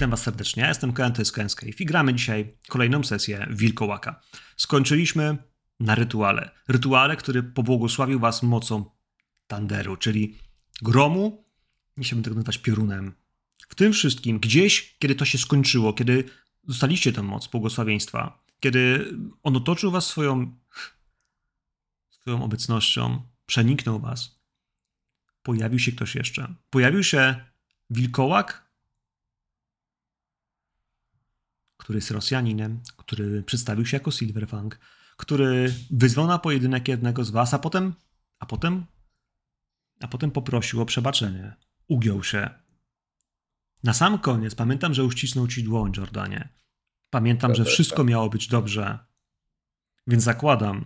Witam Was serdecznie. Ja jestem Ken, to jest i gramy dzisiaj kolejną sesję Wilkołaka. Skończyliśmy na rytuale. Rytuale, który pobłogosławił Was mocą Tanderu, czyli gromu, nie chciałbym tego nazywać piorunem. W tym wszystkim, gdzieś, kiedy to się skończyło, kiedy dostaliście tę moc błogosławieństwa, kiedy on otoczył Was swoją, swoją obecnością, przeniknął Was, pojawił się ktoś jeszcze. Pojawił się wilkołak, który jest Rosjaninem, który przedstawił się jako Silverfang, który wyzwał na pojedynek jednego z was, a potem, a potem, a potem poprosił o przebaczenie. Ugiął się. Na sam koniec pamiętam, że uścisnął ci dłoń, Jordanie. Pamiętam, że wszystko miało być dobrze. Więc zakładam,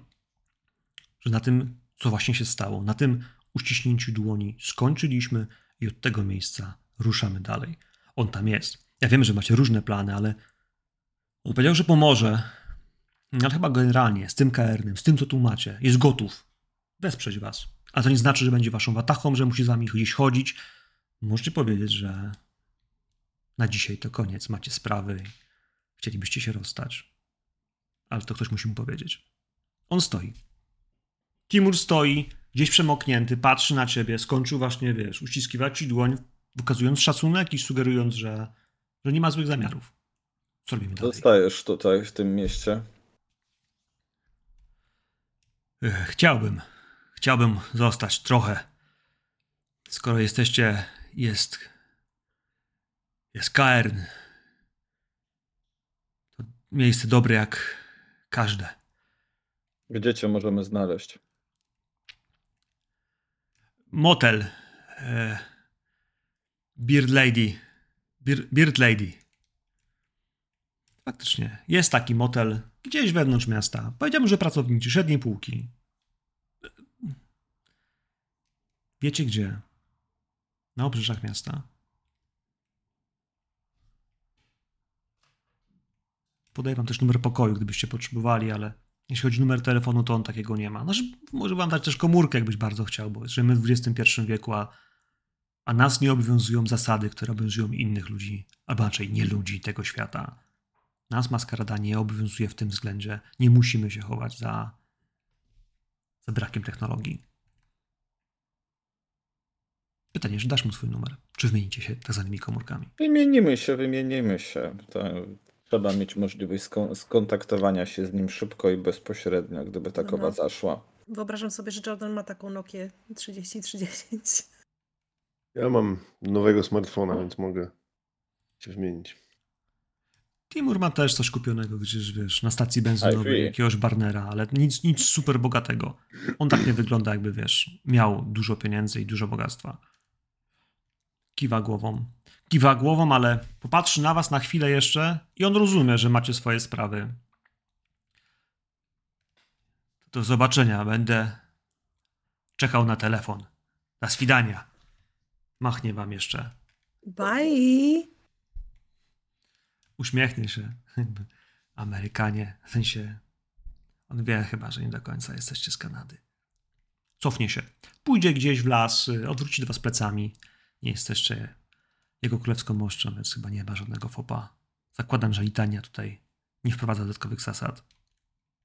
że na tym, co właśnie się stało, na tym uściśnięciu dłoni skończyliśmy i od tego miejsca ruszamy dalej. On tam jest. Ja wiem, że macie różne plany, ale on powiedział, że pomoże. Ale chyba generalnie z tym KR-nym, z tym, co tu macie, jest gotów wesprzeć was. Ale to nie znaczy, że będzie waszą watachą, że musi z wami gdzieś chodzić. Możecie powiedzieć, że na dzisiaj to koniec, macie sprawy chcielibyście się rozstać. Ale to ktoś musi mu powiedzieć. On stoi. Timur stoi, gdzieś przemoknięty, patrzy na ciebie, skończył właśnie, wiesz, uściskiwać ci dłoń, wykazując szacunek i sugerując, że, że nie ma złych zamiarów. Co robimy dalej? Zostajesz tutaj, w tym mieście. Ech, Chciałbym, chciałbym zostać trochę. Skoro jesteście, jest, jest Kaern. To miejsce dobre jak każde. Gdzie cię możemy znaleźć? Motel. E, Beard Lady. Beard, Beard Lady. Faktycznie. Jest taki motel gdzieś wewnątrz miasta. Powiedziałbym, że pracowniczy, średniej półki. Wiecie gdzie? Na obrzeżach miasta. Podaję wam też numer pokoju, gdybyście potrzebowali, ale jeśli chodzi o numer telefonu, to on takiego nie ma. Znaczy, może wam dać też komórkę, jakbyś bardzo chciał, bo żyjemy w XXI wieku, a, a nas nie obowiązują zasady, które obowiązują innych ludzi, albo raczej nie ludzi tego świata. Nas maskarada nie obowiązuje w tym względzie. Nie musimy się chować za, za brakiem technologii. Pytanie, czy dasz mu swój numer? Czy wymienicie się tak zwanymi komórkami? Wymienimy się, wymienimy się. To trzeba mieć możliwość skon- skontaktowania się z nim szybko i bezpośrednio, gdyby takowa Dobra. zaszła. Wyobrażam sobie, że Jordan ma taką Nokię 3030. Ja mam nowego smartfona, więc mogę się wymienić. Timur ma też coś kupionego gdzieś, wiesz, na stacji benzynowej, jakiegoś Barnera, ale nic, nic super bogatego. On tak nie wygląda, jakby, wiesz, miał dużo pieniędzy i dużo bogactwa. Kiwa głową. Kiwa głową, ale popatrzy na was na chwilę jeszcze i on rozumie, że macie swoje sprawy. Do zobaczenia. Będę czekał na telefon. Na swidania. Machnie wam jeszcze. Bye! Uśmiechnie się. Amerykanie, w sensie on wie chyba, że nie do końca jesteście z Kanady. Cofnie się. Pójdzie gdzieś w las, y, odwróci do was plecami. Nie jesteście jego królewską moszczą, więc chyba nie ma żadnego fopa. Zakładam, że litania tutaj nie wprowadza dodatkowych zasad.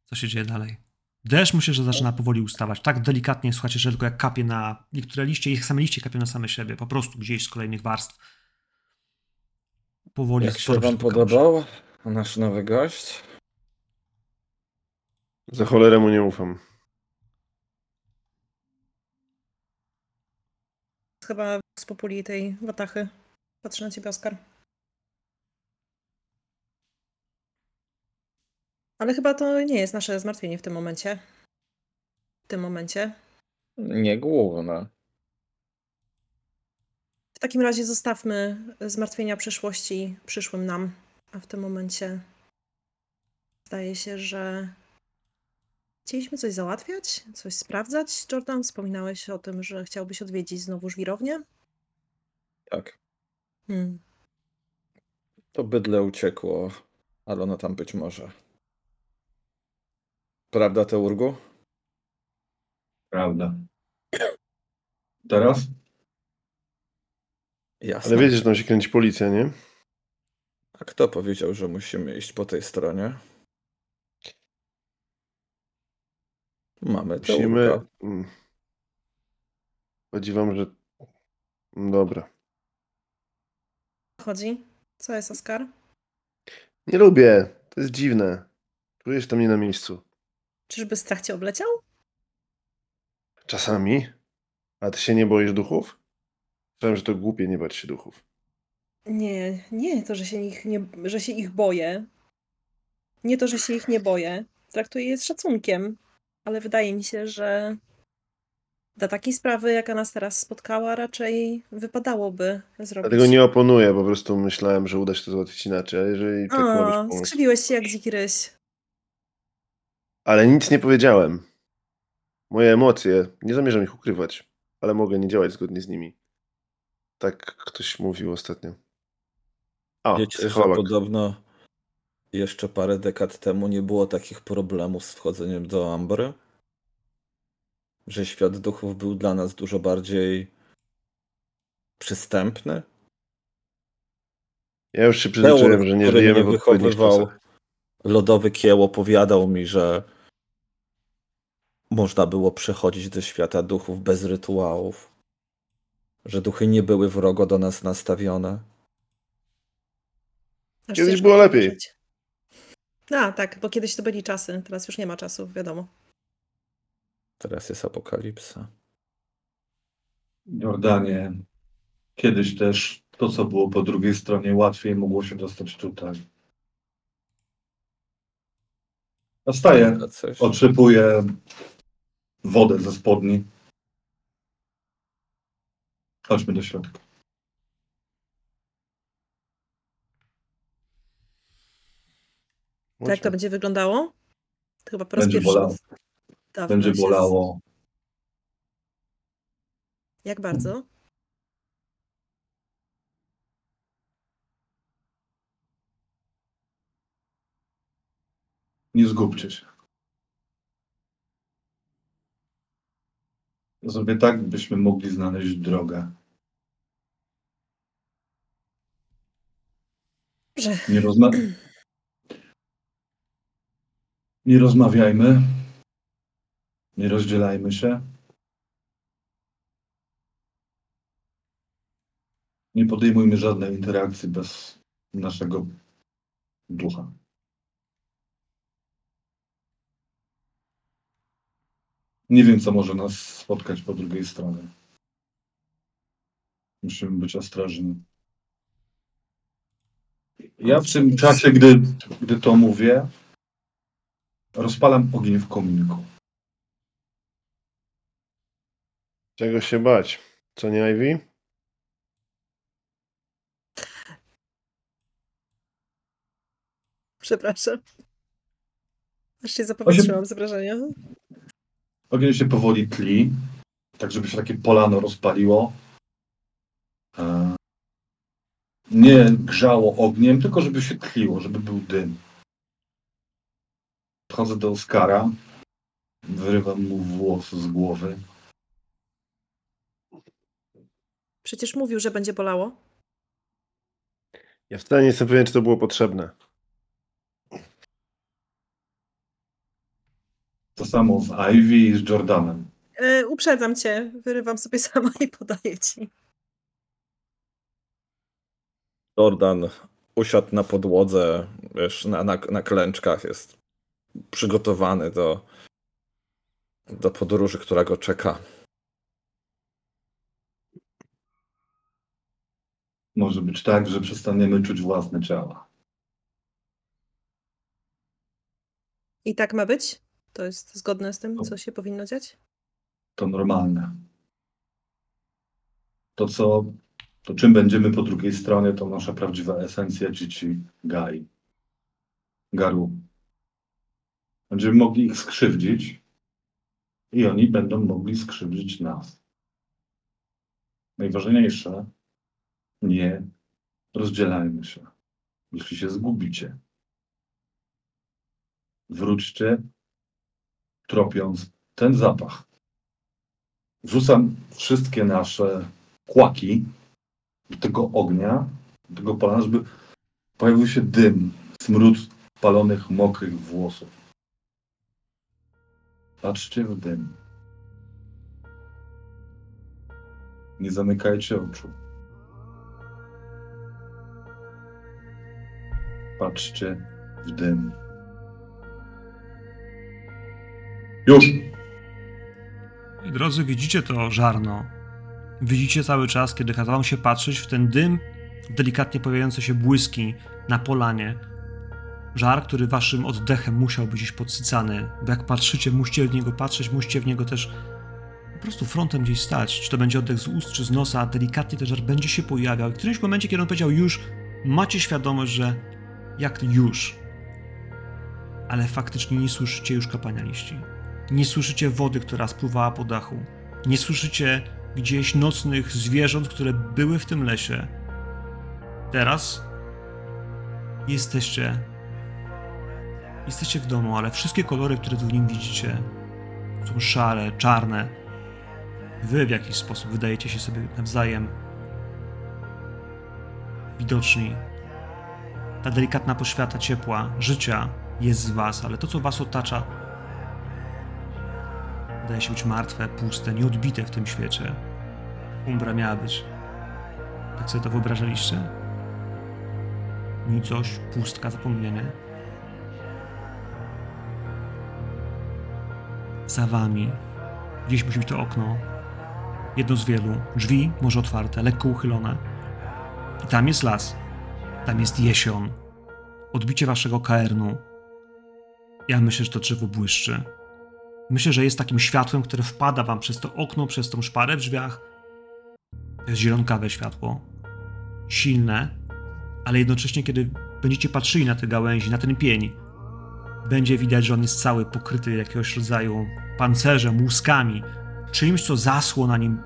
Co się dzieje dalej? Deszcz myślę, że zaczyna powoli ustawać. Tak delikatnie, słuchajcie, że tylko jak kapie na niektóre liście, ich same liście kapią na same siebie. Po prostu gdzieś z kolejnych warstw. Powoli Jak się wam podobał nasz nowy gość? Za cholerę mu nie ufam. Chyba z populi tej watachy. Patrzę na ciebie, Oskar. Ale chyba to nie jest nasze zmartwienie w tym momencie. W tym momencie. Nie główne. W takim razie zostawmy zmartwienia przyszłości przyszłym nam. A w tym momencie zdaje się, że chcieliśmy coś załatwiać, coś sprawdzać. Jordan, wspominałeś o tym, że chciałbyś odwiedzić znowu żwirownię. Tak. Hmm. To bydle uciekło, ale ono tam być może. Prawda, Teurgu? Prawda. Teraz? Jasne. Ale wiecie, że tam się kręci policja, nie? A kto powiedział, że musimy iść po tej stronie? Mamy Musimy... tełka. Mm. Chodzi wam, że... Dobra. Chodzi? Co jest, Oskar? Nie lubię. To jest dziwne. Czuję się tam nie na miejscu. Czyżby strach cię obleciał? Czasami. A ty się nie boisz duchów? Myślałem, że to głupie nie bać się duchów. Nie, nie to, że się ich, nie, że się ich boję. Nie to, że się ich nie boję. Traktuję je z szacunkiem, ale wydaje mi się, że dla takiej sprawy, jaka nas teraz spotkała, raczej wypadałoby zrobić. Dlatego nie oponuję, po prostu myślałem, że uda się to załatwić inaczej. A jeżeli tak A, pomysł. skrzywiłeś się jak dziki ryś. Ale nic nie powiedziałem. Moje emocje, nie zamierzam ich ukrywać, ale mogę nie działać zgodnie z nimi. Tak ktoś mówił ostatnio. A, Wiecie, że podobno jeszcze parę dekad temu nie było takich problemów z wchodzeniem do Ambry? Że świat duchów był dla nas dużo bardziej przystępny? Ja już się przyzwyczaiłem, Teor, że nie żyjemy w wychowywał. Lodowy Kieł opowiadał mi, że można było przechodzić do świata duchów bez rytuałów. Że duchy nie były wrogo do nas nastawione. Aż Kiedyś ciężko było lepiej. uwierzyć. A, tak, bo kiedyś to byli czasy, teraz już nie ma czasów, wiadomo. Teraz jest apokalipsa. Jordanie. Kiedyś też to, co było po drugiej stronie, łatwiej mogło się dostać tutaj. A staję, Coś. otrzepuję wodę ze spodni. Chodźmy do środka. To jak to będzie wyglądało? To chyba po raz Będzie pierwszy. bolało. Będzie się z- bolało. Jak bardzo? Nie zgubcie się. Zrobię tak, byśmy mogli znaleźć drogę. Dobrze. Nie, rozma... nie rozmawiajmy. Nie rozdzielajmy się. Nie podejmujmy żadnej interakcji bez naszego ducha. Nie wiem, co może nas spotkać po drugiej stronie. Musimy być ostrożni. Ja w tym czasie, gdy, gdy to mówię, rozpalam ogień w kominku. Czego się bać? Co nie Ivy? Przepraszam. Aż się zapowietrzyłam z wrażenia. Ogień się powoli tli, tak żeby się takie polano rozpaliło. E, Nie grzało ogniem, tylko żeby się tliło, żeby był dym. Podchodzę do Oskara, wyrywam mu włos z głowy. Przecież mówił, że będzie bolało. Ja wcale nie jestem pewien, czy to było potrzebne. To samo z Ivy i z Jordanem. E, uprzedzam cię, wyrywam sobie sama i podaję ci. Jordan usiadł na podłodze, wiesz, na, na, na klęczkach, jest przygotowany do, do podróży, która go czeka. Może być tak, że przestaniemy czuć własne ciała. I tak ma być? To jest zgodne z tym, co się powinno dziać? To normalne. To, co, to czym będziemy po drugiej stronie, to nasza prawdziwa esencja dzieci Gai. Garu. Będziemy mogli ich skrzywdzić i oni będą mogli skrzywdzić nas. Najważniejsze, nie rozdzielajmy się. Jeśli się zgubicie, wróćcie, tropiąc ten zapach. Wrzucam wszystkie nasze kłaki tego ognia, tego pola, żeby Pojawił się dym, smród palonych, mokrych włosów. Patrzcie w dym. Nie zamykajcie oczu. Patrzcie w dym. Już! Drodzy, widzicie to żarno. Widzicie cały czas, kiedy każe wam się patrzeć w ten dym, delikatnie pojawiające się błyski na polanie. Żar, który waszym oddechem musiał być gdzieś podsycany, bo jak patrzycie, musicie w niego patrzeć, musicie w niego też po prostu frontem gdzieś stać. Czy to będzie oddech z ust, czy z nosa, delikatnie ten żar będzie się pojawiał. I w którymś momencie, kiedy on powiedział już, macie świadomość, że jak już. Ale faktycznie nie słyszycie już kapania liści. Nie słyszycie wody, która spływała po dachu. Nie słyszycie gdzieś nocnych zwierząt, które były w tym lesie. Teraz jesteście. Jesteście w domu, ale wszystkie kolory, które tu w nim widzicie, są szare, czarne. Wy w jakiś sposób wydajecie się sobie nawzajem widoczni. Ta delikatna poświata ciepła, życia jest z was, ale to, co was otacza, wydaje się być martwe, puste, nieodbite w tym świecie. Umbra miała być. Tak sobie to wyobrażaliście? Nicość, pustka, zapomnienie. Za wami. Gdzieś musi być to okno. Jedno z wielu. Drzwi, może otwarte, lekko uchylone. I tam jest las. Tam jest jesion. Odbicie waszego kaernu. Ja myślę, że to drzewo błyszczy. Myślę, że jest takim światłem, które wpada wam przez to okno, przez tą szparę w drzwiach. To jest zielonkawe światło. Silne, ale jednocześnie, kiedy będziecie patrzyli na te gałęzi, na ten pień, będzie widać, że on jest cały pokryty jakiegoś rodzaju pancerzem, łuskami, czymś, co zasło na nim,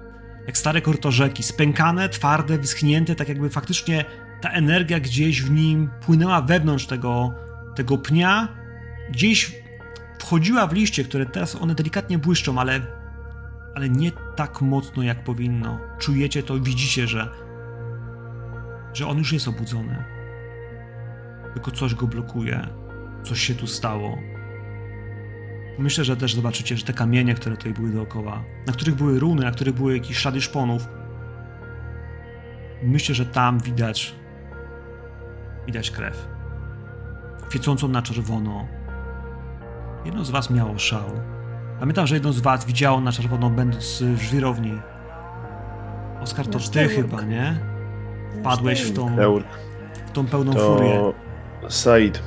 jak stare korto rzeki, spękane, twarde, wyschnięte, tak jakby faktycznie ta energia gdzieś w nim płynęła wewnątrz tego, tego pnia, gdzieś wchodziła w liście, które teraz one delikatnie błyszczą, ale, ale nie tak mocno jak powinno. Czujecie to, widzicie, że, że on już jest obudzony. Tylko coś go blokuje, coś się tu stało. Myślę, że też zobaczycie, że te kamienie, które tutaj były dookoła, na których były runy, na których były jakieś ślady szponów, myślę, że tam widać widać krew. Świecącą na czerwono, Jedno z was miało szał. Pamiętam, że jedno z was widziało na czerwono, będąc w żwirowni. Oskar, to ty chyba, nie? Wpadłeś w tą, w tą pełną furię. to Said.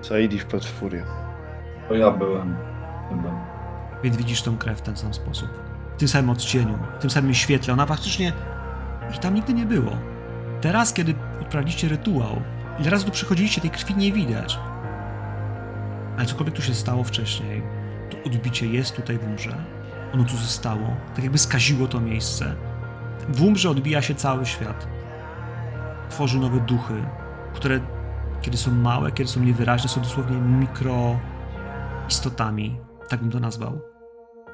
Saidi wpadł w furię. To ja byłem. Chyba. Więc widzisz tą krew w ten sam sposób. W tym samym odcieniu, w tym samym świetle. Ona faktycznie... I tam nigdy nie było. Teraz, kiedy odprawiliście rytuał, ile razy tu przychodziliście, tej krwi nie widać. Ale cokolwiek tu się stało wcześniej, to odbicie jest tutaj w umrze. Ono tu zostało, tak jakby skaziło to miejsce. W umrze odbija się cały świat. Tworzy nowe duchy, które kiedy są małe, kiedy są niewyraźne, są dosłownie mikroistotami. Tak bym to nazwał.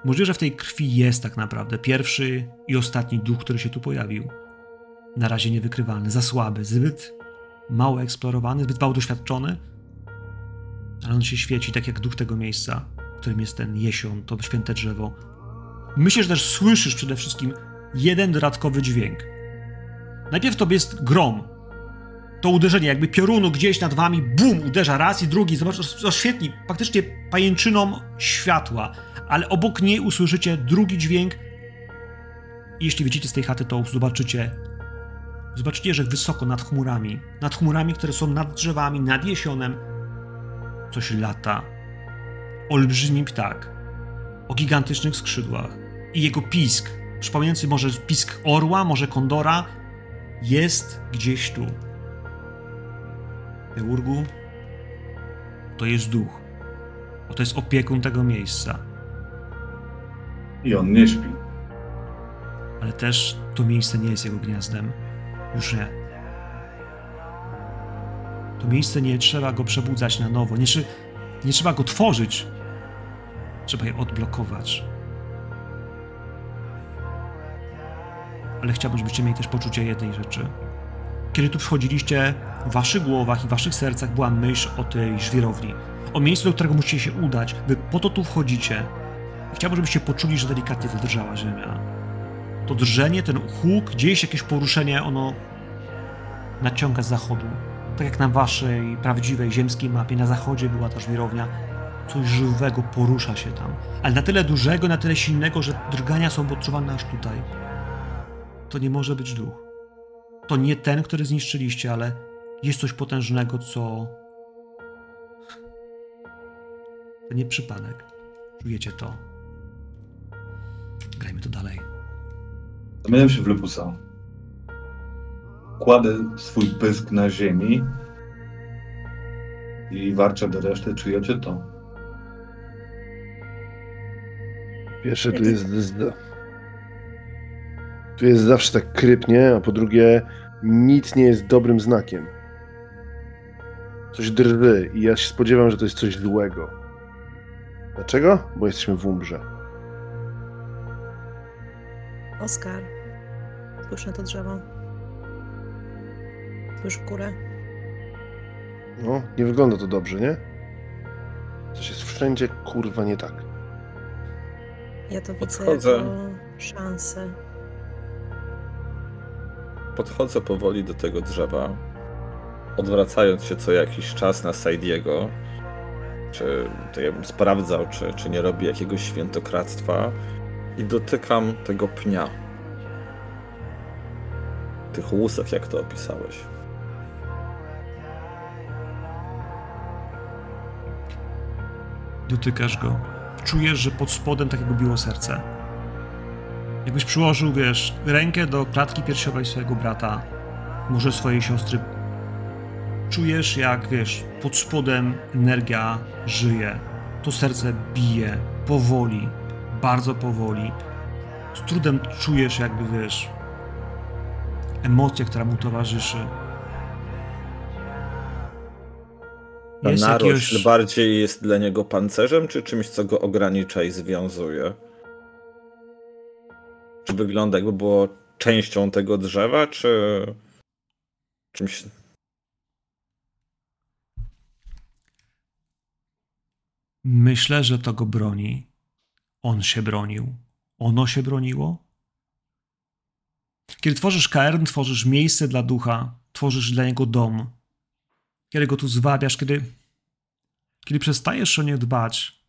Możliwe, że w tej krwi jest tak naprawdę pierwszy i ostatni duch, który się tu pojawił. Na razie niewykrywalny, za słaby, zbyt mało eksplorowany, zbyt mało doświadczony, ale on się świeci tak jak duch tego miejsca, którym jest ten jesion, to święte drzewo. Myślę, że też słyszysz przede wszystkim jeden dodatkowy dźwięk. Najpierw to jest grom. To uderzenie, jakby piorunu gdzieś nad wami, bum, uderza raz i drugi. Zobacz, oświetli faktycznie pajęczyną światła, ale obok niej usłyszycie drugi dźwięk. Jeśli wyjdziecie z tej chaty, to zobaczycie Zobaczycie, że wysoko nad chmurami, nad chmurami, które są nad drzewami, nad jesionem, coś lata. Olbrzymi ptak o gigantycznych skrzydłach i jego pisk, przypominający może pisk orła, może kondora, jest gdzieś tu. Teurgu to jest duch. Bo to jest opiekun tego miejsca. I on nie śpi. Ale też to miejsce nie jest jego gniazdem. Już nie. To miejsce nie trzeba go przebudzać na nowo. Nie, nie trzeba go tworzyć. Trzeba je odblokować. Ale chciałbym, żebyście mieli też poczucie jednej rzeczy. Kiedy tu wchodziliście, w waszych głowach i waszych sercach była myśl o tej żwirowni. O miejscu, do którego musicie się udać. Wy po to tu wchodzicie. Chciałbym, żebyście poczuli, że delikatnie zadrżała ziemia. To drżenie, ten huk, gdzieś jakieś poruszenie, ono naciąga z zachodu. Tak jak na waszej prawdziwej ziemskiej mapie, na zachodzie była ta żwirownia. Coś żywego porusza się tam. Ale na tyle dużego, na tyle silnego, że drgania są odczuwane aż tutaj. To nie może być duch. To nie ten, który zniszczyliście, ale jest coś potężnego, co. To nie przypadek. Czujecie to. Grajmy to dalej. Zamieniam się w Lepusa. Kładę swój pysk na ziemi i warczę do reszty. Czujecie to? Pierwsze, tu jest, tu jest zawsze tak krypnie, a po drugie, nic nie jest dobrym znakiem. Coś drży i ja się spodziewam, że to jest coś złego. Dlaczego? Bo jesteśmy w umbrze. Oskar, spójrz na to drzewo. W górę. No, nie wygląda to dobrze, nie? Coś jest wszędzie kurwa nie tak. Ja to widzę Podchodzę. jako szansę. Podchodzę powoli do tego drzewa, odwracając się co jakiś czas na Saidiego. Czy to ja bym sprawdzał, czy, czy nie robi jakiegoś świętokradztwa. I dotykam tego pnia. Tych łusek, jak to opisałeś. Dotykasz go. Czujesz, że pod spodem tak jakby biło serce. Jakbyś przyłożył, wiesz, rękę do klatki piersiowej swojego brata, może swojej siostry. Czujesz, jak, wiesz, pod spodem energia żyje. To serce bije powoli, bardzo powoli. Z trudem czujesz, jakby, wiesz, emocję, która mu towarzyszy. Jest narośl jakiegoś... bardziej jest dla niego pancerzem, czy czymś, co go ogranicza i związuje? Czy wygląda jakby było częścią tego drzewa, czy czymś... Myślę, że to go broni. On się bronił. Ono się broniło. Kiedy tworzysz KR, tworzysz miejsce dla ducha, tworzysz dla niego dom. Kiedy go tu zwabiasz, kiedy, kiedy przestajesz o nie dbać,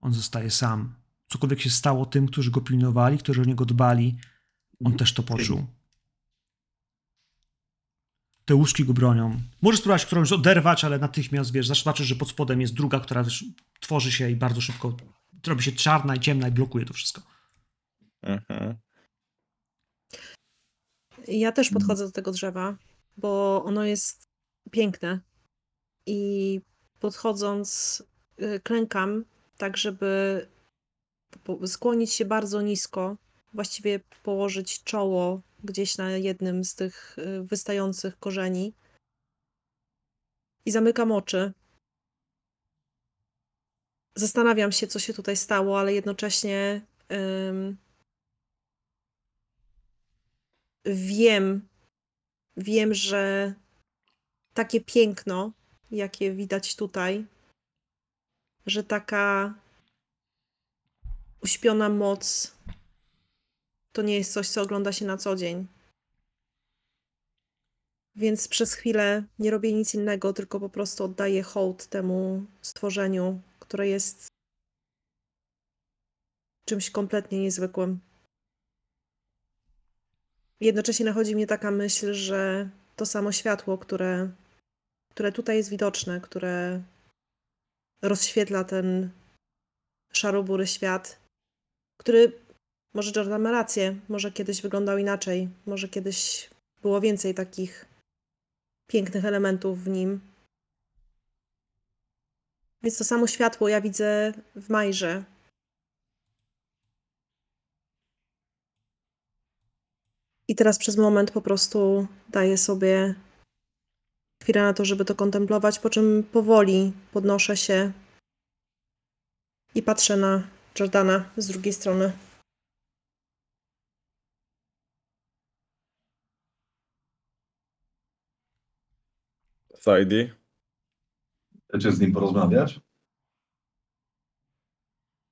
on zostaje sam. Cokolwiek się stało tym, którzy go pilnowali, którzy o niego dbali, on też to poczuł. Te łóżki go bronią. Możesz spróbować którąś oderwać, ale natychmiast wiesz, zobaczysz, że pod spodem jest druga, która wiesz, tworzy się i bardzo szybko robi się czarna i ciemna i blokuje to wszystko. Mhm. Ja też podchodzę do tego drzewa, bo ono jest piękne. I podchodząc, y, klękam, tak żeby skłonić się bardzo nisko, właściwie położyć czoło gdzieś na jednym z tych y, wystających korzeni. I zamykam oczy. Zastanawiam się, co się tutaj stało, ale jednocześnie ym, wiem, wiem, że takie piękno, jakie widać tutaj, że taka uśpiona moc to nie jest coś, co ogląda się na co dzień. Więc przez chwilę nie robię nic innego, tylko po prostu oddaję hołd temu stworzeniu, które jest czymś kompletnie niezwykłym. Jednocześnie nachodzi mnie taka myśl, że to samo światło, które, które tutaj jest widoczne, które rozświetla ten szarobury świat, który może Jordan ma rację, może kiedyś wyglądał inaczej, może kiedyś było więcej takich pięknych elementów w nim. Więc to samo światło ja widzę w Majrze. I teraz przez moment po prostu daję sobie chwilę na to, żeby to kontemplować, po czym powoli podnoszę się i patrzę na Jordana z drugiej strony. Saidi? Chcecie z nim porozmawiać?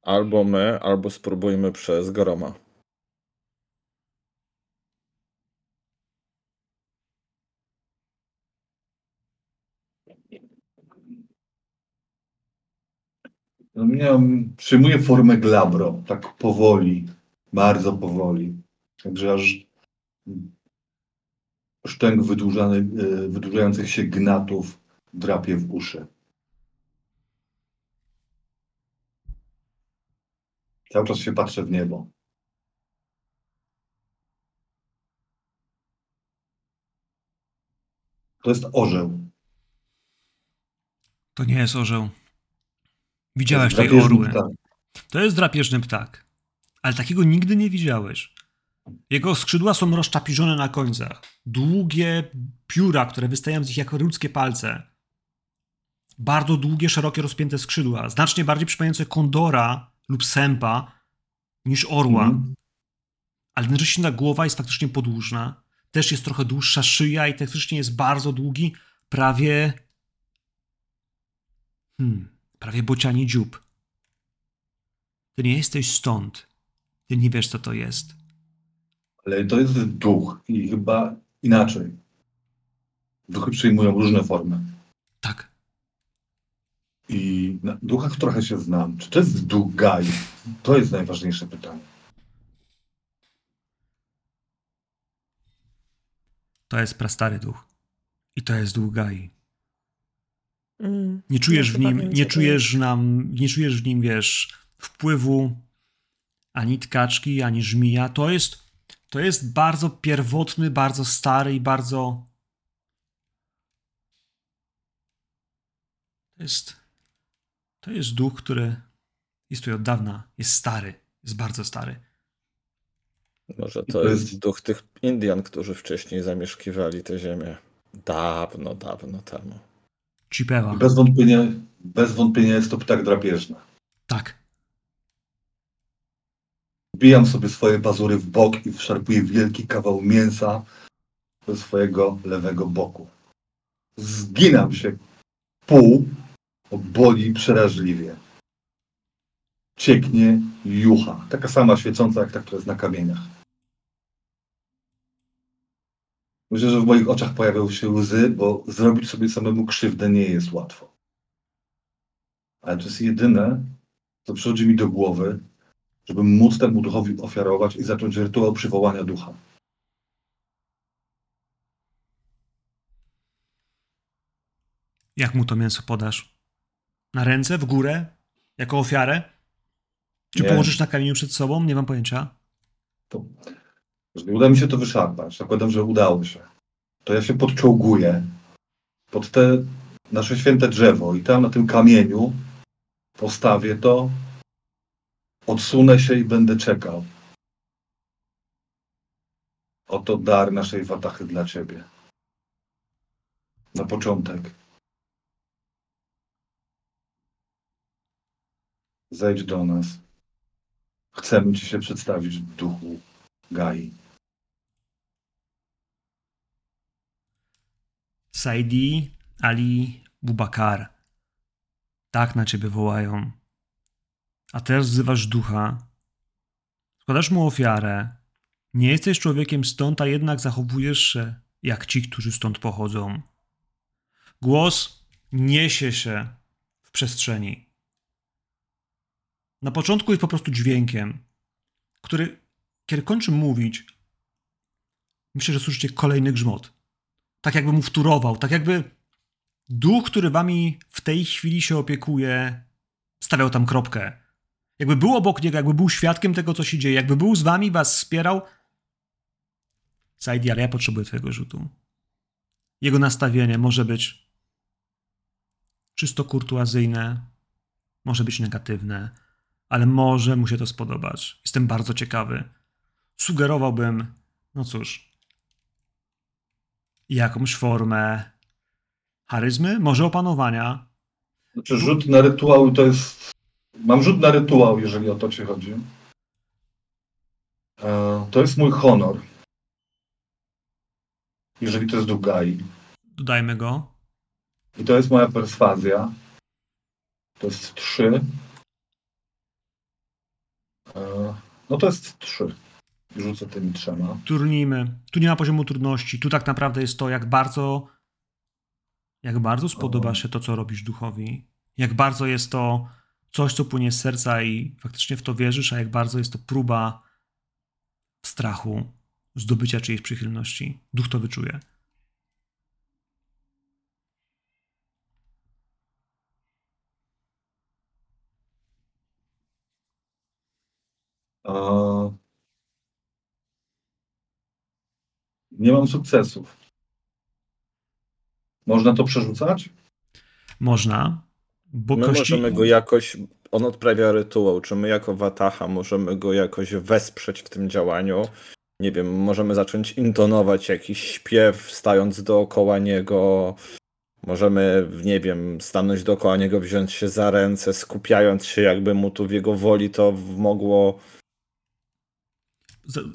Albo my, albo spróbujmy przez Goroma. Miałem, przyjmuję formę glabro, tak powoli, bardzo powoli. Także aż szczęk y, wydłużających się gnatów drapie w uszy. Cały czas się patrzę w niebo. To jest orzeł. To nie jest orzeł. Widziałeś tej orły. ptak. To jest drapieżny ptak. Ale takiego nigdy nie widziałeś. Jego skrzydła są rozczapiżone na końcach. Długie pióra, które wystają z nich jak ludzkie palce. Bardzo długie, szerokie, rozpięte skrzydła. Znacznie bardziej przypominające kondora lub sępa niż orła. Mhm. Ale jednocześnie ta głowa jest faktycznie podłużna. Też jest trochę dłuższa szyja i faktycznie jest bardzo długi, prawie. Hmm, prawie bociani dziób. Ty nie jesteś stąd. Ty nie wiesz, co to jest. Ale to jest duch i chyba inaczej. Duchy przyjmują różne formy. Tak. I na duchach trochę się znam. Czy to jest duch? To jest najważniejsze pytanie. To jest prastary duch. I to jest duch Gai. Mm. Nie czujesz w nim, nie czujesz nam, nie czujesz w nim, wiesz, wpływu ani tkaczki, ani żmija. To jest, to jest bardzo pierwotny, bardzo stary i bardzo. To jest, to jest duch, który jest tu od dawna, jest stary, jest bardzo stary. Może to jest- duch tych Indian, którzy wcześniej zamieszkiwali tę ziemię. Dawno, dawno temu. Bez wątpienia, bez wątpienia jest to ptak drapieżny. Tak. Wbijam sobie swoje pazury w bok i wszarpuję wielki kawał mięsa ze swojego lewego boku. Zginam się pół, bo boli przeraźliwie. Cieknie jucha, taka sama świecąca jak ta, która jest na kamieniach. Myślę, że w moich oczach pojawią się łzy, bo zrobić sobie samemu krzywdę nie jest łatwo. Ale to jest jedyne, co przychodzi mi do głowy, żeby móc temu duchowi ofiarować i zacząć rytuał przywołania ducha. Jak mu to mięso podasz? Na ręce, w górę? Jako ofiarę? Czy Nie. położysz na kamieniu przed sobą? Nie mam pojęcia. To, jeżeli uda mi się to wyszarpać, zakładam, że udało się, to ja się podczołguję pod te nasze święte drzewo i tam na tym kamieniu postawię to, odsunę się i będę czekał. Oto dar naszej watachy dla ciebie. Na początek. Zejdź do nas. Chcemy ci się przedstawić w duchu Gai. Saidi, Ali, Bubakar. Tak na ciebie wołają. A teraz wzywasz ducha. Składasz mu ofiarę. Nie jesteś człowiekiem stąd, a jednak zachowujesz się jak ci, którzy stąd pochodzą. Głos niesie się w przestrzeni. Na początku jest po prostu dźwiękiem, który, kiedy kończy mówić, myślę, że słyszycie kolejny grzmot tak jakby mu wturował, tak jakby duch, który wami w tej chwili się opiekuje, stawiał tam kropkę. Jakby był obok niego, jakby był świadkiem tego, co się dzieje, jakby był z wami, was wspierał. Saidi, ale ja potrzebuję twojego rzutu. Jego nastawienie może być czysto kurtuazyjne, może być negatywne, ale może mu się to spodobać. Jestem bardzo ciekawy. Sugerowałbym, no cóż, jakąś formę charyzmy, może opanowania. Znaczy rzut na rytuał to jest... Mam rzut na rytuał, jeżeli o to ci chodzi. E, to jest mój honor. Jeżeli to jest duch Gai. Dodajmy go. I to jest moja perswazja. To jest 3. No to jest 3. Rzucę tymi trzema. Turnijmy. Tu nie ma poziomu trudności. Tu tak naprawdę jest to, jak bardzo jak bardzo spodoba się to, co robisz duchowi. Jak bardzo jest to coś, co płynie z serca i faktycznie w to wierzysz, a jak bardzo jest to próba strachu, zdobycia czyjejś przychylności. Duch to wyczuje. A... Nie mam sukcesów. Można to przerzucać? Można, bo My kości... możemy go jakoś, on odprawia rytuał, czy my jako Wataha możemy go jakoś wesprzeć w tym działaniu? Nie wiem, możemy zacząć intonować jakiś śpiew, stając dookoła niego. Możemy, nie wiem, stanąć dookoła niego, wziąć się za ręce, skupiając się, jakby mu tu w jego woli to mogło.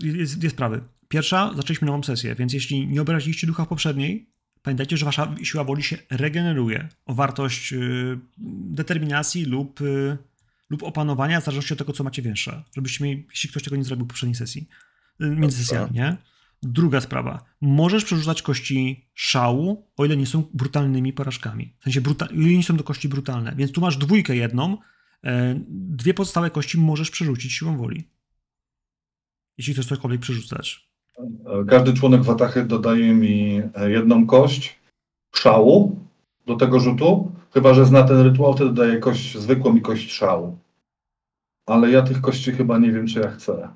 Jest dwie sprawy. Pierwsza, zaczęliśmy nową sesję, więc jeśli nie obraziliście ducha w poprzedniej, pamiętajcie, że wasza siła woli się regeneruje o wartość y, determinacji lub, y, lub opanowania, w zależności od tego, co macie większe. Żebyście mieli, jeśli ktoś tego nie zrobił w poprzedniej sesji, y, między sesjami, nie? Druga sprawa. Możesz przerzucać kości szału, o ile nie są brutalnymi porażkami. W sensie, bruta- o ile nie są to kości brutalne. Więc tu masz dwójkę jedną, e, dwie pozostałe kości możesz przerzucić siłą woli. Jeśli chcesz cokolwiek przerzucać. Każdy członek Watachy dodaje mi e, jedną kość szału do tego rzutu. Chyba, że zna ten rytuał, wtedy daje kość zwykłą i kość szału. Ale ja tych kości chyba nie wiem, czy ja chcę.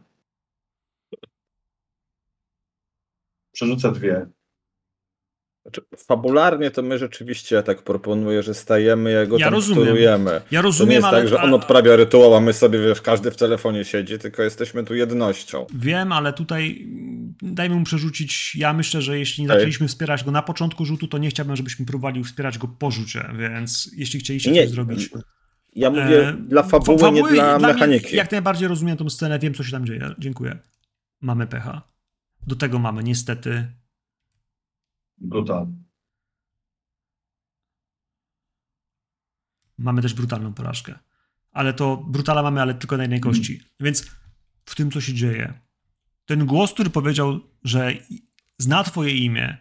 Przerzucę dwie. Znaczy, fabularnie to my rzeczywiście, ja tak proponuję, że stajemy, jak go Ja tam rozumiem. Ja To nie jest ale. tak, że on odprawia rytuał, a my sobie, wiesz, każdy w telefonie siedzi, tylko jesteśmy tu jednością. Wiem, ale tutaj mm, dajmy mu przerzucić. Ja myślę, że jeśli nie zaczęliśmy wspierać go na początku rzutu, to nie chciałbym, żebyśmy próbowali wspierać go po rzucie, więc jeśli chcieliście Nie, coś zrobić. Ja mówię e, dla fa- fabuły, nie fabuły dla mnie mechaniki. Jak najbardziej rozumiem tą scenę, wiem, co się tam dzieje. Dziękuję. Mamy pecha. Do tego mamy niestety. Brutal. Mamy też brutalną porażkę. Ale to brutala mamy, ale tylko na jednej kości. Więc w tym, co się dzieje. Ten głos, który powiedział, że zna twoje imię,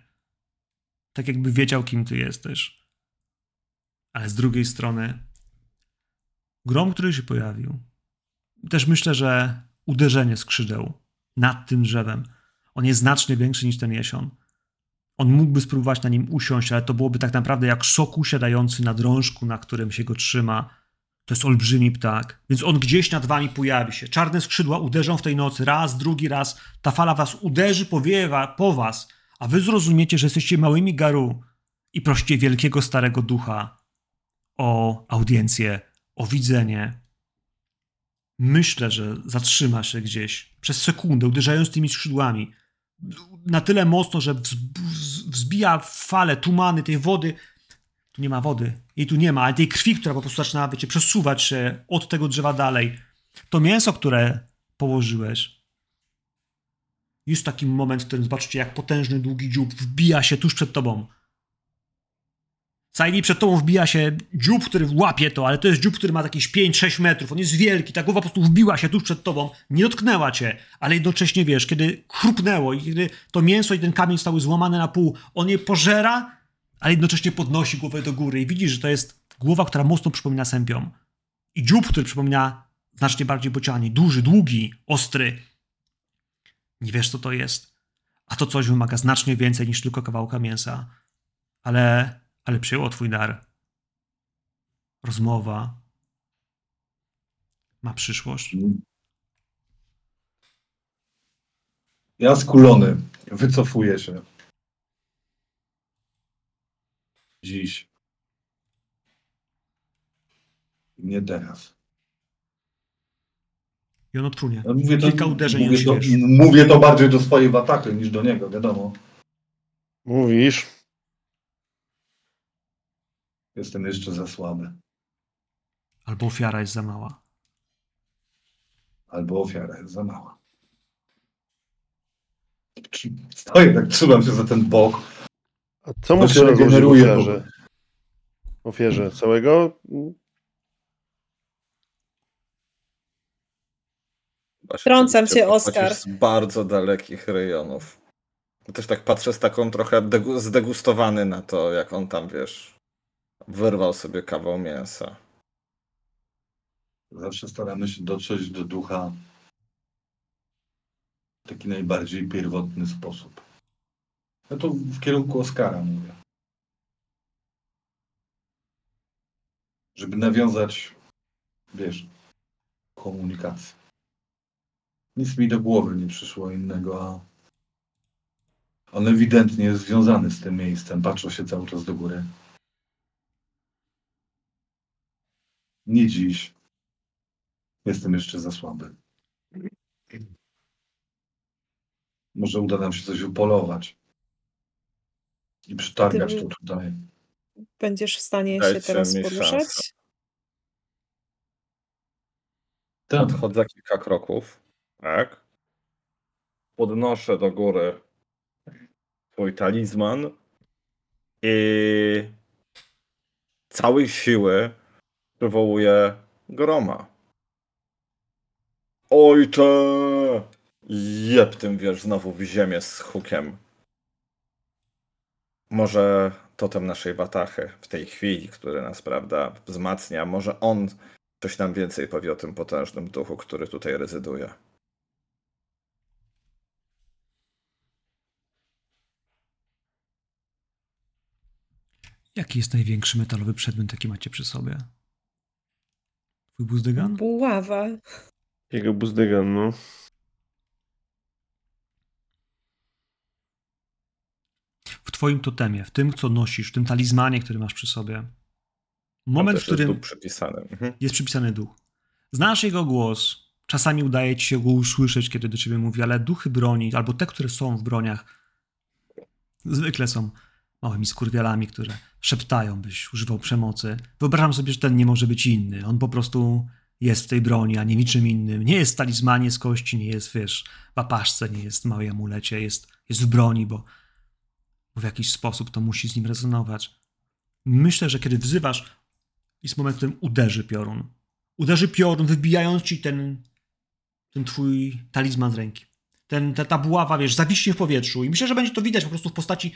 tak jakby wiedział, kim ty jesteś. Ale z drugiej strony, grom, który się pojawił, też myślę, że uderzenie skrzydeł nad tym drzewem, on jest znacznie większy niż ten jesion. On mógłby spróbować na nim usiąść, ale to byłoby tak naprawdę jak soku siadający na drążku, na którym się go trzyma. To jest olbrzymi ptak, więc on gdzieś nad wami pojawi się. Czarne skrzydła uderzą w tej nocy raz, drugi raz. Ta fala was uderzy, powieje wa- po was, a wy zrozumiecie, że jesteście małymi garu i prosicie wielkiego starego ducha o audiencję, o widzenie. Myślę, że zatrzyma się gdzieś przez sekundę, uderzając tymi skrzydłami na tyle mocno, że wz- wz- wzbija falę, tumany tej wody. Tu nie ma wody, jej tu nie ma, ale tej krwi, która po prostu zaczyna, wiecie, przesuwać się od tego drzewa dalej. To mięso, które położyłeś, jest taki moment, w którym zobaczycie, jak potężny, długi dziób wbija się tuż przed tobą. Sajni przed tobą wbija się dziób, który łapie to, ale to jest dziób, który ma jakieś 5-6 metrów. On jest wielki, ta głowa po prostu wbiła się tuż przed tobą, nie dotknęła cię, ale jednocześnie wiesz, kiedy chrupnęło i kiedy to mięso i ten kamień zostały złamane na pół, on je pożera, ale jednocześnie podnosi głowę do góry i widzisz, że to jest głowa, która mocno przypomina sępią. I dziób, który przypomina znacznie bardziej bocianie. Duży, długi, ostry. Nie wiesz, co to jest. A to coś wymaga znacznie więcej niż tylko kawałka mięsa. Ale, ale przyjęło twój dar. Rozmowa. Ma przyszłość. Ja skulony. Wycofuję się. Dziś. Nie teraz. I on odprunie. Ja Mówię to, Kilka uderzeń i mówię, to, mówię to bardziej do swojej watachy niż do niego, wiadomo. Mówisz? Jestem jeszcze za słaby. Albo ofiara jest za mała. Albo ofiara jest za mała. Stoję tak, trzymam się za ten bok. A co mu To się regeneruje ofiarze? ofierze całego. się Trącam cię, pochodzisz Oskar. Z bardzo dalekich rejonów. Też tak patrzę z taką trochę degu- zdegustowany na to, jak on tam, wiesz, wyrwał sobie kawał mięsa. Zawsze staramy się dotrzeć do ducha w taki najbardziej pierwotny sposób. Ja to w kierunku Oskara mówię. Żeby nawiązać, wiesz, komunikację. Nic mi do głowy nie przyszło innego, a on ewidentnie jest związany z tym miejscem. Patrzą się cały czas do góry. Nie dziś. Jestem jeszcze za słaby. Może uda nam się coś upolować. I przytargać Ty- to tutaj. Będziesz w stanie się Dajcie teraz mi poruszać? Tak. Odchodzę kilka kroków, tak? Podnoszę do góry swój talizman i całej siły przywołuję groma. Ojcze! Jeb tym, wiesz, znowu w ziemię z hukiem. Może totem naszej watachy w tej chwili, który nas, prawda, wzmacnia, może on coś nam więcej powie o tym potężnym duchu, który tutaj rezyduje. Jaki jest największy metalowy przedmiot, jaki macie przy sobie? Twój buzdygan? Buława. Jego buzdygan, no. W twoim totemie, w tym, co nosisz, w tym talizmanie, który masz przy sobie. Moment, w jest którym duch przypisany. Mhm. jest przypisany duch. Znasz jego głos, czasami udaje ci się go usłyszeć, kiedy do ciebie mówi, ale duchy broni, albo te, które są w broniach, zwykle są małymi skurwielami, które szeptają, byś używał przemocy. Wyobrażam sobie, że ten nie może być inny. On po prostu jest w tej broni, a nie niczym innym. Nie jest w talizmanie z kości, nie jest, wiesz, w apaszce, nie jest w małej amulecie, jest, jest w broni, bo, bo w jakiś sposób to musi z nim rezonować. Myślę, że kiedy wzywasz, jest moment, w którym uderzy piorun. Uderzy piorun, wybijając ci ten, ten twój talizman z ręki. Ten, ta, ta buława, wiesz, zawiśnie w powietrzu. I myślę, że będzie to widać po prostu w postaci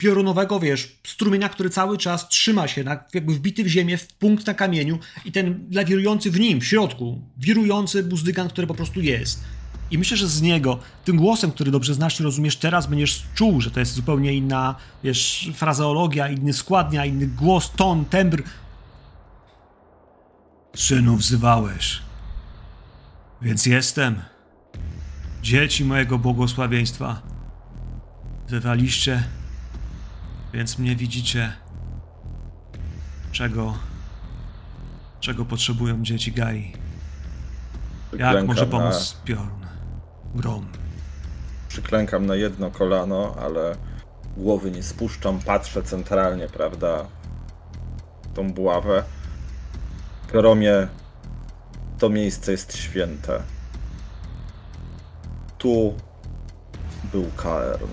piorunowego, wiesz, strumienia, który cały czas trzyma się, na, jakby wbity w ziemię, w punkt na kamieniu i ten lawirujący w nim, w środku, wirujący buzdygan, który po prostu jest. I myślę, że z niego, tym głosem, który dobrze znasz i rozumiesz, teraz będziesz czuł, że to jest zupełnie inna, wiesz, frazeologia, inny składnia, inny głos, ton, tembr. Synu wzywałeś, więc jestem. Dzieci mojego błogosławieństwa. Wzywaliście, więc mnie widzicie. Czego, czego potrzebują dzieci Gai? Jak może na- pomóc piorun? Grom. Przyklękam na jedno kolano, ale głowy nie spuszczam, patrzę centralnie, prawda, tą buławę. Kromie, to miejsce jest święte. Tu był Kaern.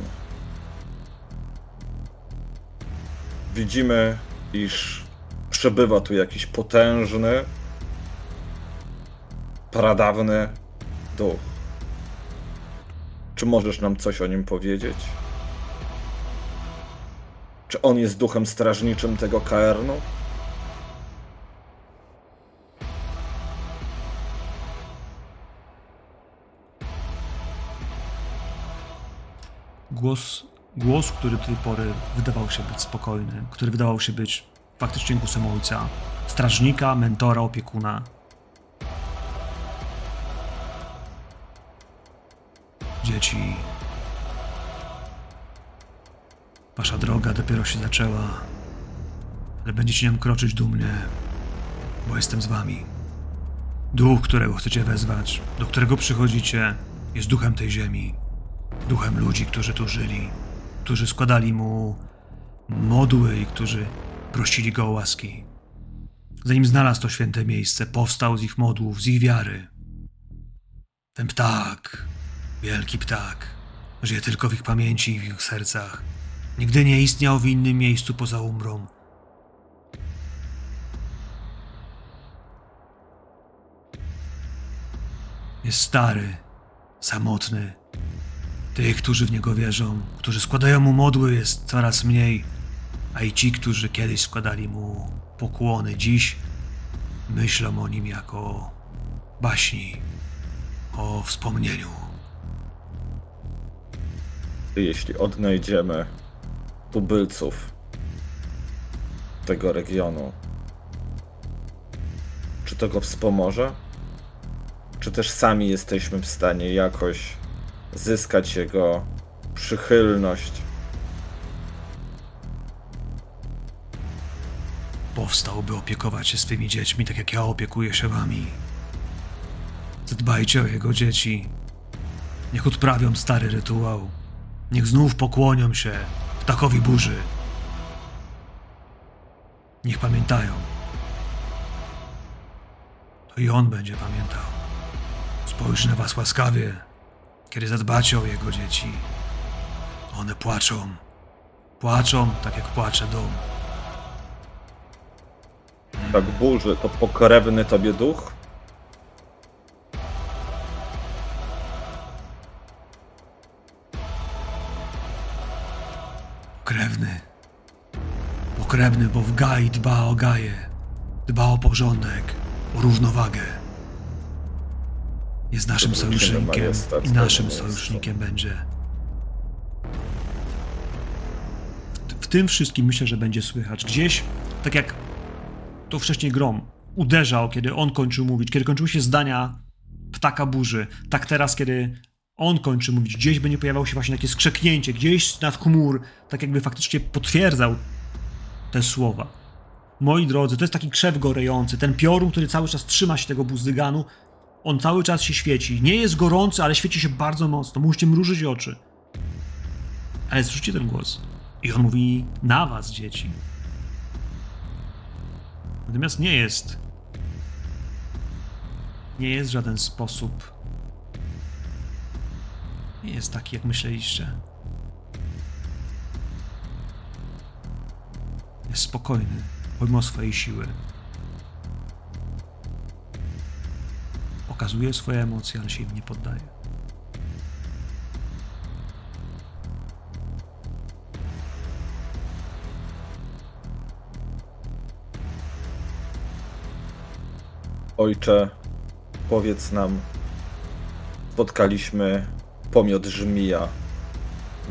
Widzimy, iż przebywa tu jakiś potężny, pradawny duch. Czy możesz nam coś o nim powiedzieć? Czy on jest duchem strażniczym tego Kaernu? Głos, głos, który do tej pory wydawał się być spokojny, który wydawał się być faktycznie głosem ojca, strażnika, mentora, opiekuna. Dzieci. Wasza droga dopiero się zaczęła, ale będziecie nią kroczyć dumnie, bo jestem z wami. Duch, którego chcecie wezwać, do którego przychodzicie, jest duchem tej ziemi duchem ludzi, którzy tu żyli, którzy składali mu modły i którzy prosili go o łaski. Zanim znalazł to święte miejsce, powstał z ich modłów, z ich wiary. Ten ptak, wielki ptak, żyje tylko w ich pamięci i w ich sercach. Nigdy nie istniał w innym miejscu poza umrą. Jest stary, samotny, tych, którzy w niego wierzą, którzy składają mu modły, jest coraz mniej, a i ci, którzy kiedyś składali mu pokłony, dziś myślą o nim jako o baśni, o wspomnieniu. Jeśli odnajdziemy tubylców tego regionu, czy to go wspomoże? Czy też sami jesteśmy w stanie jakoś zyskać jego przychylność? Powstał, by opiekować się swymi dziećmi, tak jak ja opiekuję się wami. Zadbajcie o jego dzieci. Niech odprawią stary rytuał. Niech znów pokłonią się ptakowi burzy. Niech pamiętają. To i on będzie pamiętał. Spojrzy na was łaskawie, kiedy zadbacie o jego dzieci. One płaczą. Płaczą tak jak płacze dom. Tak burzy, to pokrewny tobie duch? Pokrewny. Pokrewny, bo w Gai dba o Gaję. Dba o porządek, o równowagę. Jest naszym sojusznikiem i naszym sojusznikiem będzie. W- W tym wszystkim myślę, że będzie słychać. Gdzieś, tak jak to wcześniej Grom uderzał, kiedy on kończył mówić, kiedy kończyły się zdania ptaka burzy, tak teraz, kiedy on kończy mówić, gdzieś będzie pojawiało się właśnie takie skrzeknięcie, gdzieś nad chmur, tak jakby faktycznie potwierdzał te słowa. Moi drodzy, to jest taki krzew gorejący, ten piorun, który cały czas trzyma się tego buzdyganu, on cały czas się świeci. Nie jest gorący, ale świeci się bardzo mocno. Musicie mrużyć oczy. Ale słyszycie ten głos. I on mówi na was, dzieci. Natomiast nie jest. Nie jest żaden sposób. Nie jest taki, jak myśleliście. Jest spokojny, pomimo swojej siły. Okazuje swoje emocje, ale się im nie poddaje. Ojcze, powiedz nam, spotkaliśmy pomiot żmija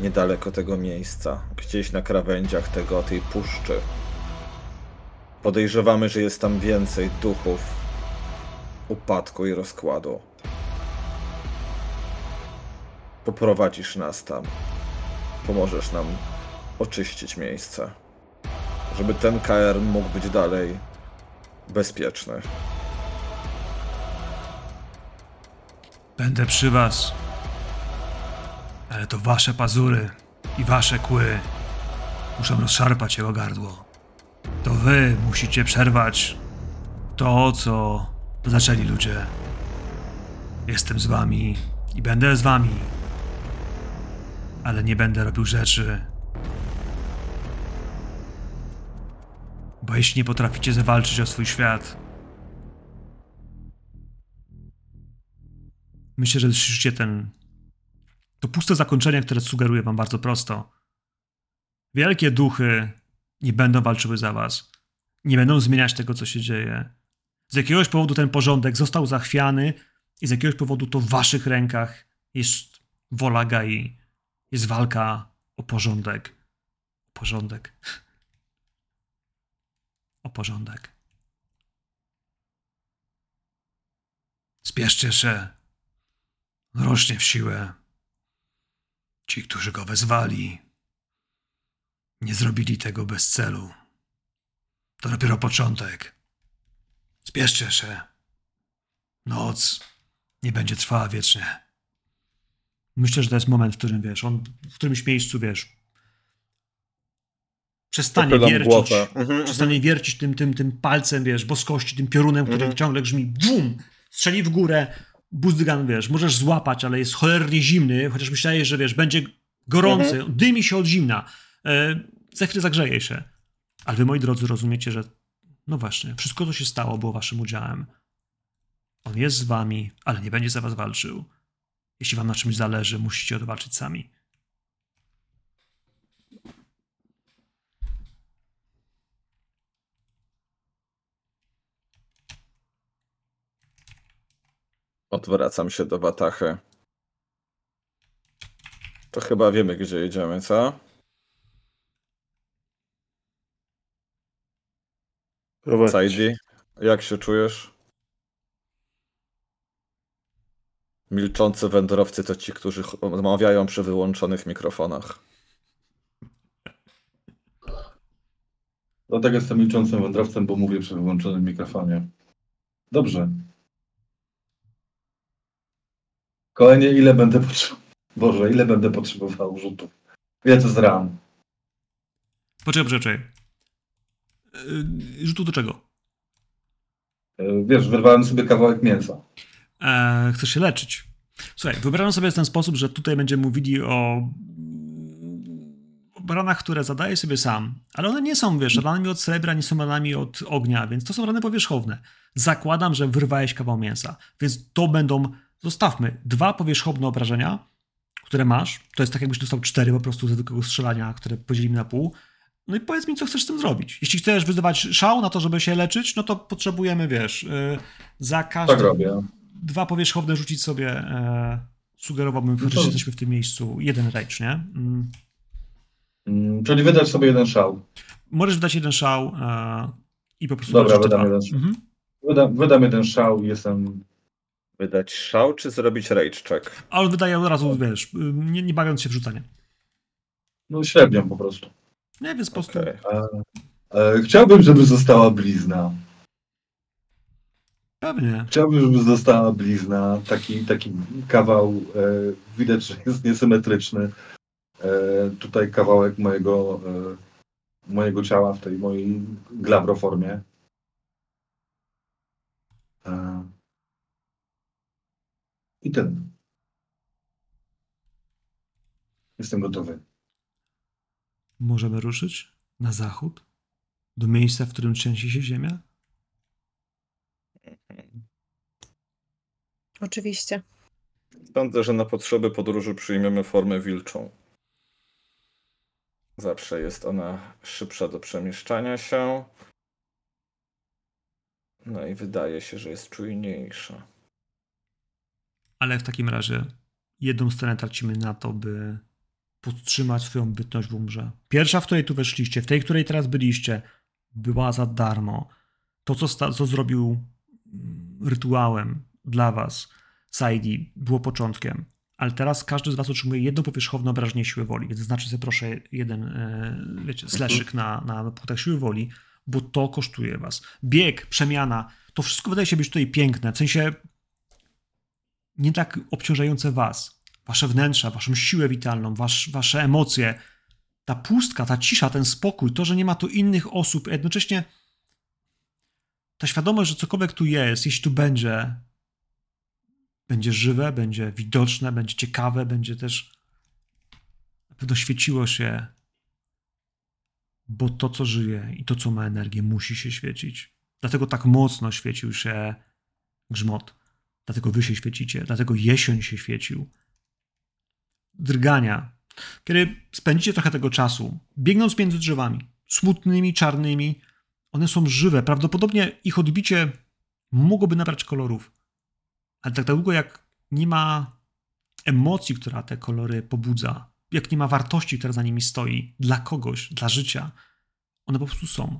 niedaleko tego miejsca, gdzieś na krawędziach tego, tej puszczy. Podejrzewamy, że jest tam więcej duchów upadku i rozkładu. Poprowadzisz nas tam. Pomożesz nam oczyścić miejsce, żeby ten KR mógł być dalej bezpieczny. Będę przy was. Ale to wasze pazury i wasze kły muszą rozszarpać jego gardło. To wy musicie przerwać to, co zaczęli ludzie. Jestem z wami i będę z wami. Ale nie będę robił rzeczy. Bo jeśli nie potraficie zawalczyć o swój świat, Myślę, że słyszycie ten. To puste zakończenie, które sugeruje wam bardzo prosto. Wielkie duchy nie będą walczyły za was. Nie będą zmieniać tego, co się dzieje. Z jakiegoś powodu ten porządek został zachwiany i z jakiegoś powodu to w waszych rękach jest wola Gai. Jest walka o porządek. O porządek. O porządek. Spieszcie się rośnie w siłę. Ci, którzy go wezwali, nie zrobili tego bez celu. To dopiero początek. Spieszcie się. Noc nie będzie trwała wiecznie. Myślę, że to jest moment, w którym wiesz, on w którymś miejscu wiesz. Przestanie Popylam wiercić. Mhm, przestanie wiercić tym, tym, tym palcem, wiesz, boskości, tym piorunem, który Mhm. ciągle grzmi. Bum! Strzeli w górę, Buzdygan, wiesz, możesz złapać, ale jest cholernie zimny, chociaż myślałeś, że wiesz, będzie gorący, dymi się od zimna. E, za chwilę zagrzeje się. Ale wy, moi drodzy, rozumiecie, że no właśnie, wszystko, co się stało, było waszym udziałem. On jest z wami, ale nie będzie za was walczył. Jeśli wam na czymś zależy, musicie odwalczyć sami. Odwracam się do Watachy. To chyba wiemy, gdzie jedziemy, co? Saidi, jak się czujesz? Milczący wędrowcy to ci, którzy rozmawiają przy wyłączonych mikrofonach. Dlatego jestem milczącym wędrowcem, bo mówię przy wyłączonym mikrofonie. Dobrze. Kolejnie ile będę potrzebował? Boże, ile będę potrzebował rzutów? Ile to z ran? Poczekaj, poczekaj. Yy, Rzutu do czego? E, Wiesz, wyrwałem sobie kawałek mięsa. E, chcesz się leczyć. Słuchaj, wyobrażam sobie w ten sposób, że tutaj będziemy mówili o, baranach, które zadaję sobie sam, ale one nie są, wiesz, ranami od srebra, nie są ranami od ognia, więc to są rany powierzchowne. Zakładam, że wyrwałeś kawał mięsa, więc to będą, zostawmy, dwa powierzchowne obrażenia, które masz, to jest tak jakbyś dostał cztery po prostu ze zwykłego strzelania, które podzielimy na pół, no i powiedz mi, co chcesz z tym zrobić. Jeśli chcesz wyzywać szał na to, żeby się leczyć, no to potrzebujemy, wiesz, yy, za każdy Tak robię. dwa powierzchowne rzucić sobie. E, sugerowałbym, No że to- jesteśmy w tym miejscu. Jeden rage, nie? Mm. Mm, Czyli wydać sobie jeden szał. Możesz wydać jeden szał e, i po prostu Dobra, wydam jeden szał. Mhm. Wydam, wydam jeden szał i jestem... Wydać szał czy zrobić rage check? Ale wydaje od razu, wiesz, y, nie, nie bawiąc się w rzucanie. No średnią po prostu. Nie, więc po prostu Okej. E, chciałbym, żeby została blizna. pewnie. Chciałbym, żeby została blizna. Taki, taki kawał, e, widać, że jest niesymetryczny. E, tutaj kawałek mojego, e, mojego ciała w tej mojej glabroformie. E, I ten. Jestem gotowy. Możemy ruszyć na zachód, do miejsca, w którym trzęsie się ziemia. Oczywiście. Sądzę, że na potrzeby podróży przyjmiemy formę wilczą. Zawsze jest ona szybsza do przemieszczania się. No i wydaje się, że jest czujniejsza. Ale w takim razie jedną stronę tracimy na to, by podtrzymać swoją bytność w umrze. Pierwsza, w której tu weszliście, w tej, której teraz byliście, była za darmo. To, co, sta- co zrobił mm, rytuałem dla was Saidi, było początkiem. Ale teraz każdy z was otrzymuje jedno powierzchowne obrażenie siły woli, więc znaczy sobie proszę jeden, e, wiecie, slaszyk na, na punktach siły woli, bo to kosztuje was. Bieg, przemiana, to wszystko wydaje się być tutaj piękne, w sensie nie tak obciążające was, wasze wnętrza, waszą siłę witalną, wasz, wasze emocje. Ta pustka, ta cisza, ten spokój, to, że nie ma tu innych osób, jednocześnie ta świadomość, że cokolwiek tu jest, jeśli tu będzie, będzie żywe, będzie widoczne, będzie ciekawe, będzie też na pewno świeciło się, bo to, co żyje i to, co ma energię, musi się świecić. Dlatego tak mocno świecił się grzmot. Dlatego wy się świecicie, dlatego jesień się świecił. Drgania. Kiedy spędzicie trochę tego czasu, biegnąc między drzewami, smutnymi, czarnymi, one są żywe. Prawdopodobnie ich odbicie mogłoby nabrać kolorów. Ale tak długo jak nie ma emocji, która te kolory pobudza, jak nie ma wartości, która za nimi stoi, dla kogoś, dla życia, one po prostu są.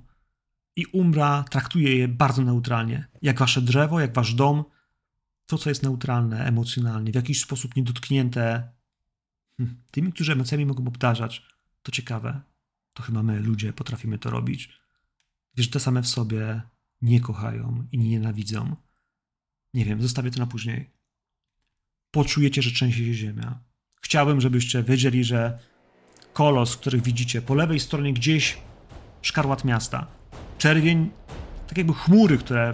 I Umbra traktuje je bardzo neutralnie. Jak wasze drzewo, jak wasz dom, to, co jest neutralne emocjonalnie, w jakiś sposób niedotknięte tymi, którzy emocjami mogą obdarzać, to ciekawe. To chyba my, ludzie, potrafimy to robić. Wiesz, te same w sobie nie kochają i nie nienawidzą. Nie wiem, zostawię to na później. Poczujecie, że trzęsie się ziemia. Chciałbym, żebyście wiedzieli, że kolos, których widzicie po lewej stronie gdzieś szkarłat miasta. Czerwień, tak jakby chmury, które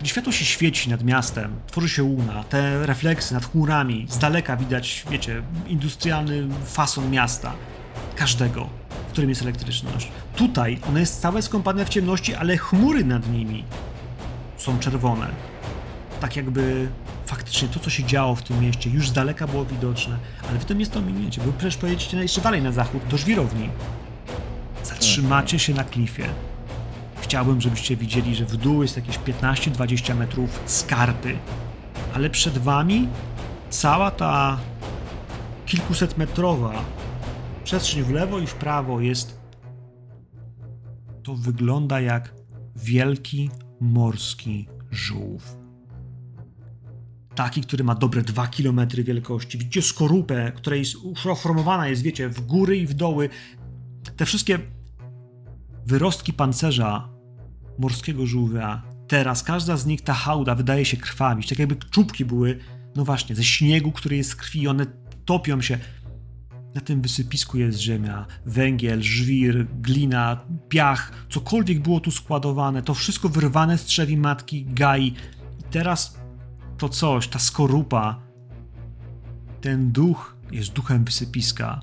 gdy światło się świeci nad miastem, tworzy się łuna, te refleksy nad chmurami, z daleka widać, wiecie, industrialny fason miasta. Każdego, w którym jest elektryczność. Tutaj ona jest całe skąpane w ciemności, ale chmury nad nimi są czerwone. tak jakby faktycznie to, co się działo w tym mieście, już z daleka było widoczne, ale wy to miasto ominiecie, bo przecież pojedziecie jeszcze dalej na zachód, do żwirowni. Zatrzymacie się na klifie. Chciałbym, żebyście widzieli, że w dół jest jakieś 15-20 metrów skarpy, ale przed wami cała ta kilkusetmetrowa przestrzeń w lewo i w prawo jest. To wygląda jak wielki morski żółw. Taki, który ma dobre 2 km wielkości. Widzicie skorupę, która jest uformowana jest, wiecie, w góry i w doły. Te wszystkie wyrostki pancerza morskiego żółwia. Teraz każda z nich, ta hałda, wydaje się krwawić. Tak jakby czubki były, no właśnie, ze śniegu, który jest z krwi. One topią się. Na tym wysypisku jest ziemia, węgiel, żwir, glina, piach, cokolwiek było tu składowane. To wszystko wyrwane z trzewi matki Gai. I teraz to coś, ta skorupa, ten duch jest duchem wysypiska.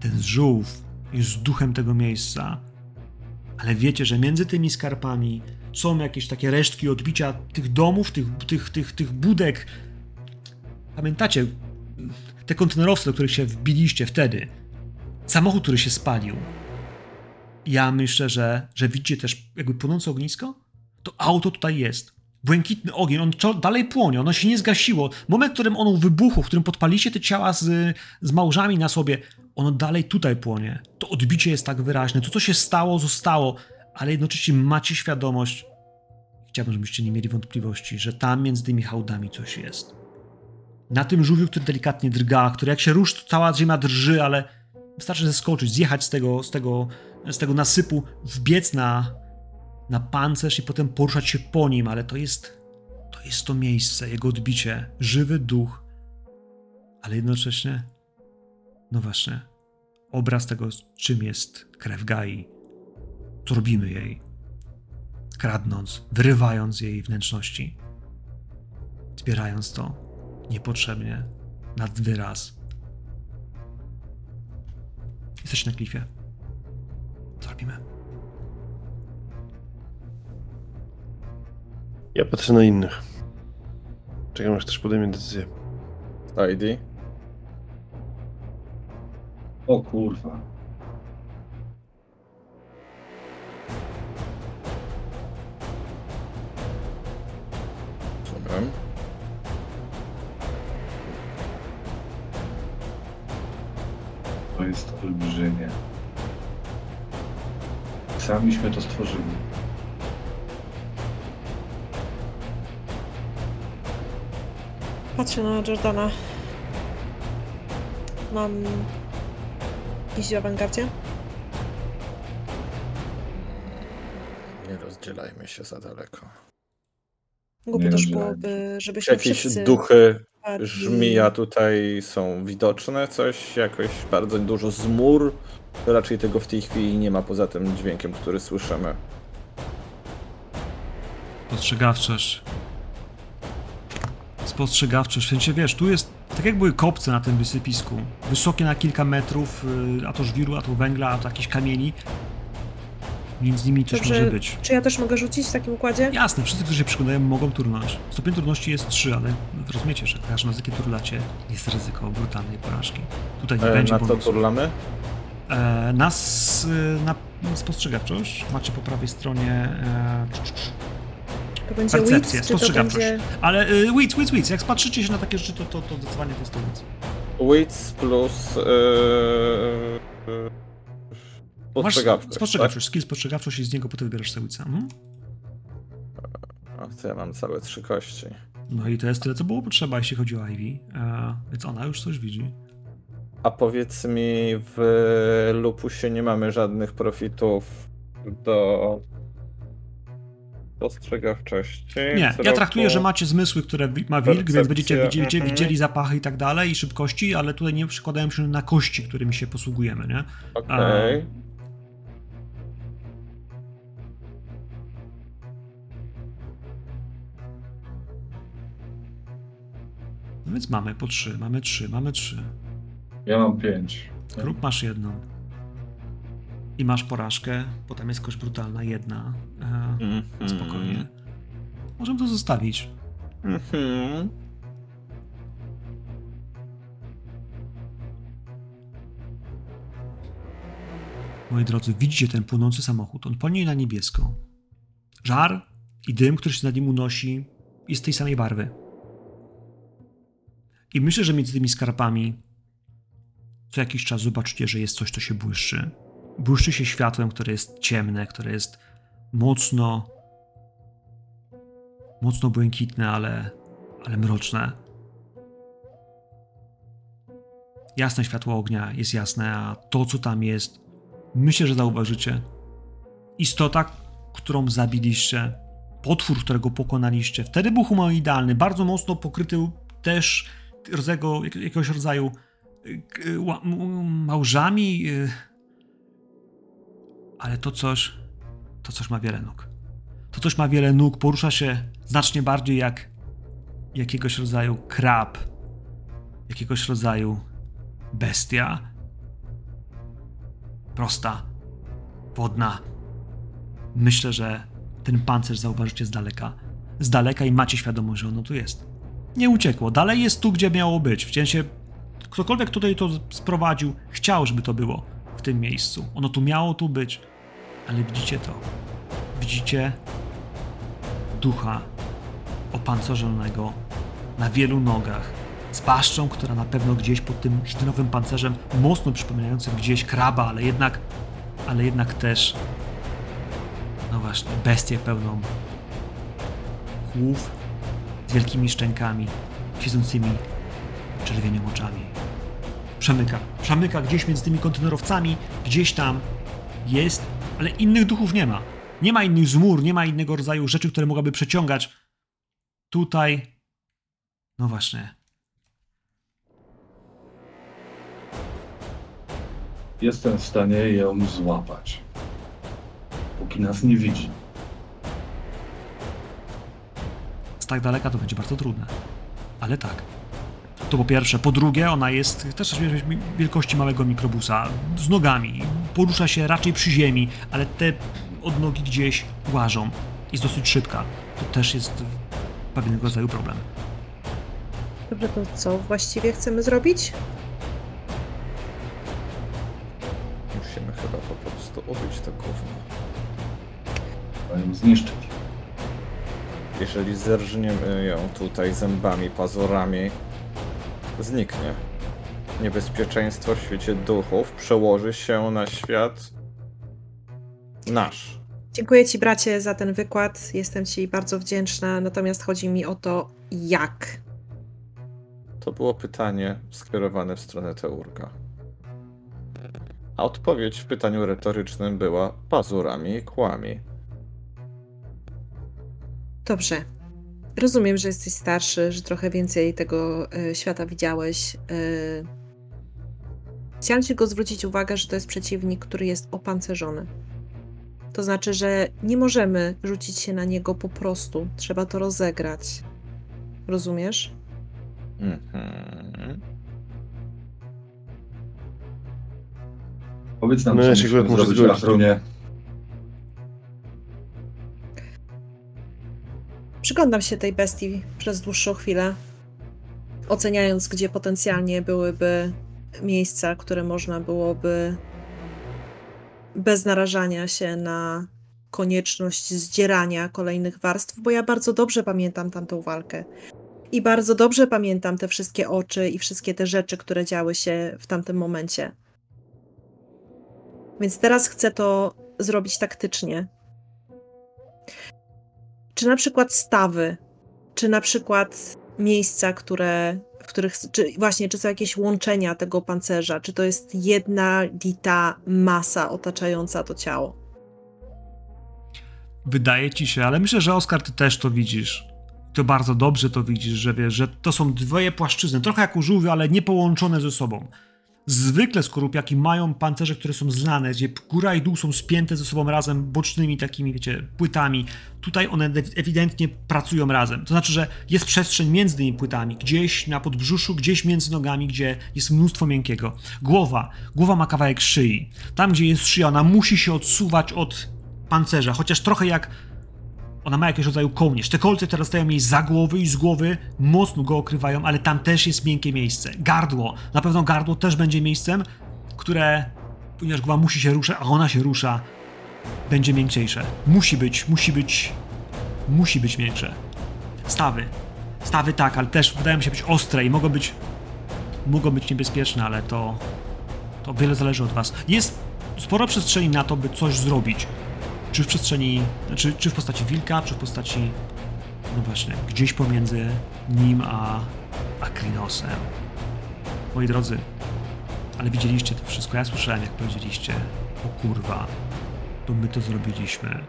Ten żółw jest duchem tego miejsca. Ale wiecie, że między tymi skarpami są jakieś takie resztki odbicia tych domów, tych, tych, tych, tych budek. Pamiętacie te kontenerowce, do których się wbiliście wtedy? Samochód, który się spalił. Ja myślę, że, że widzicie też jakby płonące ognisko? To auto tutaj jest. Błękitny ogień, on dalej płonie, ono się nie zgasiło. Moment, w którym ono wybuchło, w którym podpaliście te ciała z, z małżami na sobie, ono dalej tutaj płonie. To odbicie jest tak wyraźne. To, co się stało, zostało, ale jednocześnie macie świadomość, chciałbym, żebyście nie mieli wątpliwości, że tam między tymi hałdami coś jest. Na tym żółwiu, który delikatnie drga, który jak się ruszy, to cała ziemia drży, ale wystarczy zeskoczyć, zjechać z tego, z tego, z tego nasypu, wbiec na, na pancerz i potem poruszać się po nim, ale to jest to jest to miejsce, jego odbicie, żywy duch, ale jednocześnie, no właśnie, obraz tego, czym jest krew Gai, co robimy jej, kradnąc, wyrywając jej wnętrzności, zbierając to niepotrzebnie, nad wyraz. Jesteś na klifie. Co robimy? Ja patrzę na innych. Czekam, aż też podejmie decyzję. ID. O kurwa. To jest olbrzymie. Samiśmy to stworzyli. Patrzę na Jordana. Mam iść w awangardzie? Nie rozdzielajmy się za daleko. Głupio też byłoby, żebyśmy Jakieś wszyscy duchy padli. żmija tutaj są widoczne? Coś, jakoś bardzo dużo zmur? Raczej tego w tej chwili nie ma poza tym dźwiękiem, który słyszymy. Spostrzegawczość. Spostrzegawczość. W sensie, wiesz, tu jest tak jak były kopce na tym wysypisku. Wysokie na kilka metrów, y, a to żwiru, a to węgla, a to jakieś kamieni. Między nimi coś Dobrze. może być. Czy ja też mogę rzucić w takim układzie? Jasne, wszyscy, którzy się przyglądają, mogą turnąć. Stopień trudności jest 3, ale rozumiecie, że każdy raz, kiedy turlacie, jest ryzyko brutalnej porażki. Tutaj nie E, będzie na co turlamy? E, nas y, na spostrzegawczość macie po prawej stronie e, To będzie Percepcję, Wits, czy to spostrzegawczość. będzie... Ale y, wits, wits, wits. Jak spatrzycie się na takie rzeczy, to, to, to zdecydowanie to jest to wits. Wits plus... Yy, yy, Masz spostrzegawczość, tak? spostrzegawczość, skill spostrzegawczość i z niego potem wybierasz sobie witsa. Mhm. A to ja mam całe trzy kości. No i to jest tyle, co było potrzeba, jeśli chodzi o Ivy. E, więc ona już coś widzi. A powiedz mi, w Lupusie nie mamy żadnych profitów do spostrzegawczości. Nie, ja traktuję, że macie zmysły, które ma wilk, więc Percepcja, będziecie widzieli, mhm. widzieli zapachy i tak dalej, i szybkości, ale tutaj nie przykładają się na kości, którymi się posługujemy, nie? Okej. No więc mamy po trzy, mamy trzy, mamy trzy. Ja mam pięć. Kruk masz jedną. I masz porażkę, potem jest kość brutalna, jedna. E, Mhm. spokojnie. możemy to zostawić. Mhm. Moi drodzy, widzicie ten płonący samochód. On płonie na niebiesko. Żar i dym, który się nad nim unosi, jest tej samej barwy. I myślę, że między tymi skarpami co jakiś czas zobaczycie, że jest coś, co się błyszczy. Błyszczy się światłem, które jest ciemne, które jest mocno mocno błękitne, ale, ale mroczne. Jasne światło ognia jest jasne, a to, co tam jest, myślę, że zauważycie. Istota, którą zabiliście, potwór, którego pokonaliście, wtedy był humanoidalny, bardzo mocno pokryty też rodzaju, jakiegoś rodzaju y, małżami, y, ale to coś, to coś ma wiele nóg. To coś ma wiele nóg, porusza się znacznie bardziej jak jakiegoś rodzaju krab, jakiegoś rodzaju bestia. Prosta, wodna. Myślę, że ten pancerz zauważycie z daleka. Z daleka i macie świadomość, że ono tu jest. Nie uciekło, dalej jest tu, gdzie miało być. W sensie, ktokolwiek tutaj to sprowadził, chciał, żeby to było tym miejscu. Ono tu miało tu być, ale widzicie to. Widzicie ducha opancerzonego na wielu nogach, z paszczą, która na pewno gdzieś pod tym chitinowym pancerzem, mocno przypominającym gdzieś kraba, ale jednak, ale jednak też, no właśnie, bestię pełną kłów z wielkimi szczękami, siedzącymi czerwienią oczami. Przemyka, przemyka gdzieś między tymi kontenerowcami, gdzieś tam jest, ale innych duchów nie ma. Nie ma innych zmur, nie ma innego rodzaju rzeczy, które mogłaby przeciągać. Tutaj, no właśnie, Jestem w stanie ją złapać. Póki nas nie widzi. z tak daleka to będzie bardzo trudne. Ale tak. To po pierwsze. Po drugie, ona jest też wielkości małego mikrobusa, z nogami. Porusza się raczej przy ziemi, ale te odnogi gdzieś łażą. Jest dosyć szybka. To też jest pewnego rodzaju problem. Dobrze, to co właściwie chcemy zrobić? Musimy chyba po prostu ubić to gówno. Ją zniszczyć. Jeżeli zerżniemy ją tutaj zębami, pazurami, zniknie. Niebezpieczeństwo w świecie duchów przełoży się na świat nasz. Dziękuję Ci, bracie, za ten wykład. Jestem Ci bardzo wdzięczna, natomiast chodzi mi o to, jak. To było pytanie skierowane w stronę Teurga. A odpowiedź w pytaniu retorycznym była pazurami i kłami. Dobrze. Rozumiem, że jesteś starszy, że trochę więcej tego e, świata widziałeś. E, chciałam tylko zwrócić uwagę, że to jest przeciwnik, który jest opancerzony. To znaczy, że nie możemy rzucić się na niego po prostu. Trzeba to rozegrać. Rozumiesz? Mhm. Powiedz nam, No co ja się musimy zrobić zgodzić. Afronie. Przyglądam się tej bestii przez dłuższą chwilę, oceniając, gdzie potencjalnie byłyby miejsca, które można byłoby bez narażania się na konieczność zdzierania kolejnych warstw, bo ja bardzo dobrze pamiętam tamtą walkę. I bardzo dobrze pamiętam te wszystkie oczy i wszystkie te rzeczy, które działy się w tamtym momencie. Więc teraz chcę to zrobić taktycznie. Czy na przykład stawy, czy na przykład miejsca, które, w których, czy właśnie, czy są jakieś łączenia tego pancerza, czy to jest jedna lita masa otaczająca to ciało? Wydaje ci się, ale myślę, że Oskar, ty też to widzisz. To bardzo dobrze to widzisz, że wiesz, że to są dwie płaszczyzny, trochę jak u żółwi, ale nie połączone ze sobą. Zwykle skorupiaki mają pancerze, które są zlane, gdzie góra i dół są spięte ze sobą razem bocznymi takimi, wiecie, płytami. Tutaj one ewidentnie pracują razem. To znaczy, że jest przestrzeń między tymi płytami, gdzieś na podbrzuszu, gdzieś między nogami, gdzie jest mnóstwo miękkiego. Głowa. Głowa ma kawałek szyi. Tam, gdzie jest szyja, ona musi się odsuwać od pancerza, chociaż trochę jak Ona ma jakiegoś rodzaju kołnierz. Te kolce teraz stają jej za głowy i z głowy mocno go okrywają, ale tam też jest miękkie miejsce. Gardło. Na pewno gardło też będzie miejscem, które, ponieważ głowa musi się ruszać, a ona się rusza, będzie miękciejsze. Musi być, musi być, musi być miększe. Stawy. Stawy tak, ale też wydają się być ostre i mogą być, mogą być niebezpieczne, ale to, to wiele zależy od was. Jest sporo przestrzeni na to, by coś zrobić. Czy w przestrzeni, czy, czy w postaci wilka, czy w postaci, no właśnie, gdzieś pomiędzy nim a, a. Moi drodzy, ale widzieliście to wszystko. Ja słyszałem, jak powiedzieliście, o kurwa, to my to zrobiliśmy.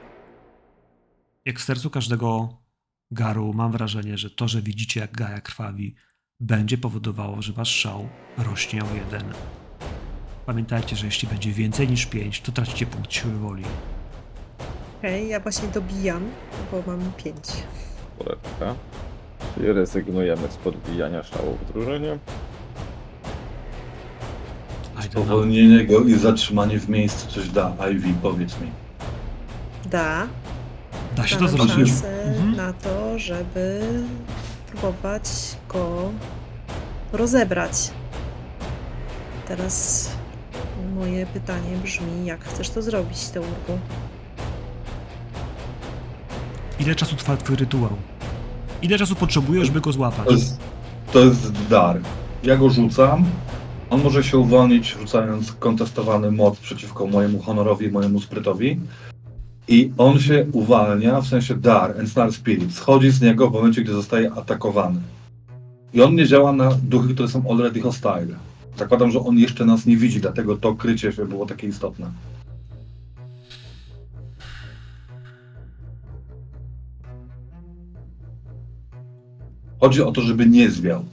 Jak w sercu każdego garu mam wrażenie, że to, że widzicie, jak Gaja krwawi, będzie powodowało, że wasz szał rośnie o jeden. Pamiętajcie, że jeśli będzie więcej niż pięć, to tracicie punkt siły woli. Okej, ja właśnie dobijam, bo mam pięć. Kuleczka. Czyli rezygnujemy z podbijania szału w drużynie. I don't know. Powolnienie go i zatrzymanie w miejscu coś da. Ivy, powiedz mi. Da. Da się da to zrobić. szansę Mhm. na to, żeby próbować go rozebrać. Teraz moje pytanie brzmi, jak chcesz to zrobić, Teurku? Ile czasu trwa twój rytuał? Ile czasu potrzebujesz, by go złapać? To jest, to jest dar. Ja go rzucam. On może się uwolnić, rzucając kontestowany moc przeciwko mojemu honorowi, mojemu sprytowi. I on się uwalnia, w sensie dar, Ensnar Spirit, schodzi z niego w momencie, gdy zostaje atakowany. I on nie działa na duchy, które są already hostile. Zakładam, że on jeszcze nas nie widzi, dlatego to krycie się było takie istotne. Chodzi o to, żeby nie zwiał.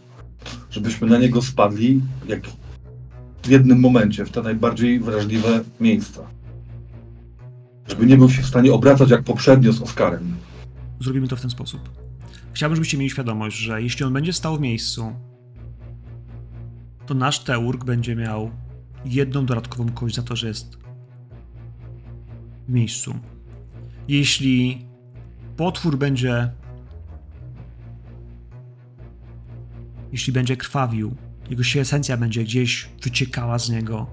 Żebyśmy na niego spadli jak w jednym momencie, w te najbardziej wrażliwe miejsca. Żeby nie był się w stanie obracać jak poprzednio z Oskarem. Zrobimy to w ten sposób. Chciałbym, żebyście mieli świadomość, że jeśli on będzie stał w miejscu, to nasz Teurg będzie miał jedną dodatkową kość za to, że jest w miejscu. Jeśli potwór będzie. Jeśli będzie krwawił, jego esencja będzie gdzieś wyciekała z niego,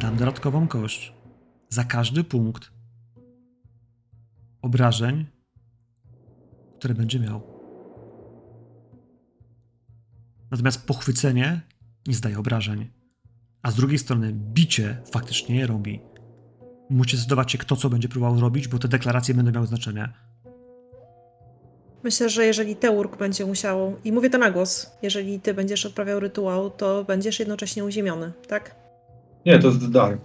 dam dodatkową kość za każdy punkt obrażeń, które będzie miał. Natomiast pochwycenie nie zdaje obrażeń, a z drugiej strony bicie faktycznie je robi. Musicie zdecydować się, kto co będzie próbował robić, bo te deklaracje będą miały znaczenie. Myślę, że jeżeli Teurk będzie musiał, i mówię to na głos, jeżeli ty będziesz odprawiał rytuał, to będziesz jednocześnie uziemiony, tak? Nie, to jest dar.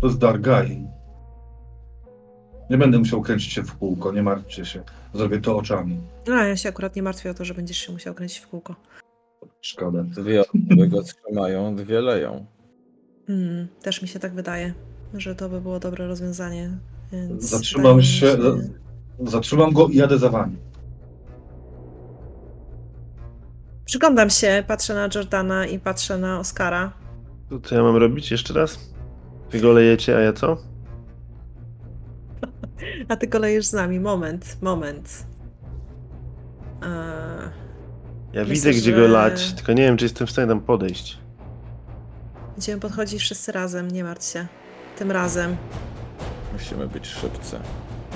To jest dar Gai. Nie będę musiał kręcić się w kółko, nie martwcie się. Zrobię to oczami. A ja się akurat nie martwię o to, że będziesz się musiał kręcić w kółko. Szkoda. Dwie osoby go trzymają, dwie leją. Mm, też mi się tak wydaje, że to by było dobre rozwiązanie. Więc Zatrzymam mi się, zatrzymam go i jadę za wami. Przyglądam się, patrzę na Jordana i patrzę na Oskara. To co ja mam robić jeszcze raz? Wy go lejecie, a ja co? A ty kolejesz z nami. Moment, moment. Eee, Ja Myślę, widzę, gdzie że- go lać, tylko nie wiem, czy jestem w stanie tam podejść. będziemy podchodzić wszyscy razem, nie martw się. Tym razem. Musimy być szybcy.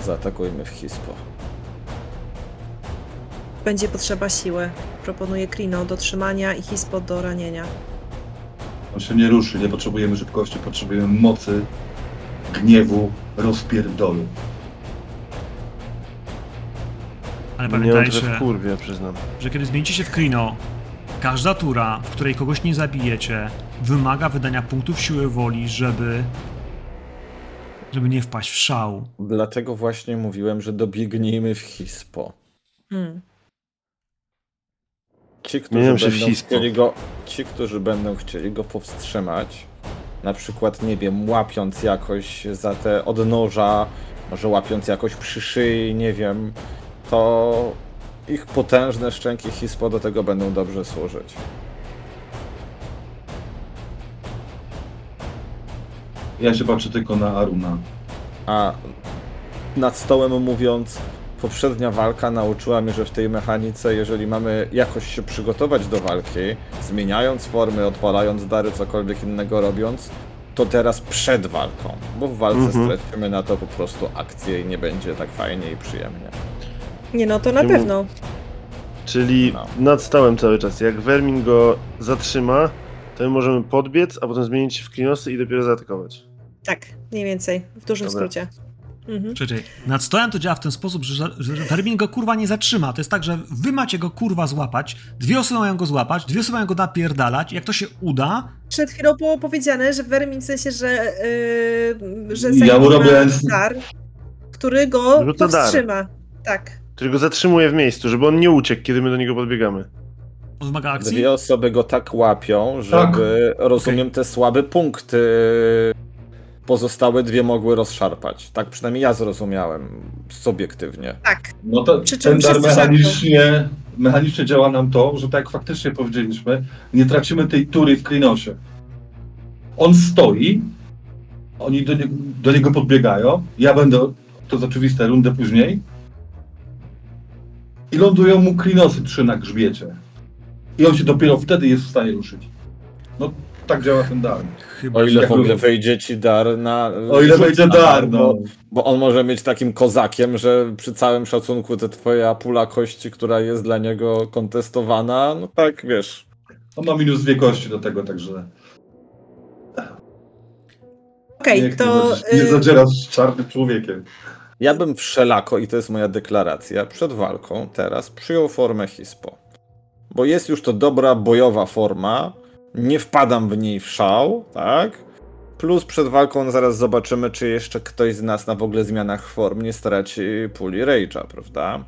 Zaatakujmy w Hispo. Będzie potrzeba siły. Proponuję Krino do trzymania i Hispo do ranienia. On się nie ruszy, nie potrzebujemy szybkości, potrzebujemy mocy, gniewu, rozpierdolu. Ale Mnie pamiętajcie, trochę kurwie, przyznam. że kiedy zmienicie się w Krino, każda tura, w której kogoś nie zabijecie, wymaga wydania punktów siły woli, żeby. Żeby nie wpaść w szał. Dlatego właśnie mówiłem, że dobiegnijmy w Hispo. Hmm. Ci, którzy Zmieniam się w będą Hispo. chcieli go, ci, którzy będą chcieli go powstrzymać, na przykład, nie wiem, łapiąc jakoś za te odnoża, może łapiąc jakoś przy szyi, nie wiem, to ich potężne szczęki Hispo do tego będą dobrze służyć. Ja się patrzę tylko na Aruna. A nad stołem mówiąc, poprzednia walka nauczyła mnie, że w tej mechanice, jeżeli mamy jakoś się przygotować do walki, zmieniając formy, odpalając dary, cokolwiek innego robiąc, to teraz przed walką, bo w walce Mhm. stracimy na to po prostu akcję i nie będzie tak fajnie i przyjemnie. Nie no, to na pewno. Czyli No. nad stołem cały czas. Jak Vermin go zatrzyma, to my możemy podbiec, a potem zmienić się w klinosy i dopiero zaatakować. Tak, mniej więcej, w dużym Dobra. skrócie. Mhm. Czekaj, nad stołem to działa w ten sposób, że, że Vermin go kurwa nie zatrzyma. To jest tak, że wy macie go kurwa złapać, dwie osoby mają go złapać, dwie osoby mają go napierdalać. Jak to się uda, Przed chwilą było powiedziane, że Vermin w sensie, że, yy, że Ja Saidin mu robię- ma dar, który go Rzuca dar. powstrzyma. Tak. Który go zatrzymuje w miejscu, żeby on nie uciekł, kiedy my do niego podbiegamy. On wymaga akcji. Dwie osoby go tak łapią, żeby, rozumiem, te słabe punkty pozostałe dwie mogły rozszarpać. Tak przynajmniej ja zrozumiałem subiektywnie. Tak. No to Przy ten dar mechanicznie, mechanicznie działa nam to, że tak jak faktycznie powiedzieliśmy, nie tracimy tej tury w Krinosie. On stoi, oni do, nie, do niego podbiegają, ja będę, to jest oczywiste, rundę później i lądują mu Krinosy trzy na grzbiecie. I on się dopiero wtedy jest w stanie ruszyć. No tak działa ten dar. Chyba, O ile w ogóle wejdzie ci dar na. O ile wejdzie dar, no. Bo, bo on może mieć takim kozakiem, że przy całym szacunku to twoja pula kości, która jest dla niego kontestowana, no tak wiesz. On ma minus dwie kości do tego, także Okej, niech to nie, zadziera- nie yy, zadziera z czarnym człowiekiem. Ja bym wszelako, i to jest moja deklaracja, przed walką teraz przyjął formę Hispo. Bo jest już to dobra bojowa forma, nie wpadam w niej w szał, tak? Plus przed walką zaraz zobaczymy, czy jeszcze ktoś z nas na w ogóle zmianach form nie straci puli Rage'a, prawda?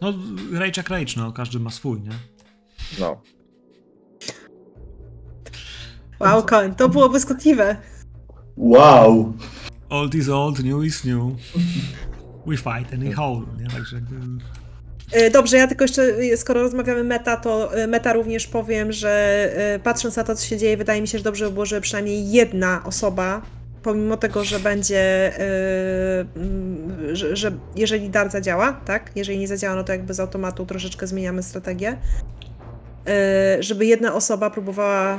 no rage jak rage, no, każdy ma swój, nie? No. wow, Koen, to było błyskotliwe. Wow! Old is old, new is new. We fight any hole, nie? Także jakby... E, Dobrze, ja tylko jeszcze, skoro rozmawiamy meta, to e, meta również powiem, że e, patrząc na to, co się dzieje, wydaje mi się, że dobrze by było, żeby przynajmniej jedna osoba, pomimo tego, że będzie, że, że jeżeli dar zadziała, tak? Jeżeli nie zadziała, no to jakby z automatu troszeczkę zmieniamy strategię. Żeby jedna osoba próbowała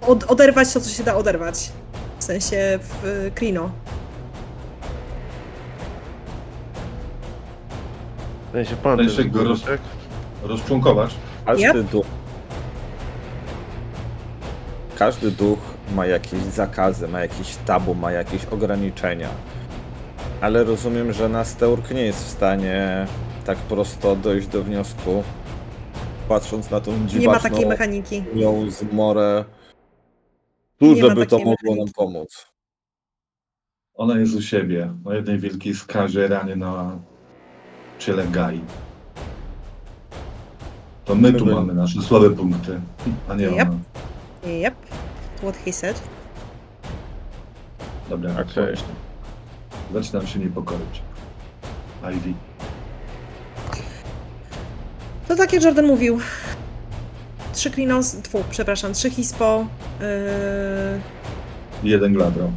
od, oderwać to, co się da oderwać. W sensie w Krino. Sensie pan Ten się go roz- tak? Rozczłonkować. Każdy Yep. duch. Każdy duch ma jakieś zakazy, ma jakieś tabu, ma jakieś ograniczenia. Ale rozumiem, że Nasteurk nie jest w stanie tak prosto dojść do wniosku, patrząc na tą Nie ma dziwaczną takiej mechaniki. zmorę. Nie Dużo ma by to takiej mogło nam mechaniki. pomóc. Ona jest u siebie, na jednej wielkiej skazie ranie na ciele Gai. To my tu mamy nasze słabe punkty, a nie Yep. ona. Yep. What he said. Dobra, Okej. okay. Zaczynam się niepokoić. Ivy. To tak jak Jordan mówił. Trzy Klinos, tfu, przepraszam, trzy Hispo yy, Jeden glabro.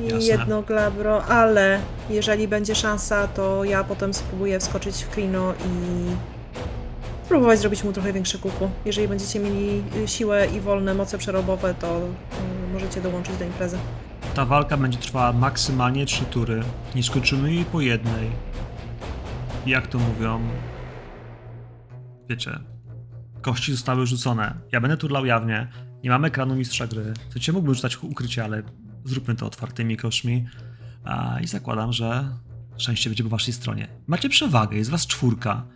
I Jasne. jedno Glabro, ale jeżeli będzie szansa, to ja potem spróbuję wskoczyć w Klino i spróbować zrobić mu trochę większe kuku. Jeżeli będziecie mieli y, siłę i wolne moce przerobowe, to y, możecie dołączyć do imprezy. Ta walka będzie trwała maksymalnie trzy tury. Nie skończymy jej po jednej. Jak to mówią? Wiecie, kości zostały rzucone. Ja będę turlał jawnie. Nie mamy ekranu mistrza gry. Chcecie mógłbym rzucać ukrycie, ale zróbmy to otwartymi kośćmi. A, I zakładam, że szczęście będzie po waszej stronie. Macie przewagę, jest was czwórka.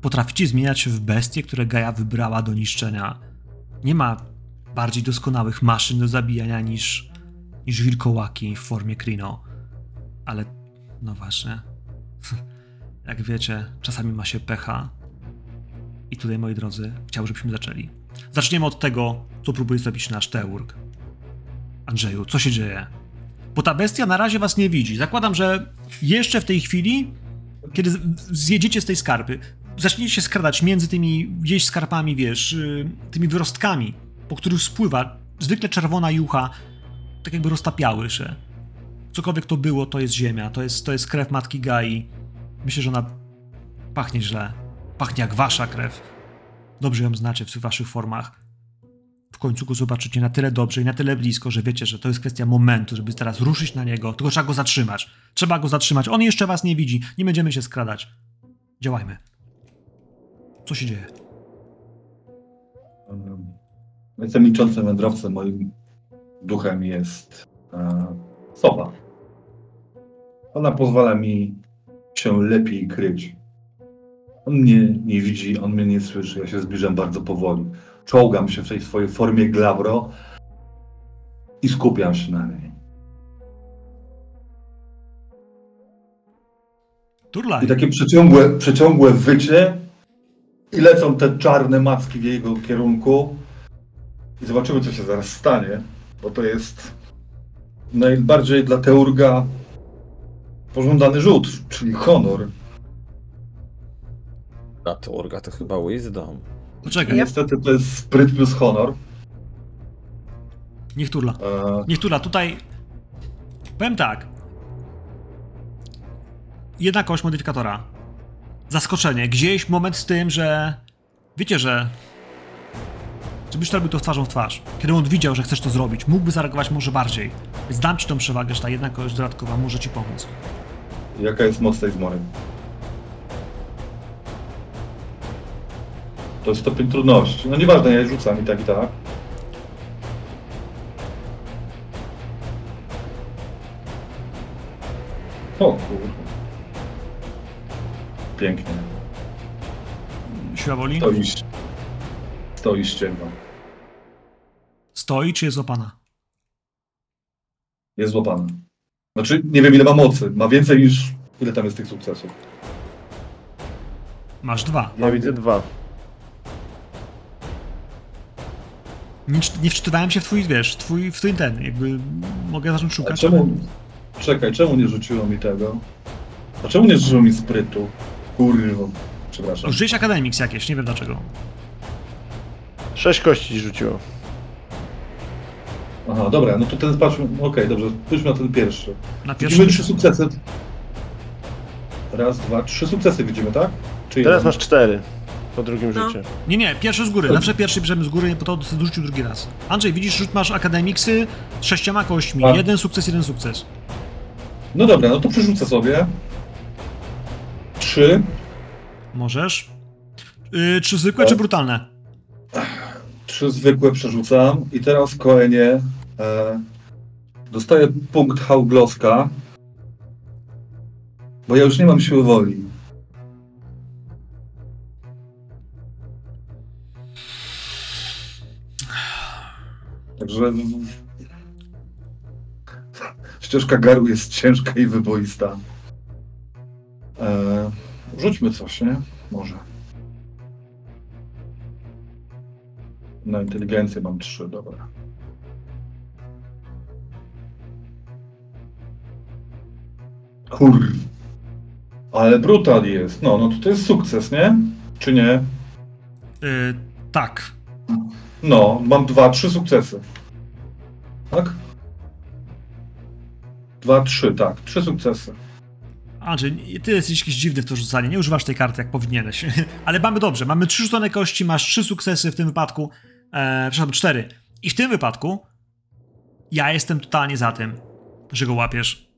Potraficie zmieniać się w bestie, które Gaia wybrała do niszczenia. Nie ma bardziej doskonałych maszyn do zabijania niż niż wilkołaki w formie Krino. Ale, no właśnie, jak wiecie, czasami ma się pecha. I tutaj, moi drodzy, chciałbym, żebyśmy zaczęli. Zaczniemy od tego, co próbuje zrobić nasz Teurg. Andrzeju, co się dzieje? Bo ta bestia na razie was nie widzi. Zakładam, że jeszcze w tej chwili, kiedy zjedziecie z tej skarpy, zaczniecie się skradać między tymi gdzieś skarpami, wiesz, y, tymi wyrostkami, po których spływa zwykle czerwona jucha, tak jakby roztapiały się. Cokolwiek to było, to jest ziemia, to jest, to jest krew matki Gai. Myślę, że ona pachnie źle. Pachnie jak wasza krew. Dobrze ją znacie w waszych formach. Końcu go zobaczycie na tyle dobrze i na tyle blisko, że wiecie, że to jest kwestia momentu, żeby teraz ruszyć na niego, tylko trzeba go zatrzymać. Trzeba go zatrzymać. On jeszcze was nie widzi. Nie będziemy się skradać. Działajmy. Co się dzieje? Jestem milczącym wędrowcem. Moim duchem jest e, sowa. Ona pozwala mi się lepiej kryć. On mnie nie widzi, on mnie nie słyszy. Ja się zbliżam bardzo powoli. Czołgam się w tej swojej formie glabro i skupiam się na niej. Turlaj. I takie przeciągłe, przeciągłe wycie i lecą te czarne macki w jego kierunku. I zobaczymy, co się zaraz stanie, bo to jest najbardziej dla Teurga pożądany rzut, czyli honor. A to Urga to chyba Wisdom. Poczekaj, Niestety to jest spryt plus honor. niech turla. E, Niech turla. Tutaj powiem tak. Jedna kość modyfikatora. Zaskoczenie. Gdzieś moment z tym, że wiecie, że żebyś to robił to twarzą w twarz. Kiedy on widział, że chcesz to zrobić, mógłby zareagować może bardziej. Więc dam ci tą przewagę, że ta jedna kość dodatkowa może ci pomóc. jaka jest moc tej zmory? To jest stopień trudności. No nieważne, ja je rzucam i tak i tak. O kurwa. Pięknie. Siła woli? Stoi, stoi ścięga. Stoi czy jest złapana? Jest złapana. Znaczy, nie wiem ile ma mocy. Ma więcej niż... Ile tam jest tych sukcesów? Masz dwa. Ja widzę dwa. Nie, nie wczytywałem się w twój, wiesz, w twój, w twój ten, jakby mogę zacząć A szukać. czemu... Czekaj, czemu nie rzuciło mi tego? A czemu nie rzuciło mi sprytu? Kurwa. Przepraszam. Użyłeś Academics jakieś, nie wiem dlaczego. Sześć kości rzuciło. Aha, dobra, no to ten patrzmy. Okej, dobrze, spójrzmy na ten pierwszy. Na Widzimy pierwszym trzy sukcesy. Raz, dwa, trzy sukcesy widzimy, tak? Czy Teraz jeden? masz cztery. Po drugim No. rzucie. Nie, nie, pierwszy z góry. Zawsze pierwszy bierzemy z góry, po to dorzucił drugi raz. Andrzej, widzisz, rzut masz akademiksy z sześcioma kośćmi. Tak. Jeden sukces, jeden sukces. No dobra, no to przerzucę sobie. Trzy. Możesz. Yy, czy zwykłe, czy brutalne? Trzy zwykłe przerzucam. I teraz Koenie e, dostaję punkt Haugloska. Bo ja już nie mam siły woli. Także w- ścieżka garu jest ciężka i wyboista. E, rzućmy coś, nie? Może. Na inteligencję mam trzy, dobra. Kur... Ale brutal jest. No, no to, to jest sukces, nie? Czy nie? Yy, tak. No, mam dwa, trzy sukcesy. Tak? Dwa, trzy, tak. Trzy sukcesy. Andrzej, ty jesteś jakiś dziwny w to rzucanie. Nie używasz tej karty jak powinieneś. Ale mamy dobrze. Mamy trzy rzucone kości, masz trzy sukcesy w tym wypadku. E, przepraszam, cztery. I w tym wypadku ja jestem totalnie za tym, że go łapiesz.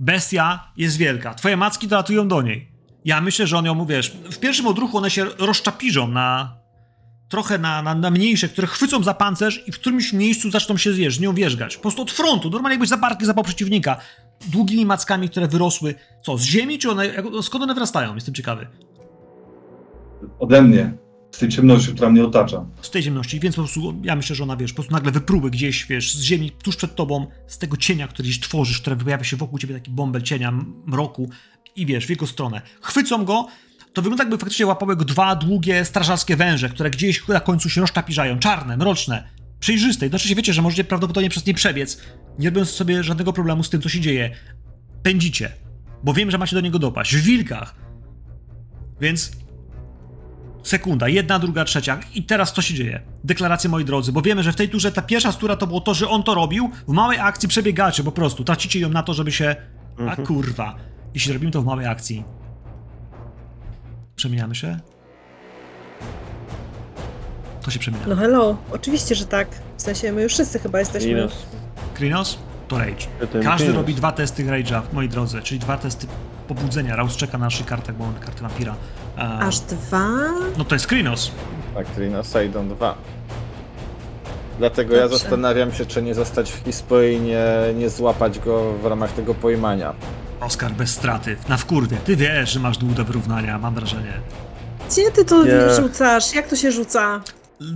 Bestia jest wielka. Twoje macki dolatują do niej. Ja myślę, że on ją, wiesz, w pierwszym odruchu one się rozczapiżą na trochę na, na, na mniejsze, które chwycą za pancerz i w którymś miejscu zaczną się zjeżdżać, z nią wierzgać. Po prostu od frontu, normalnie jakbyś zaparty zapał przeciwnika. Długimi mackami, które wyrosły, co, z ziemi, czy one, skąd one wyrastają? Jestem ciekawy. Ode mnie. Z tej ciemności, która mnie otacza. Z tej ciemności, więc po prostu ja myślę, że ona, wiesz, po prostu nagle wypruły gdzieś, wiesz, z ziemi, tuż przed tobą, z tego cienia, który gdzieś tworzysz, które pojawia się wokół ciebie, taki bąbel cienia, mroku i wiesz, w jego stronę. Chwycą go, to wygląda jakby faktycznie łapały go dwa długie, strażackie węże, które gdzieś na końcu się rozczapirzają, czarne, mroczne, przejrzyste. Jednocześnie wiecie, że możecie prawdopodobnie przez nie przebiec, nie robiąc sobie żadnego problemu z tym, co się dzieje. Pędzicie, bo wiem, że macie do niego dopaść, w wilkach. Więc Sekunda, jedna, druga, trzecia. I teraz co się dzieje? Deklaracje, moi drodzy, bo wiemy, że w tej turze ta pierwsza tura to było to, że on to robił. W małej akcji przebiegacie po prostu. Tracicie ją na to, żeby się. A Mhm. kurwa. Jeśli robimy to w małej akcji. Przemieniamy się? To się przemienia. No hello, oczywiście, że tak. W sensie my już wszyscy chyba jesteśmy. Minus. Krinos to Rage. Każdy Krinos. robi dwa testy Rage'a, moi drodzy, czyli dwa testy pobudzenia. Raus czeka na naszych kartach, bo mamy kartę wampira. E, Aż dwa? No to jest Krinos. Tak, Rinosa idą dwa. Dlatego ja Dobrze. zastanawiam się, czy nie zostać w Hiszpanii i nie, nie złapać go w ramach tego pojmania. Oskar bez straty, na wkurwie. Ty wiesz, że masz dół do wyrównania, mam wrażenie. Gdzie ty to Nie. rzucasz? Jak to się rzuca?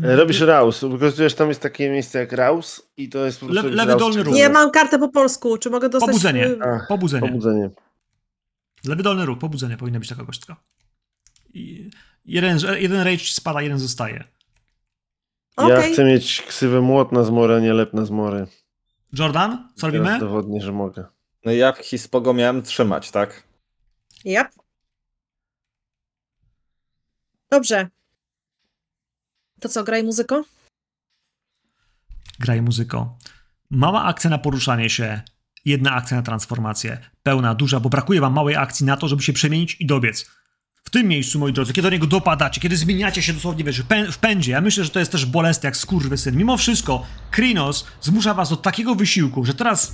E, Robisz Raus, wykorzystujesz tam jest takie miejsce jak Raus i to jest po prostu... Lewy Raus dolny ruch. Nie mam kartę po polsku. Czy mogę dostać... Pobudzenie. y, Ach, Pobudzenie. Pobudzenie. Lewy dolny ruch, pobudzenie, powinna być taka kostka. I jeden, jeden rage spada, jeden zostaje. Ja Okej. chcę mieć ksywę młot na zmorę, a nie lep na zmory. Jordan, co Teraz robimy? dowodnię, że mogę. No i ja w Hispogo miałem trzymać, tak? Yep. Dobrze. To co, graj muzyko? Graj muzyko. Mała akcja na poruszanie się, jedna akcja na transformację. Pełna, duża, bo brakuje wam małej akcji na to, żeby się przemienić i dobiec. W tym miejscu, moi drodzy, kiedy do niego dopadacie, kiedy zmieniacie się dosłownie, wiesz, w pę- w pędzie, ja myślę, że to jest też bolesne jak skurwysyn. Mimo wszystko, Krynos zmusza was do takiego wysiłku, że teraz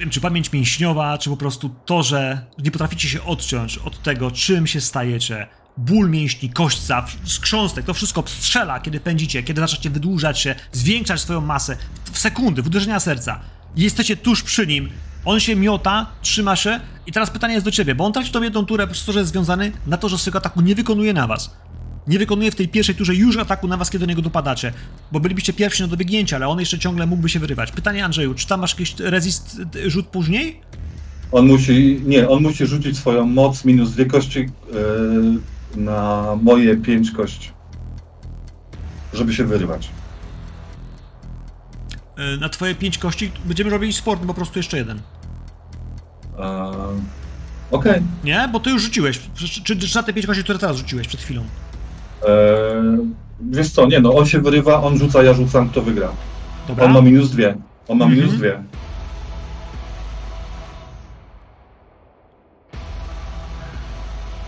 wiem, czy pamięć mięśniowa, czy po prostu to, że nie potraficie się odciąć od tego, czym się stajecie. Ból mięśni, kośćca, skrząstek, to wszystko strzela, kiedy pędzicie, kiedy zaczynacie wydłużać się, zwiększać swoją masę w sekundy, w uderzenia serca. Jesteście tuż przy nim, on się miota, trzyma się i teraz pytanie jest do ciebie, bo on traci tą jedną turę przez to, że jest związany na to, że swojego ataku nie wykonuje na was. Nie wykonuje w tej pierwszej turze już ataku na was, kiedy do niego dopadacie, bo bylibyście pierwsi na dobiegnięcie, ale on jeszcze ciągle mógłby się wyrywać. Pytanie Andrzeju, czy tam masz jakiś rezist y, rzut później? On musi, nie, on musi rzucić swoją moc minus dwie kości yy, na moje pięć kości. Żeby się wyrywać. Y, Na twoje pięć kości będziemy robili sport, po prostu jeszcze jeden. Eee, Okej. Nie? Bo ty już rzuciłeś. Czy, czy, czy na te pięć kości, które teraz rzuciłeś przed chwilą? Eee, Wiesz co, nie no, on się wyrywa, on rzuca, ja rzucam, kto wygra. Dobra. On ma minus dwie. On ma Mhm. minus dwie.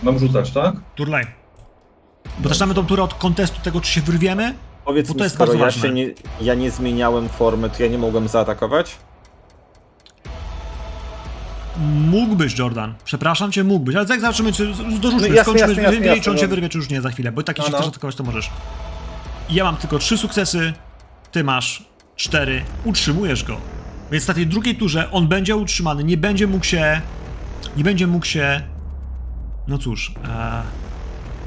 Mam rzucać, tak? Turlaj. Bo zaczynamy tą turę od kontestu tego, czy się wyrwiemy. Powiedz Bo to mi, jest skoro bardzo ja, ważne. się nie, ja nie zmieniałem formy, to ja nie mogłem zaatakować? Mógłbyś, Jordan. Przepraszam cię, mógłbyś. Ale jak zobaczymy, czy dorzućmy, No jasne, skończymy, jasne, jasne, wiedzieć, czy on no. wyrwie, czy już nie za chwilę. Bo tak, jeśli No, no. chcesz atakować, to możesz. Ja mam tylko trzy sukcesy, ty masz cztery. Utrzymujesz go. Więc na tej drugiej turze on będzie utrzymany, nie będzie mógł się... Nie będzie mógł się... No cóż... E,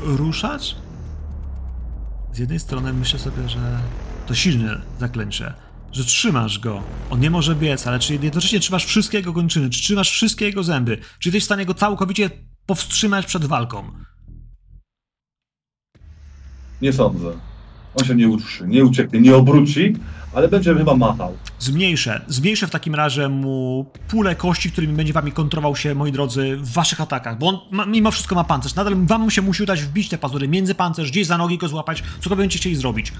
ruszać? Z jednej strony myślę sobie, że to silne zaklęcie, że trzymasz go. On nie może biec, ale czy jednocześnie trzymasz wszystkie jego kończyny, czy trzymasz wszystkie jego zęby, czy jesteś w stanie go całkowicie powstrzymać przed walką? Nie sądzę. On się nie uczy, nie ucieknie, nie obróci, ale będzie chyba machał. Zmniejszę, zmniejszę w takim razie mu pulę kości, którymi będzie wami kontrował się, moi drodzy, w waszych atakach, bo on ma, mimo wszystko ma pancerz. Nadal wam się musi udać wbić te pazury między pancerz, gdzieś za nogi go złapać, cokolwiek będziecie chcieli zrobić.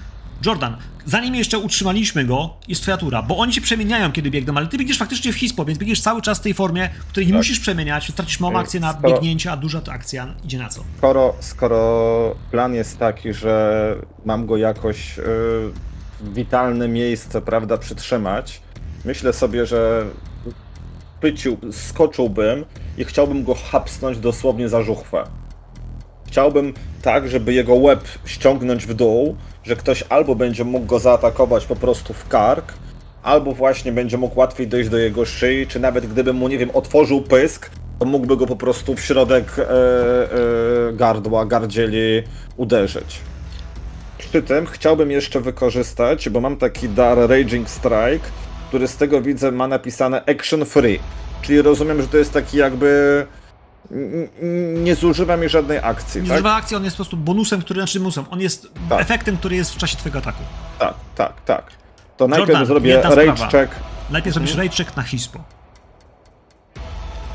Jordan, zanim jeszcze utrzymaliśmy go, jest twoja tura, bo oni się przemieniają, kiedy biegną, ale ty biegniesz faktycznie w hispo, więc biegniesz cały czas w tej formie, w której nie Tak. musisz przemieniać, więc tracisz małą Y, akcję na skoro- biegnięcie, a duża to akcja idzie na co? Skoro, skoro plan jest taki, że mam go jakoś y, w witalne miejsce, prawda, przytrzymać, myślę sobie, że pycił, skoczyłbym i chciałbym go hapsnąć dosłownie za żuchwę. Chciałbym tak, żeby jego łeb ściągnąć w dół, że ktoś albo będzie mógł go zaatakować po prostu w kark, albo właśnie będzie mógł łatwiej dojść do jego szyi, czy nawet gdybym mu, nie wiem, otworzył pysk, to mógłby go po prostu w środek e, e, gardła, gardzieli uderzyć. Przy tym chciałbym jeszcze wykorzystać, bo mam taki dar Raging Strike, który z tego widzę ma napisane Action Free. Czyli rozumiem, że to jest taki jakby. Nie zużywa mi żadnej akcji, Nie tak? zużywa akcji, on jest po prostu bonusem, który, znaczy bonusem, on jest Tak. efektem, który jest w czasie twojego ataku. Tak, tak, tak. To najpierw Jordan, zrobię jedna Rage. Check. Najpierw zrobisz raid check na hispo.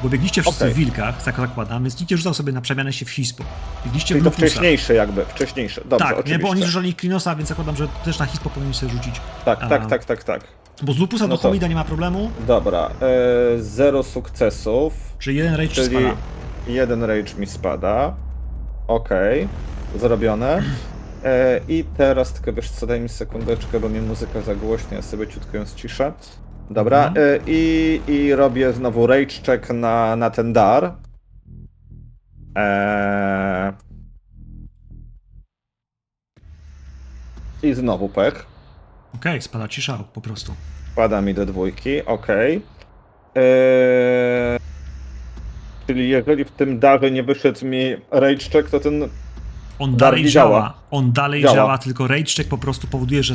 Bo biegliście wszyscy Okej. w wilkach, tak zakładam, więc nikt nie rzucał sobie na przemianę się w hispo. Biegliście Czyli w to wcześniejsze jakby, wcześniejsze. Dobrze, tak, nie, bo oni zużyli Klinosa, więc zakładam, że też na hispo powinni sobie rzucić. Tak, tak, tak, tak, tak. Bo z Lupusa No do Homida nie ma problemu, Dobra, e, zero sukcesów, czyli jeden rage czyli spada. jeden rage mi spada. Okej, zrobione. E, I teraz tylko wiesz co, daj mi sekundeczkę, bo mi muzyka zagłośnia, ja sobie ciutko ją ściszę. Dobra, Mhm. e, i, i robię znowu rage check na, na ten dar. E, I znowu pech. Okej, spada ci szał po prostu. Wpada mi do dwójki, okej. Eee, czyli jeżeli w tym darze nie wyszedł mi rage check, to ten... On dalej działa. działa. On dalej Działa. działa, tylko rage check po prostu powoduje, że,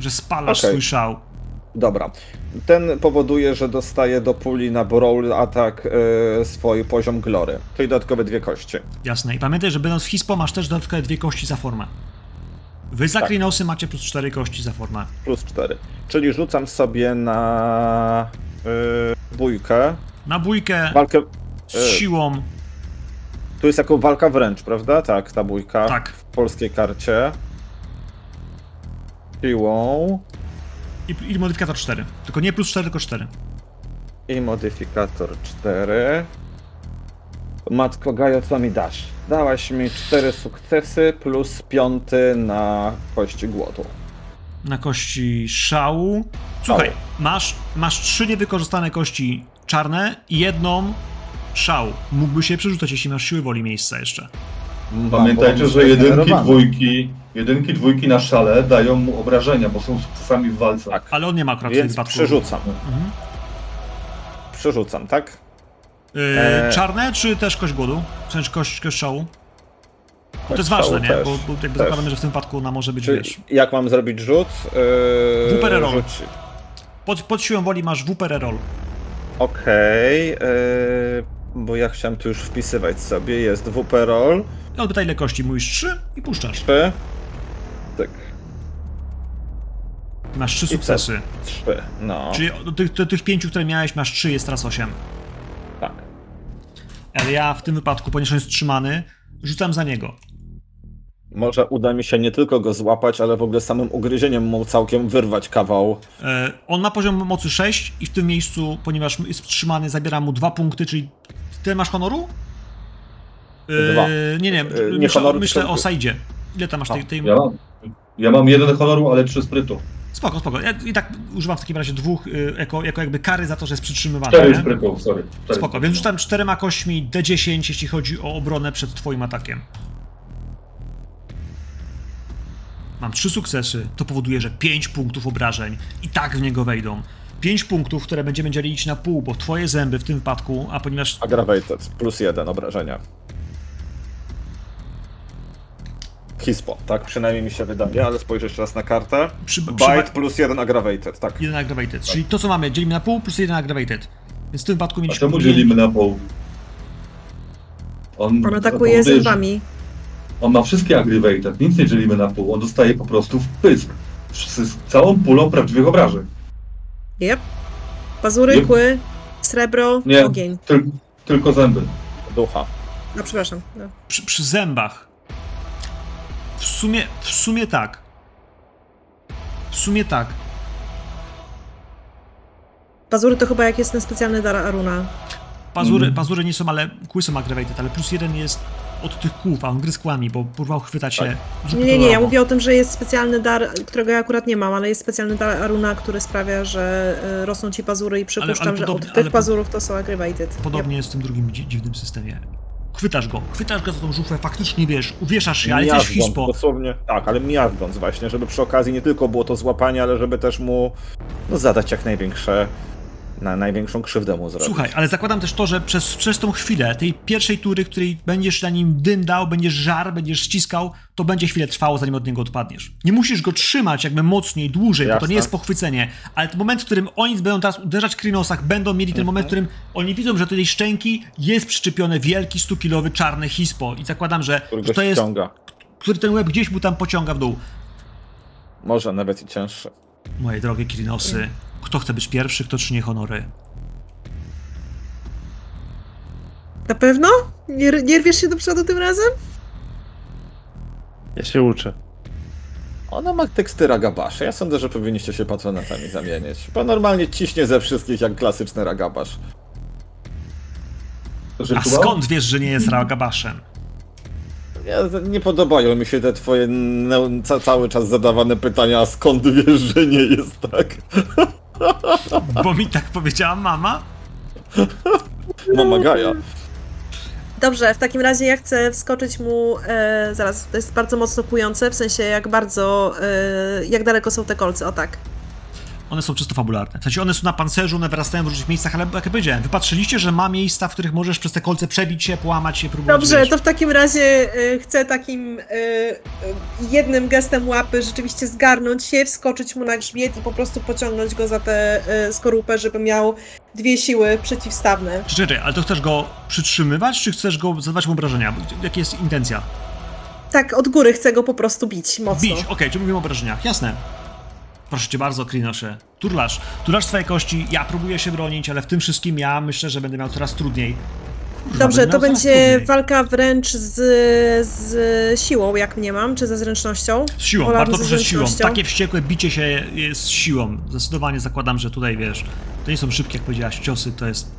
że spalasz Okej. swój szał. Dobra. Ten powoduje, że dostaje do puli na brawl atak e, swój poziom glory, czyli dodatkowe dwie kości. Jasne. I pamiętaj, że będąc w hispo masz też dodatkowe dwie kości za formę. Wy za Tak. Klinosy macie plus cztery kości za formę. Plus cztery. Czyli rzucam sobie na e, bójkę. Na bójkę Walkę... z e, siłą. Tu jest jako walka wręcz, prawda? Tak, ta bójka. Tak. W polskiej karcie. Siłą. I, I modyfikator 4. Tylko nie plus 4, tylko 4. I modyfikator 4. Matko Gajo, co mi dasz? Dałaś mi 4 sukcesy plus piąty na kości głodu. Na kości szału. Słuchaj, Szału. masz, masz trzy niewykorzystane kości czarne i jedną szał. Mógłby się przerzucać, jeśli masz siły woli miejsca jeszcze. Pamiętajcie, Mam że jedynki, dwójki, jedynki, dwójki na szale dają mu obrażenia, bo są sukcesami w walce. Tak. Ale on nie ma akurat w tym Więc wypadku. przerzucam. Mhm. Przerzucam, tak? Yy, Eee. Czarne, czy też kość głodu? W sensie kość, kość szału? Bo to jest ważne, nie? też, Bo, bo jakby też. zakładamy, że w tym wypadku ona może być, wiesz... jak mam zrobić rzut? Yy, WP roll. rzuci- Pod, pod siłą woli masz WP roll. Okej, yy, bo ja chciałem tu już wpisywać sobie. Jest WP roll. I odpytaj ile kości, mówisz 3 i puszczasz. 3. Masz 3 co? sukcesy. 3. No, Czyli do tych, do tych pięciu, które miałeś, masz 3, jest teraz 8. tak. Ale ja w tym wypadku, ponieważ on jest trzymany, rzucam za niego. Może uda mi się nie tylko go złapać, ale w ogóle samym ugryzieniem mu całkiem wyrwać kawał. E, on ma poziom mocy 6 i w tym miejscu, ponieważ jest trzymany, zabieram mu 2 punkty, czyli tyle masz honoru? E, Dwa. Nie, nie, E, nie myślę, honoru, myślę tylko- o sajdzie. Ile tam masz tej... tej... Ja mam, ja mam jeden honoru, ale trzy sprytu. Spoko, spoko. Ja i tak używam w takim razie dwóch y, jako, jako jakby kary za to, że jest przytrzymywany. Cztery nie? sprytów, sorry. Cztery Spoko, więc rzucam czterema kośćmi D10, jeśli chodzi o obronę przed twoim atakiem. Mam trzy sukcesy, to powoduje, że 5 punktów obrażeń i tak w niego wejdą. 5 punktów, które będziemy dzielić na pół, bo twoje zęby w tym wypadku, a ponieważ Aggravated, plus jeden obrażenia. Hispo, tak przynajmniej mi się wydaje, ale spojrzę jeszcze raz na kartę. przy, przy, Bite plus jeden aggravated, tak. jeden aggravated, czyli to co mamy, dzielimy na pół plus jeden aggravated. Więc w tym wypadku A mieliśmy... czemu pięć- dzielimy na pół? On, On atakuje zębami. On ma wszystkie aggravated, nic nie dzielimy na pół, on dostaje po prostu w pysk. Z, z całą pulą prawdziwych obrażeń. Jep. Pazury, Jep. kły, srebro, Nie, ogień. tyl, tylko zęby. Ducha. No przepraszam. No. przy, przy zębach. W sumie, w sumie tak. W sumie tak. Pazury to chyba jak jest ten specjalny dar Aruna. Pazury, Mhm. pazury nie są, ale kły są aggravated, ale plus jeden jest od tych kłów, a on gryzł kłami, bo próbował chwytać się. Nie, nie, nie, ja mówię o tym, że jest specjalny dar, którego ja akurat nie mam, ale jest specjalny dar Aruna, który sprawia, że y, rosną ci pazury i przypuszczam, że podobnie- od ale tych pazurów to są aggravated. Podobnie jest w tym drugim dzi- dziwnym systemie. Chwytasz go, chwytasz go za tą żuflę, faktycznie wiesz, uwieszasz się, ale jesteś hispo. Dosłownie, tak, ale miażdżąc właśnie, żeby przy okazji nie tylko było to złapanie, ale żeby też mu no, zadać jak największe, na największą krzywdę mu zrobić. Słuchaj, ale zakładam też to, że przez, przez tą chwilę, tej pierwszej tury, której będziesz na nim dyndał, będziesz żar, będziesz ściskał, to będzie chwilę trwało, zanim od niego odpadniesz. Nie musisz go trzymać jakby mocniej, dłużej, bo to Jasne. nie jest pochwycenie, ale ten moment, w którym oni będą teraz uderzać w Krinosach, będą mieli ten moment, w którym oni widzą, że do tej szczęki jest przyczepiony wielki, stukilowy, czarny hispo i zakładam, że, że to jest, ściąga. który ten łeb gdzieś mu tam pociąga w dół. Może nawet i cięższy. Moje drogie Krinosy, kto chce być pierwszy, kto czyni honory? Na pewno? Nie, nie rwiesz się do przodu tym razem? Ja się uczę. Ona ma teksty ragabasze. Ja sądzę, że powinniście się patronatami zamienić. Bo normalnie ciśnie ze wszystkich jak klasyczny ragabasz. A skąd wiesz, że nie jest Ragabaszem? Ja, nie podobają mi się te twoje ca- cały czas zadawane pytania, a skąd wiesz, że nie jest tak? Bo mi tak powiedziała mama? Mama Gaja. Dobrze, w takim razie ja chcę wskoczyć mu. E, zaraz, to jest bardzo mocno kujące, w sensie jak bardzo. E, jak daleko są te kolce, o tak. One są czysto fabularne. W sensie one są na pancerzu, one wyrastają w różnych miejscach, ale jak ja powiedziałem, wypatrzyliście, że ma miejsca, w których możesz przez te kolce przebić się, połamać się, próbować Dobrze, wyjść. to w takim razie e, chcę takim e, e, jednym gestem łapy rzeczywiście zgarnąć się, wskoczyć mu na grzbiet i po prostu pociągnąć go za tę e, skorupę, żeby miał dwie siły przeciwstawne. Czekaj, ale to chcesz go przytrzymywać, czy chcesz go zadawać mu obrażenia? Jaka jest intencja? Tak, od góry chcę go po prostu bić mocno. Bić, okej, czy mówimy o obrażeniach? Jasne. Proszę cię bardzo, Krinosze. Turlasz. Turlasz swoje kości, ja próbuję się bronić, ale w tym wszystkim ja myślę, że będę miał coraz trudniej. Kurwa, Dobrze, to będzie trudniej. walka wręcz z, z siłą, jak mnie mam, czy ze zręcznością? Z siłą, bardzo proszę z siłą. Takie wściekłe bicie się jest z siłą. Zdecydowanie zakładam, że tutaj wiesz, to nie są szybkie, jak powiedziałaś, ciosy, to jest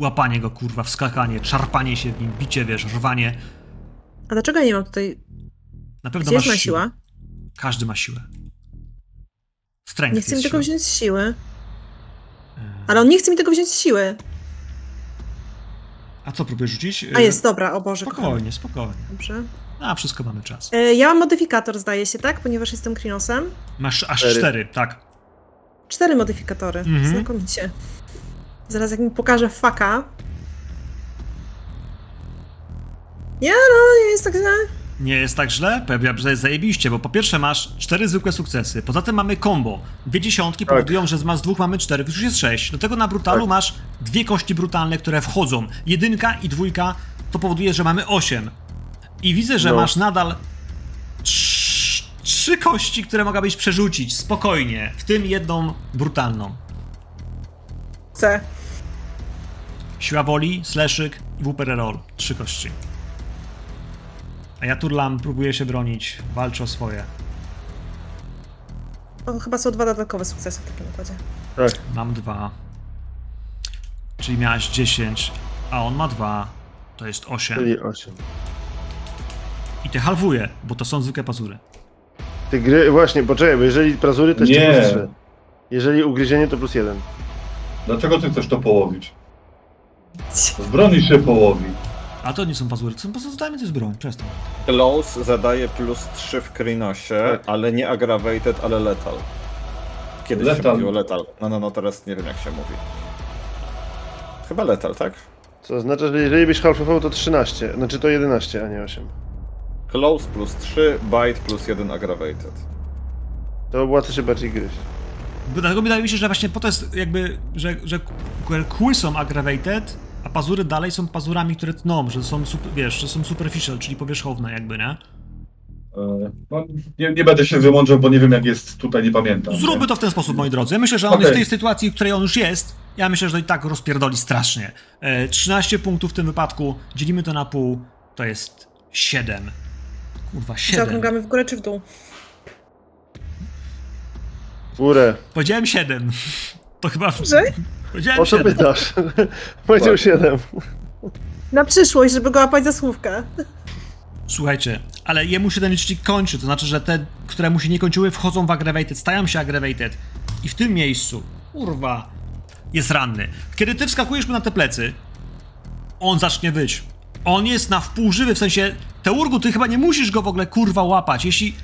łapanie go, kurwa, wskakanie, szarpanie się w nim, bicie, wiesz, rwanie. A dlaczego ja nie mam tutaj... Na pewno Gdzie jest masz moja siłę. siła? Każdy ma siłę. Strength Nie chce mi tego wziąć z siły. E, Ale on nie chce mi tego wziąć z siły. A co próbujesz rzucić? A jest, dobra, o Boże. Spokojnie, spokojnie. Dobrze. A, wszystko mamy czas. E, Ja mam modyfikator, zdaje się, tak? Ponieważ jestem Krinosem. Masz aż Cztery. cztery, tak. Cztery modyfikatory. Mhm. Znakomicie. Zaraz jak mi pokaże faka. Nie, no, nie jest tak źle. Nie jest tak źle? Pewnie, że jest zajebiście, bo po pierwsze masz cztery zwykłe sukcesy, poza tym mamy combo. Dwie dziesiątki Tak. powodują, że z mas dwóch mamy cztery, już jest sześć. Do tego na brutalu Tak. masz dwie kości brutalne, które wchodzą. Jedynka i dwójka to powoduje, że mamy osiem. I widzę, że No. masz nadal trz- trzy kości, które mogłabyś przerzucić spokojnie, w tym jedną brutalną. Chcę. Siła woli, slaszyk i WP roll. Trzy kości. A ja turlam, próbuję się bronić, walczę o swoje. O, chyba są dwa dodatkowe sukcesy w takim układzie. Tak. Mam dwa. Czyli miałaś 10, a on ma dwa. To jest 8. Czyli 8. I te halwuje, bo to są zwykłe pazury. Ty gry, właśnie, poczekaj, bo jeżeli prazury to jeszcze Nie. plus 3. Jeżeli ugryzienie to plus 1. Dlaczego ty chcesz to połowić? W broni się połowi. A to nie są pazury, to są pozostałe to jest broń, przestań. Close zadaje plus 3 w Krynosie, Tak. ale nie aggravated, ale lethal. Kiedyś się Lethal. mówiło lethal. No, no, no, teraz nie wiem jak się mówi. Chyba lethal, tak? Co oznacza, że jeżeli byś halfował to 13. Znaczy to 11, a nie 8. Close plus 3, bite plus 1 aggravated. To była też bardziej gryźć. Dlatego wydaje mi się, że właśnie po to jest jakby, że, że kły są aggravated, pazury dalej są pazurami, które tną, że są, super, wiesz, że są superficial, czyli powierzchowne jakby, nie? E, No, nie, nie będę się wymądrzał, bo nie wiem jak jest tutaj, nie pamiętam. Zróbmy nie? to w ten sposób, moi drodzy. Ja myślę, że on Okej. jest w tej sytuacji, w której on już jest. Ja myślę, że to i tak rozpierdoli strasznie. E, 13 punktów w tym wypadku, dzielimy to na pół, to jest 7. Kurwa, 7. Zaokrągamy w górę czy w dół? W górę. Powiedziałem 7. To chyba... Że? Powiedziałem O co 7. pytasz? Powiedział 7. Na przyszłość, żeby go łapać za słówkę. Słuchajcie, ale jemu się ten licznik kończy, to znaczy, że te, które mu się nie kończyły, wchodzą w aggravated, stają się aggravated. I w tym miejscu, kurwa, jest ranny. Kiedy ty wskakujesz mu na te plecy, on zacznie wyć. On jest na wpół żywy, w sensie, Teurgu, ty chyba nie musisz go w ogóle, kurwa, łapać. Jeśli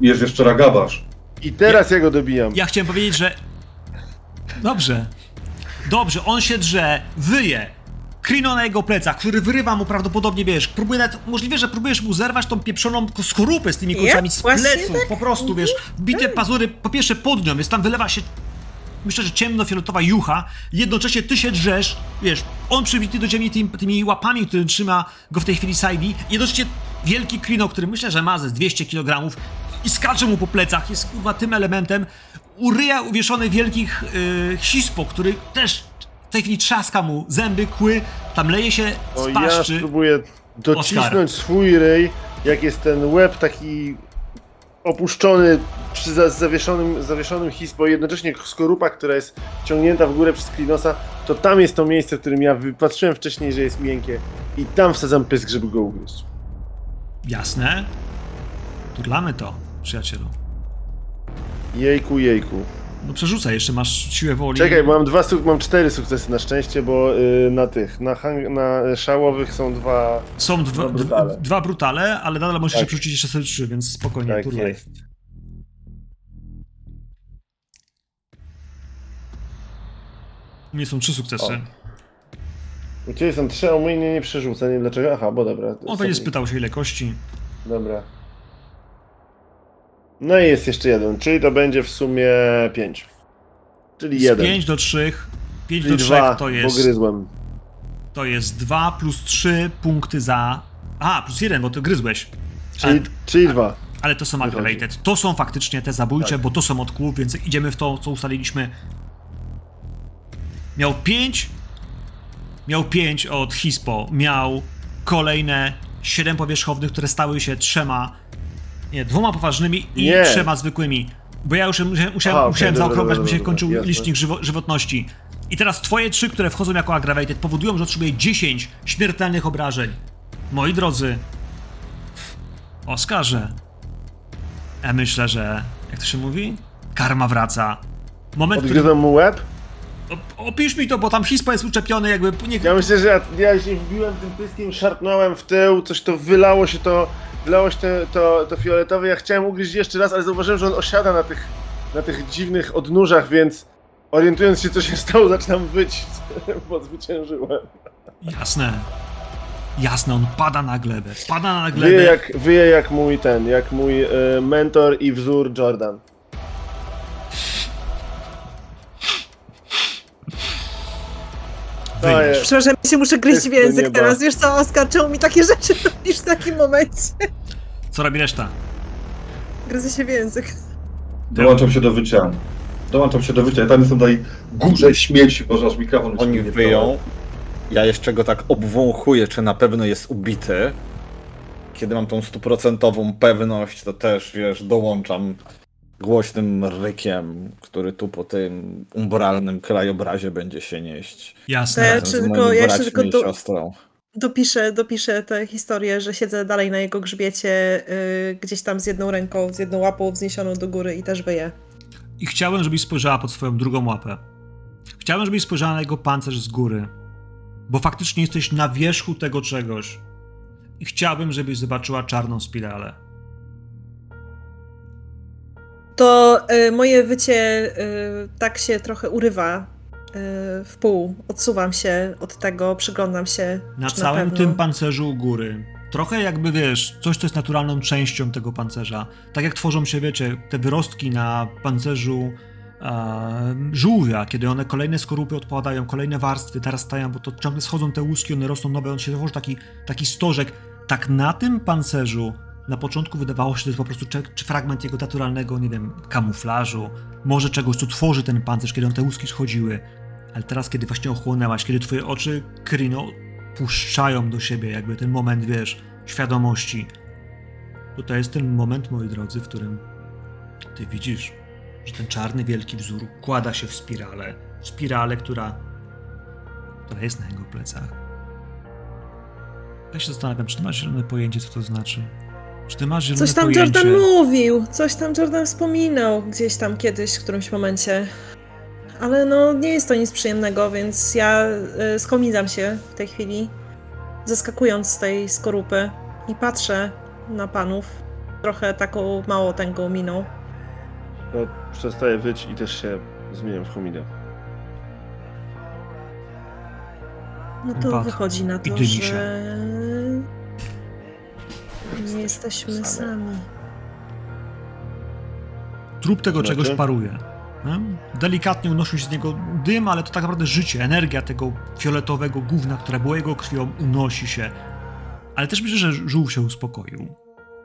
Jest jeszcze ragabasz. I teraz ja go dobijam. Ja chciałem powiedzieć, że. Dobrze. Dobrze, on się drze, wyje. Krino na jego plecach, który wyrywa mu prawdopodobnie, wiesz, próbuje nawet, możliwe, że próbujesz mu zerwać tą pieprzoną skorupę z tymi Yep, końcami z pleców, tak. po prostu, wiesz, bite pazury, po pierwsze pod nią, więc tam wylewa się, myślę, że ciemnofioletowa jucha, jednocześnie ty się drzesz, wiesz, on przybity do ziemi tymi, tymi łapami, który trzyma go w tej chwili Saidi, jednocześnie wielki Krino, który myślę, że ma ze 200 kg i skacze mu po plecach, jest kurwa tym elementem, u ryja uwieszony wielkich yy, hispo, który też W tej chwili trzaska mu zęby, kły, tam leje się z ja paszczy. spróbuję docisnąć swój ryj, jak jest ten łeb taki opuszczony przy za- zawieszonym, zawieszonym hispo, jednocześnie skorupa, która jest ciągnięta w górę przez klinosa, to tam jest to miejsce, w którym ja wypatrzyłem wcześniej, że jest miękkie i tam wsadzam pysk, żeby go ugryźć. Jasne. Turlamy to, przyjacielu. Jejku, jejku. No przerzucaj, jeszcze masz siłę woli. Czekaj, mam dwa, mam cztery sukcesy na szczęście, bo y, na tych, na, hang- na szałowych są dwa, Są dwa, Dwa brutale. dwa, brutale, ale nadal możesz Tak. się przerzucić jeszcze sobie trzy, więc spokojnie, tak turlaj. jest. U mnie są trzy sukcesy. U Ciebie są trzy, a u mnie nie, nie przerzuca, nie wiem dlaczego. Aha, bo dobra. On będzie spytał się ile kości. Dobra. No i jest jeszcze jeden, czyli to będzie w sumie pięć. Czyli Z jeden. 5 do 3. 5 czyli do 3 dwa, to bo jest, gryzłem. to jest 2 plus 3 punkty za. A, plus 1, bo ty gryzłeś. Czyli, czyli dwa. ale to są wychodzi. aggravated. To są faktycznie te zabójcze, Tak. bo to są od kłów, więc idziemy w to, co ustaliliśmy. Miał 5. Miał 5 od Hispo. Miał kolejne 7 powierzchownych, które stały się trzema. Nie, dwoma poważnymi i Nie. trzema zwykłymi. Bo ja już musiałem, musiałem, musiałem zaokrąglać, bo się kończył jasne. licznik żywo, żywotności. I teraz twoje trzy, które wchodzą jako aggravated, powodują, że otrzymuję 10 śmiertelnych obrażeń. Moi drodzy, Oskarze, ja myślę, że, jak to się mówi? Karma wraca. Moment, który... Odgryzłem mu łeb. Opisz mi to, bo tam hispo jest uczepiony, jakby... Nie... Ja myślę, że ja, ja się wbiłem tym pyskiem, szarpnąłem w tył, coś to wylało się to, wylało się to, to, to fioletowe. Ja chciałem ugryźć jeszcze raz, ale zauważyłem, że on osiada na tych, na tych dziwnych odnóżach, więc orientując się, co się stało, zaczynam wyć, bo zwyciężyłem. Jasne. Jasne, on pada na glebę. Pada na glebę. Wyje jak, wyje jak mój ten, jak mój e, mentor i wzór Jordan. Wyjdziesz. Przepraszam, ja się muszę gryźć w język teraz. Wiesz co, Oskar, czemu mi takie rzeczy robisz w takim momencie? Co robi reszta? Gryzę się w język. Dołączam się do wycia. Dołączam się do wycia. Ja tam jestem tutaj górze śmieci, bo aż mikrofon Oni nie wyją. Ja jeszcze go tak obwąchuję, czy na pewno jest ubity. Kiedy mam tą stuprocentową pewność, to też, wiesz, dołączam głośnym rykiem, który tu po tym umbralnym krajobrazie będzie się nieść. Jasne. Ja z tylko- ja jeszcze tylko do- siostrą. Dopiszę, dopiszę tę historię, że siedzę dalej na jego grzbiecie, yy, gdzieś tam z jedną ręką, z jedną łapą wzniesioną do góry i też wyję. I chciałem, żebyś spojrzała pod swoją drugą łapę. Chciałem, żebyś spojrzała na jego pancerz z góry. Bo faktycznie jesteś na wierzchu tego czegoś. I chciałbym, żebyś zobaczyła czarną spiralę. To y, moje wycie y, tak się trochę urywa y, w pół. Odsuwam się od tego, przyglądam się. Na całym pewno... tym pancerzu u góry. Trochę jakby wiesz, coś co jest naturalną częścią tego pancerza. Tak jak tworzą się, wiecie, te wyrostki na pancerzu e, żółwia, kiedy one kolejne skorupy odpadają, kolejne warstwy narastają, bo to ciągle schodzą te łuski, one rosną nowe, on się tworzy taki, taki stożek. Tak na tym pancerzu na początku wydawało się, że to jest po prostu czy, fragment jego naturalnego, nie wiem, kamuflażu, może czegoś, co tworzy ten pancerz, kiedy on te łuski schodziły. Ale teraz, kiedy właśnie ochłonęłaś, kiedy twoje oczy, Krino, puszczają do siebie jakby ten moment, wiesz, świadomości, to to jest ten moment, moi drodzy, w którym ty widzisz, że ten czarny, wielki wzór kłada się w spiralę. Spiralę, która, która jest na jego plecach. Ja się zastanawiam, czy ty masz zielone pojęcie, co to znaczy? Czy ty masz zielone Coś tam pojęcie? Jordan mówił, coś tam Jordan wspominał gdzieś tam kiedyś, w którymś momencie. Ale no, nie jest to nic przyjemnego, więc ja y, skomizam się w tej chwili, zeskakując z tej skorupy i patrzę na panów trochę taką mało tęgą miną. To przestaję wyć i też się zmieniam w homidę. No to wychodzi na to, że nie jesteśmy same. sami. Trup tego Znaczy? czegoś paruje. nie? Delikatnie unosi się z niego dym, ale to tak naprawdę życie, energia tego fioletowego gówna, które było jego krwią, unosi się. Ale też myślę, że żółw się uspokoił.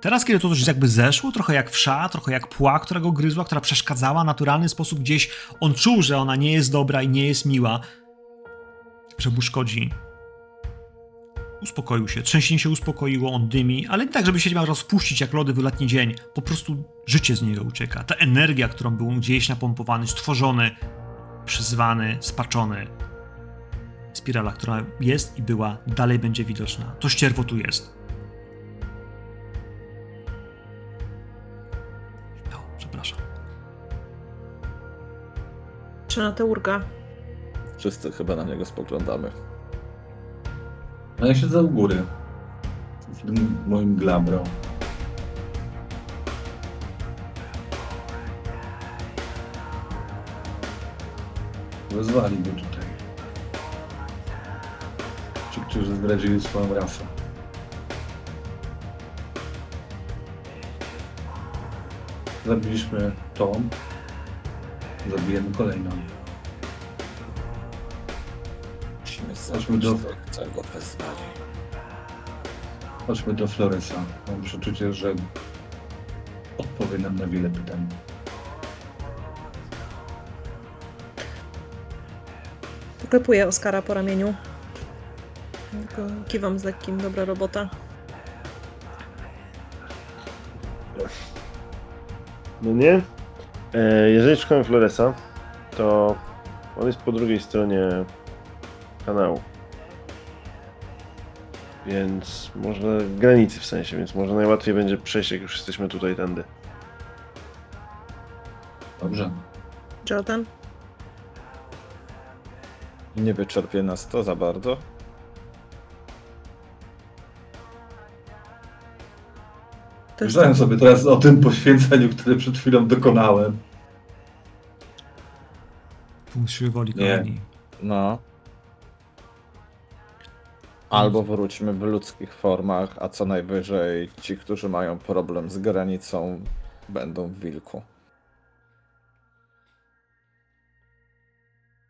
Teraz, kiedy to coś jakby zeszło, trochę jak wsza, trochę jak pła, która go gryzła, która przeszkadzała, naturalny sposób gdzieś on czuł, że ona nie jest dobra i nie jest miła. że szkodzi. Uspokoił się, trzęsienie się uspokoiło, on dymi, ale nie tak, żeby się miał rozpuścić jak lody w letni dzień. Po prostu życie z niego ucieka. Ta energia, którą był gdzieś napompowany, stworzony, przyzwany, spaczony. Spirala, która jest i była, dalej będzie widoczna. To ścierwo tu jest. Śmiało, przepraszam. Czy na tę urga? Wszyscy chyba na niego spoglądamy. A ja siedzę u góry. W tym moim glabro. Wezwali go tutaj. Ci, którzy zdradzili swoją rasę. Zabiliśmy tą. Zabijemy kolejną. Chodźmy do- go. Chodźmy do Floresa. Mam przeczucie, że odpowie nam na wiele pytań. Poklepuję Oskara po ramieniu. Tylko kiwam z lekkim, dobra robota. No nie? E, jeżeli szukamy Floresa, to on jest po drugiej stronie kanału. Więc może granicy w sensie, więc może najłatwiej będzie przejść, jak już jesteśmy tutaj tędy. Dobrze. Jordan? Nie wyczerpie nas to za bardzo. Jest Myślałem sobie teraz o tym poświęceniu, które przed chwilą dokonałem. Punkt siły woli, Nie. kochani. No. Albo wróćmy w ludzkich formach, a co najwyżej ci, którzy mają problem z granicą, będą w wilku.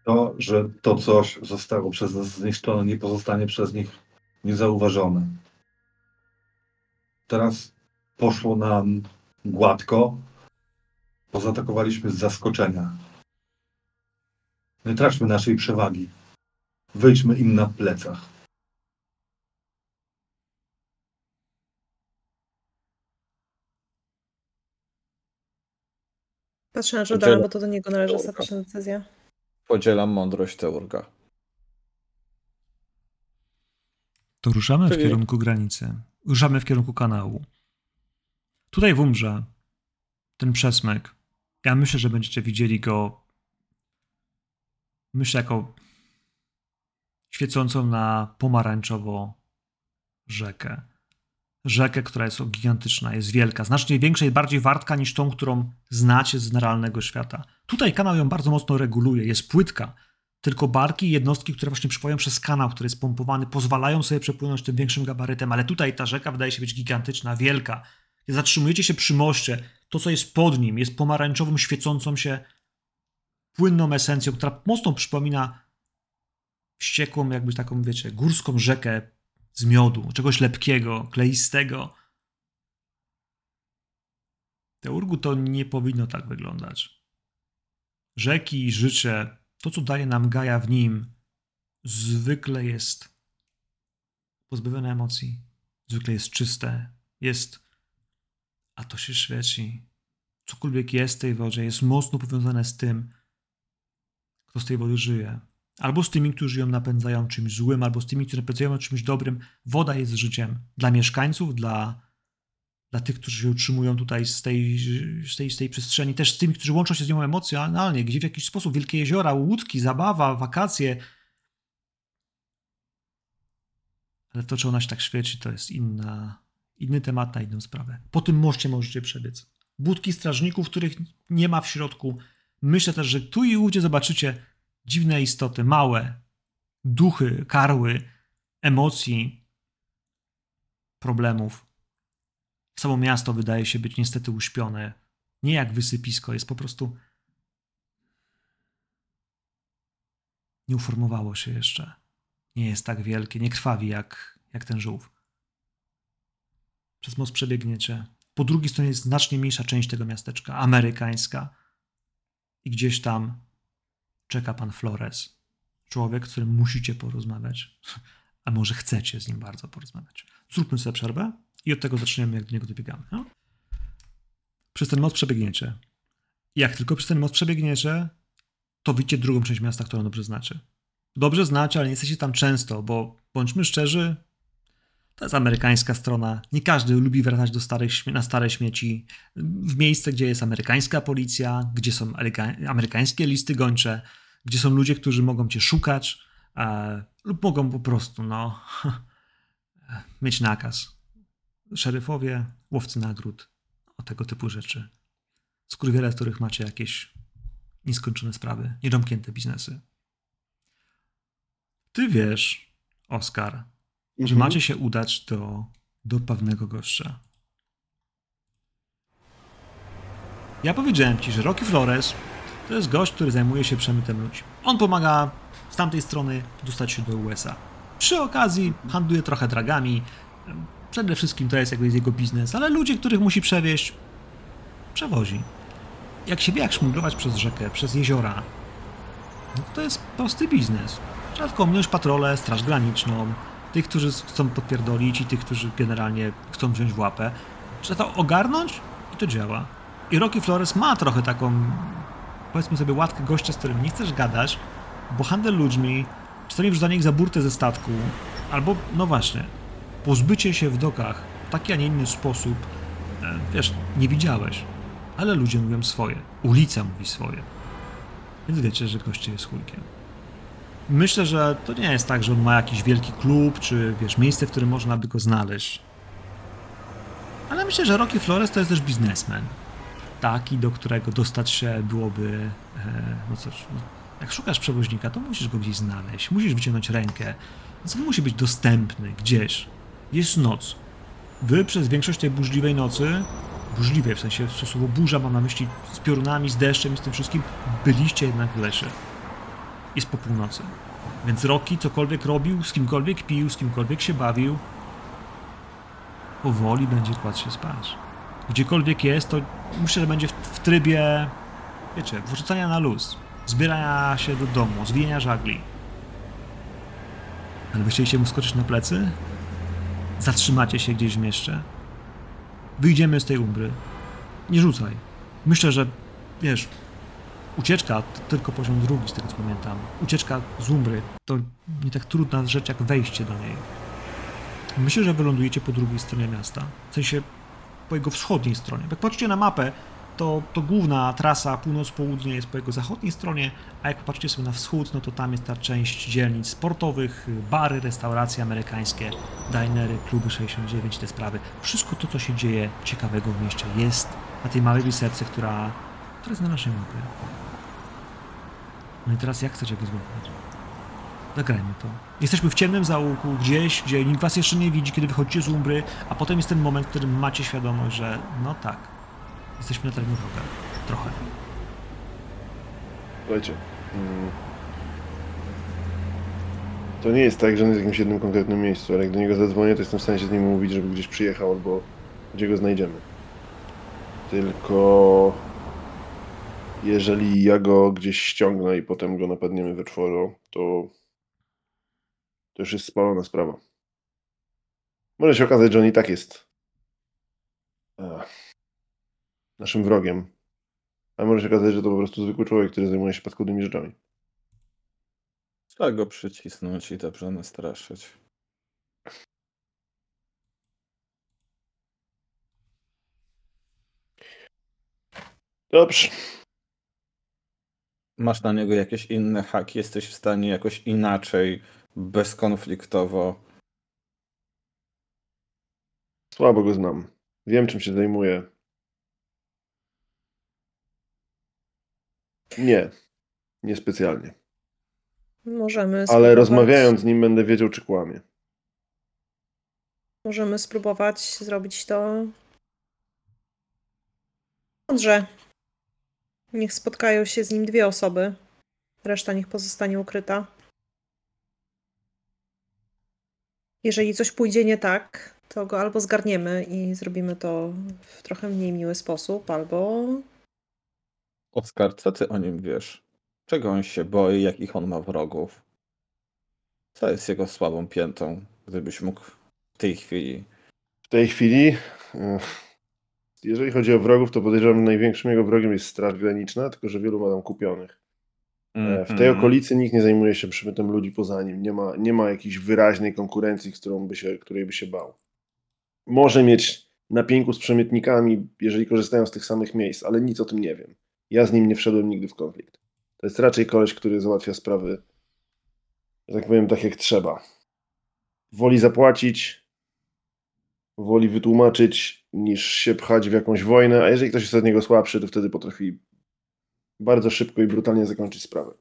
To, że to coś zostało przez nas zniszczone, nie pozostanie przez nich niezauważone. Teraz poszło nam gładko. Pozatakowaliśmy z zaskoczenia. Nie traćmy naszej przewagi. Wyjdźmy im na plecach. Patrzę na Jordana, Jordan- bo to do niego należy ostateczna decyzja. Podzielam mądrość Teurga. To ruszamy w Czyli- kierunku granicy. Ruszamy w kierunku kanału. Tutaj w Umbrze ten przesmyk. Ja myślę, że będziecie widzieli go. Myślę, jako świecącą na pomarańczowo rzekę. Rzekę, która jest gigantyczna, jest wielka, znacznie większa i bardziej wartka niż tą, którą znacie z realnego świata. Tutaj kanał ją bardzo mocno reguluje, jest płytka, tylko barki i jednostki, które właśnie przypływają przez kanał, który jest pompowany, pozwalają sobie przepłynąć tym większym gabarytem, ale tutaj ta rzeka wydaje się być gigantyczna, wielka. Zatrzymujecie się przy moście, to co jest pod nim jest pomarańczową, świecącą się płynną esencją, która mocno przypomina wściekłą, jakby taką, wiecie, górską rzekę z miodu, czegoś lepkiego, kleistego. Teurgu to nie powinno tak wyglądać. Rzeki i życie, to co daje nam Gaja w nim, zwykle jest pozbawione emocji. Zwykle jest czyste, jest, a to się świeci. Cokolwiek jest w tej wodzie, jest mocno powiązane z tym, kto z tej wody żyje. Albo z tymi, którzy ją napędzają czymś złym, albo z tymi, którzy napędzają ją czymś dobrym. Woda jest życiem dla mieszkańców, dla, dla tych, którzy się utrzymują tutaj z tej, z, tej, z tej przestrzeni, też z tymi, którzy łączą się z nią emocjonalnie, gdzie w jakiś sposób wielkie jeziora, łódki, zabawa, wakacje. Ale to, czy ona się tak świeci, to jest inna, inny temat na inną sprawę. Po tym moście możecie przebiec. Budki strażników, których nie ma w środku. Myślę też, że tu i ówdzie zobaczycie dziwne istoty, małe, duchy, karły, emocji, problemów. Samo miasto wydaje się być niestety uśpione. Nie jak wysypisko, jest po prostu. Nie uformowało się jeszcze. Nie jest tak wielkie, nie krwawi jak, jak ten żółw. Przez most przebiegniecie. Po drugiej stronie jest znacznie mniejsza część tego miasteczka, amerykańska. I gdzieś tam czeka pan Flores. człowiek, z którym musicie porozmawiać, a może chcecie z nim bardzo porozmawiać. Zróbmy sobie przerwę i od tego zaczniemy, jak do niego dobiegamy. No? Przez ten most przebiegniecie. Jak tylko przez ten most przebiegniecie, to widzicie drugą część miasta, którą dobrze znacie. Dobrze znacie, ale nie jesteście tam często, bo bądźmy szczerzy, to jest amerykańska strona. Nie każdy lubi wracać do starych, na stare śmieci. W miejsce, gdzie jest amerykańska policja, gdzie są ameryka- amerykańskie listy gończe, gdzie są ludzie, którzy mogą cię szukać e, lub mogą po prostu no, mieć nakaz. Szeryfowie, łowcy nagród, o tego typu rzeczy. Skurwiele, z których macie jakieś nieskończone sprawy, niedomknięte biznesy. Ty wiesz, Oskar, że Mhm. macie się udać do, do pewnego gościa. Ja powiedziałem ci, że Rocky Flores to jest gość, który zajmuje się przemytem ludzi. On pomaga z tamtej strony dostać się do USA. Przy okazji handluje trochę dragami. Przede wszystkim to jest jakby jego biznes, ale ludzie, których musi przewieźć, przewozi. Jak się wie, jak szmuglować przez rzekę, przez jeziora, no to jest prosty biznes. Trzeba tylko ominąć patrolę, straż graniczną, tych, którzy chcą podpierdolić i tych, którzy generalnie chcą wziąć w łapę. Trzeba to ogarnąć i to działa. I Rocky Flores ma trochę taką, powiedzmy sobie, łatkę gościa, z którym nie chcesz gadać, bo handel ludźmi, czasami wrzucanie ich za burtę ze statku, albo, no właśnie, pozbycie się w dokach w taki, a nie inny sposób, e, wiesz, nie widziałeś. Ale ludzie mówią swoje. Ulica mówi swoje. Więc wiecie, że goście jest chujkiem. Myślę, że to nie jest tak, że on ma jakiś wielki klub, czy wiesz, miejsce, w którym można by go znaleźć. Ale myślę, że Rocky Flores to jest też biznesmen. Taki, do którego dostać się byłoby. E, no cóż, no, jak szukasz przewoźnika, to musisz go gdzieś znaleźć, musisz wyciągnąć rękę. Więc on musi być dostępny gdzieś. Jest noc. Wy przez większość tej burzliwej nocy, burzliwej w sensie słowo burza mam na myśli z piorunami, z deszczem i z tym wszystkim, byliście jednak w lesie jest po północy. Więc Rocky cokolwiek robił, z kimkolwiek pił, z kimkolwiek się bawił, powoli będzie kładł się spać. Gdziekolwiek jest, to myślę, że będzie w, w trybie, wiecie, wrzucania na luz, zbierania się do domu, zwijania żagli. Ale wy chcieliście mu skoczyć na plecy? Zatrzymacie się gdzieś w mieście? Wyjdziemy z tej umbry. Nie rzucaj. Myślę, że, wiesz, Ucieczka to tylko poziom drugi, z tego co pamiętam. Ucieczka z Umbry to nie tak trudna rzecz jak wejście do niej. Myślę, że wylądujecie po drugiej stronie miasta. W sensie po jego wschodniej stronie. Jak patrzycie na mapę, to, to główna trasa północ-południe jest po jego zachodniej stronie, a jak popatrzycie sobie na wschód, no to tam jest ta część dzielnic sportowych, bary, restauracje amerykańskie, dinery, kluby 69, te sprawy. Wszystko to, co się dzieje ciekawego w mieście jest na tej małej wysepce, która, która jest na naszej mapie. No i teraz jak chcecie go złapać? Zagrajmy to. Jesteśmy w ciemnym zaułku, gdzieś, gdzie nikt was jeszcze nie widzi, kiedy wychodzicie z umbry, a potem jest ten moment, w którym macie świadomość, że no tak, jesteśmy na terenie wroga. Trochę. Słuchajcie. mm, To nie jest tak, że on jest w jakimś jednym konkretnym miejscu, ale jak do niego zadzwonię, to jestem w stanie się z nim umówić, żeby gdzieś przyjechał albo gdzie go znajdziemy. Tylko jeżeli ja go gdzieś ściągnę i potem go napadniemy we czworo, to to już jest spalona sprawa. Może się okazać, że on i tak jest e, naszym wrogiem. A może się okazać, że to po prostu zwykły człowiek, który zajmuje się paskudnymi rzeczami. Trzeba go przycisnąć i dobrze nastraszyć. Dobrze. Masz na niego jakieś inne haki? Jesteś w stanie jakoś inaczej, bezkonfliktowo. Słabo go znam. Wiem, czym się zajmuje. Nie. Niespecjalnie. Możemy Ale spróbować- rozmawiając z nim będę wiedział, czy kłamie. Możemy spróbować zrobić to mądrze. Niech spotkają się z nim dwie osoby. Reszta niech pozostanie ukryta. Jeżeli coś pójdzie nie tak, to go albo zgarniemy i zrobimy to w trochę mniej miły sposób, albo Oskar, co ty o nim wiesz? Czego on się boi, jakich on ma wrogów? Co jest jego słabą piętą, gdybyś mógł w tej chwili. W tej chwili, jeżeli chodzi o wrogów, to podejrzewam, że największym jego wrogiem jest Straż Graniczna, tylko że wielu ma tam kupionych. E, W tej Mhm. okolicy nikt nie zajmuje się przemytem ludzi poza nim. Nie ma, nie ma jakiejś wyraźnej konkurencji, którą by się, której by się bał. Może mieć na pięku z przemytnikami, jeżeli korzystają z tych samych miejsc, ale nic o tym nie wiem. Ja z nim nie wszedłem nigdy w konflikt. To jest raczej koleś, który załatwia sprawy, że tak powiem, tak jak trzeba. Woli zapłacić, woli wytłumaczyć, niż się pchać w jakąś wojnę, a jeżeli ktoś jest od niego słabszy, to wtedy potrafi bardzo szybko i brutalnie zakończyć sprawę.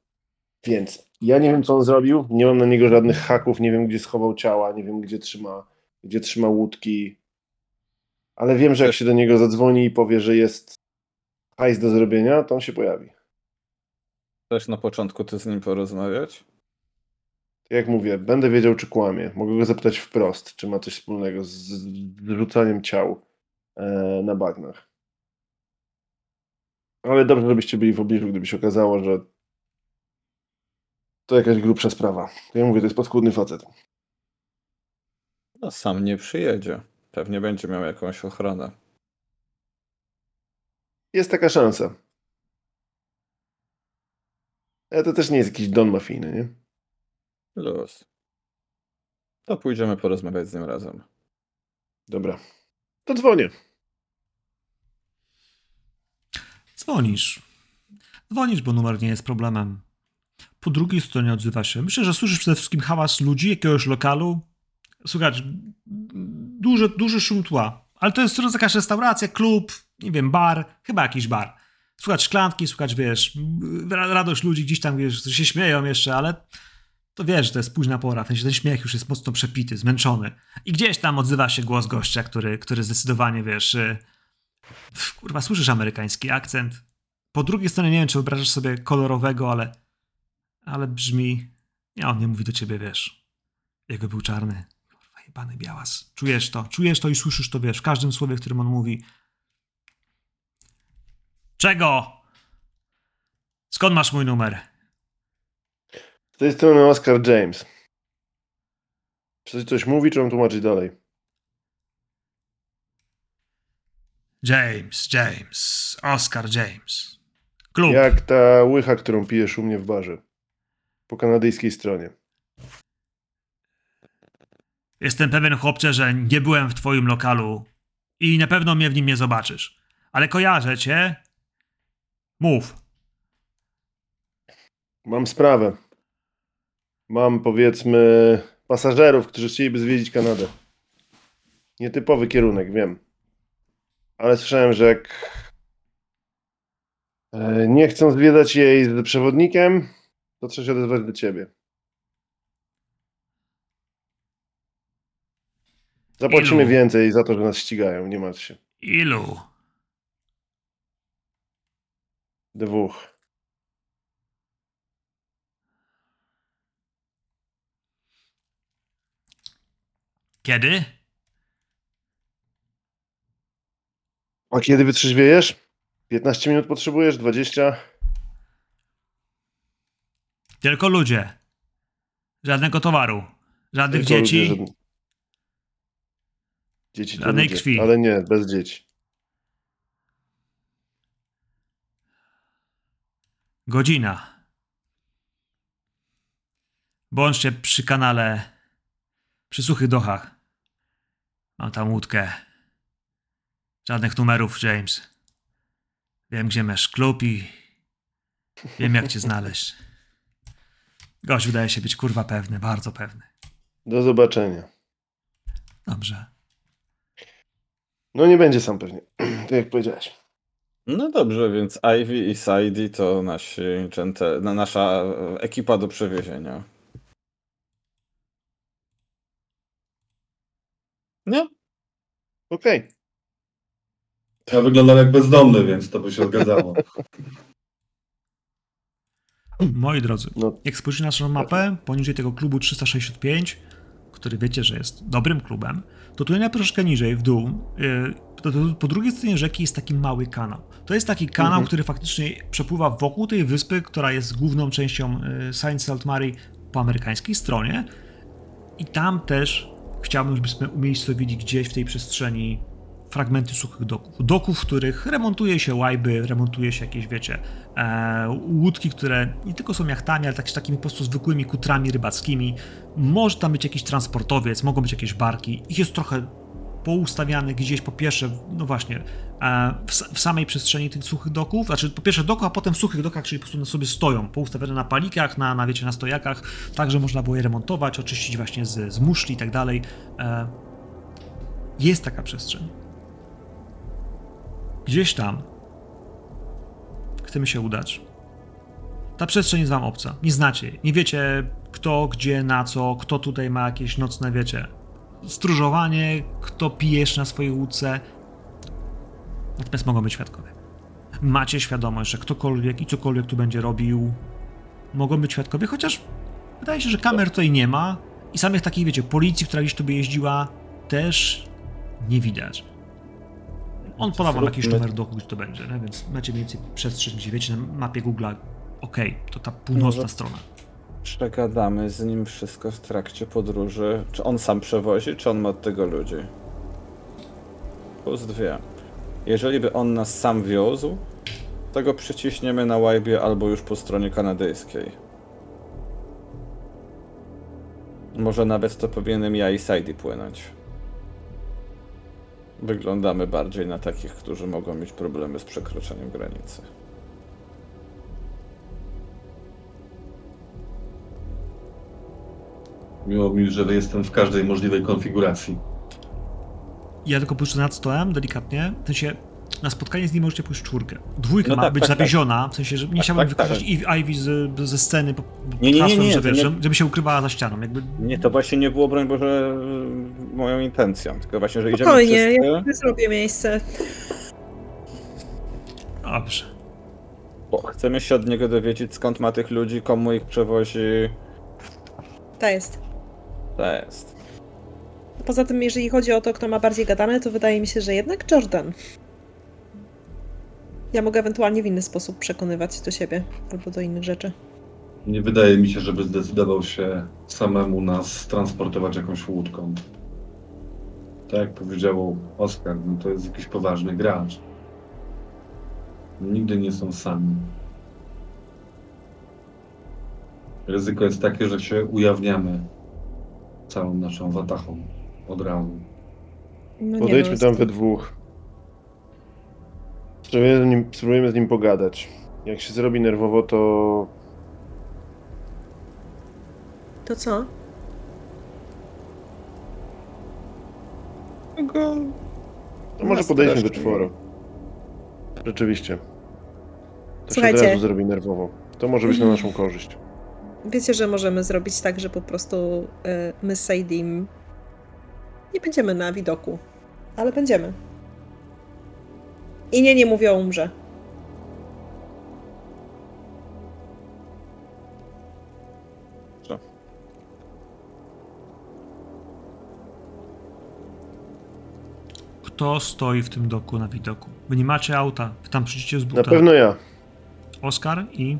Więc ja nie wiem, co on zrobił, nie mam na niego żadnych haków, nie wiem, gdzie schował ciała, nie wiem, gdzie trzyma, gdzie trzyma łódki, ale wiem, że jak się do niego zadzwoni i powie, że jest hajs do zrobienia, to on się pojawi. Chcesz na początku ty z nim porozmawiać? Tak jak mówię, będę wiedział, czy kłamie. Mogę go zapytać wprost, czy ma coś wspólnego z rzucaniem ciał e, na bagnach. Ale dobrze, żebyście byli w pobliżu, gdyby się okazało, że to jakaś grubsza sprawa. Ja mówię, to jest podskórny facet. No sam nie przyjedzie. Pewnie będzie miał jakąś ochronę. Jest taka szansa. Ale to też nie jest jakiś don mafijny, nie? Luz. To pójdziemy porozmawiać z nim razem. Dobra. To dzwonię. Dzwonisz. Dzwonisz, bo numer nie jest problemem. Po drugiej stronie odzywa się. Myślę, że słyszysz przede wszystkim hałas ludzi, jakiegoś lokalu. Słuchaj, duży, duży szum tła. Ale to jest jakaś restauracja, klub, nie wiem, bar, chyba jakiś bar. Słuchać szklanki, słuchać, wiesz, ra- radość ludzi gdzieś tam, wiesz, się śmieją jeszcze, ale to wiesz, że to jest późna pora. W ten śmiech już jest mocno przepity, zmęczony. I gdzieś tam odzywa się głos gościa, który, który zdecydowanie, wiesz, y, Kurwa, słyszysz amerykański akcent. Po drugiej stronie nie wiem, czy wyobrażasz sobie kolorowego, ale. Ale brzmi. Nie, on nie mówi do ciebie, wiesz. Jego był czarny. Kurwa, jebany białas. Czujesz to, czujesz to i słyszysz to, wiesz, w każdym słowie, którym on mówi. Czego? Skąd masz mój numer? Z tej strony Oscar James. Czy coś mówi, czy mam tłumaczyć dalej? James, James, Oscar James. Klub. Jak ta łycha, którą pijesz u mnie w barze. Po kanadyjskiej stronie. Jestem pewien, chłopcze, że nie byłem w twoim lokalu i na pewno mnie w nim nie zobaczysz. Ale kojarzę cię. Mów. Mam sprawę. Mam powiedzmy pasażerów, którzy chcieliby zwiedzić Kanadę. Nietypowy kierunek, wiem. Ale słyszałem, że jak e, nie chcą zwiedzać jej z przewodnikiem, to trzeba się odezwać do ciebie. Zapłacimy Ilu? więcej za to, że nas ścigają, nie martw się. Ilu? Dwóch. Kiedy? A kiedy wytrzeźwiejesz? 15 minut potrzebujesz? 20? Tylko ludzie. Żadnego towaru. Żadnych Tylko dzieci. ludzie, żadne- Dzieci to Żadnej ludzie, krwi. ale nie, bez dzieci. Godzina. Bądźcie przy kanale. Przy suchych dochach. Mam tam łódkę. Żadnych numerów, James. Wiem, gdzie masz klub i wiem, jak cię znaleźć. Gość wydaje się być kurwa pewny, bardzo pewny. Do zobaczenia. Dobrze. No nie będzie sam pewnie, tak jak powiedziałeś. No dobrze, więc Ivy i Sadie to nasi dżente, nasza ekipa do przewiezienia. Nie? Okej. Ja wyglądam jak bezdomny, więc to by się zgadzało. Moi drodzy, No, jak spojrzycie na naszą mapę, poniżej tego klubu 365, który wiecie, że jest dobrym klubem, to tutaj na troszkę niżej, w dół, yy, to, to, po drugiej stronie rzeki jest taki mały kanał. To jest taki kanał, Mhm. który faktycznie przepływa wokół tej wyspy, która jest główną częścią yy, Saint Salt Mary, po amerykańskiej stronie i tam też chciałbym, żebyśmy umiejscowili gdzieś w tej przestrzeni fragmenty suchych doków. Doków, w których remontuje się łajby, remontuje się jakieś, wiecie, e, łódki, które nie tylko są jachtami, ale tak, takimi po prostu zwykłymi kutrami rybackimi. Może tam być jakiś transportowiec, mogą być jakieś barki. Ich jest trochę poustawianych gdzieś po pierwsze, no właśnie, e, w, w samej przestrzeni tych suchych doków, znaczy po pierwsze doku, a potem w suchych dokach, czyli po prostu sobie stoją, poustawione na palikach, na, na wiecie, na stojakach, tak, że można było je remontować, oczyścić właśnie z, z muszli i tak dalej. E, jest taka przestrzeń. Gdzieś tam chcemy się udać. Ta przestrzeń jest wam obca. Nie znacie jej. Nie wiecie kto, gdzie, na co, kto tutaj ma jakieś nocne, wiecie, stróżowanie, kto pijesz na swojej łódce. Natomiast mogą być świadkowie. Macie świadomość, że ktokolwiek i cokolwiek tu będzie robił, mogą być świadkowie, chociaż wydaje się, że kamer tutaj nie ma i samych takich, wiecie, policji, która gdzieś tu by jeździła, też nie widać. On poda wam jakiś numer doku, gdzie to będzie, nie? więc macie mniej więcej przestrzeń, gdzie wiecie na mapie Google'a, okej, to ta północna Może- strona. Przegadamy z nim wszystko w trakcie podróży. Czy on sam przewozi, czy on ma od tego ludzi? Plus dwie. Jeżeli by on nas sam wiózł, to go przyciśniemy na łajbie albo już po stronie kanadyjskiej. Może nawet to powinienem ja i Sadie płynąć. Wyglądamy bardziej na takich, którzy mogą mieć problemy z przekroczeniem granicy. Miło mi, że jestem w każdej możliwej konfiguracji. Ja tylko puszczę nad stołem, delikatnie. W sensie, na spotkanie z nim możecie pójść czwórkę. Dwójka No ma tak, być tak, tak. zawieziona, w sensie, że nie Tak, chciałbym tak, tak. wykluczyć Ivy z, ze sceny pod Nie, nie, nie, hasłem, nie, że, to wiesz, nie- że- żeby się ukrywała za ścianą. Jakby... Nie, to właśnie nie było, broń Boże, moją intencją. Tylko właśnie, że idziemy Spokojnie, wszyscy. ja zrobię miejsce. Dobrze. Bo chcemy się od niego dowiedzieć, skąd ma tych ludzi, komu ich przewozi. To jest. To jest. Poza tym, jeżeli chodzi o to, kto ma bardziej gadane, to wydaje mi się, że jednak Jordan. Ja mogę ewentualnie w inny sposób przekonywać do siebie albo do innych rzeczy. Nie wydaje mi się, żeby zdecydował się samemu nas transportować jakąś łódką. Tak jak powiedział Oskar, no to jest jakiś poważny gracz. Nigdy nie są sami. Ryzyko jest takie, że się ujawniamy całą naszą watachą od razu. No nie Podejdźmy no, tam we dwóch. Spróbujemy z, nim, spróbujemy z nim pogadać. Jak się zrobi nerwowo, to To co? Go... To może podejdźmy do czworo. Rzeczywiście. To się Słuchajcie. od razu zrobi nerwowo. To może być na Mhm. naszą korzyść. Wiecie, że możemy zrobić tak, że po prostu y, my z Saidim nie będziemy na widoku, ale będziemy. I nie, nie mówię o umrze. Co? Kto stoi w tym doku na widoku? Wy nie macie auta, wy tam przyjdziecie z Na buta. pewno ja. Oskar i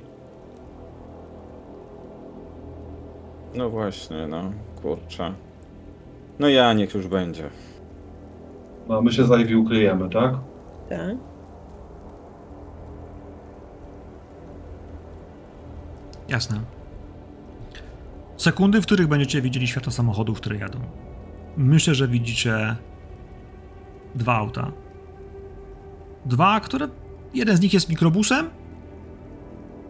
No właśnie, no. Kurczę. No ja, niech już będzie. No, my się z Ivy ukryjemy, tak? Jasne. Sekundy, w których będziecie widzieli światło samochodów, które jadą. Myślę, że widzicie dwa auta. Dwa, które. Jeden z nich jest mikrobusem,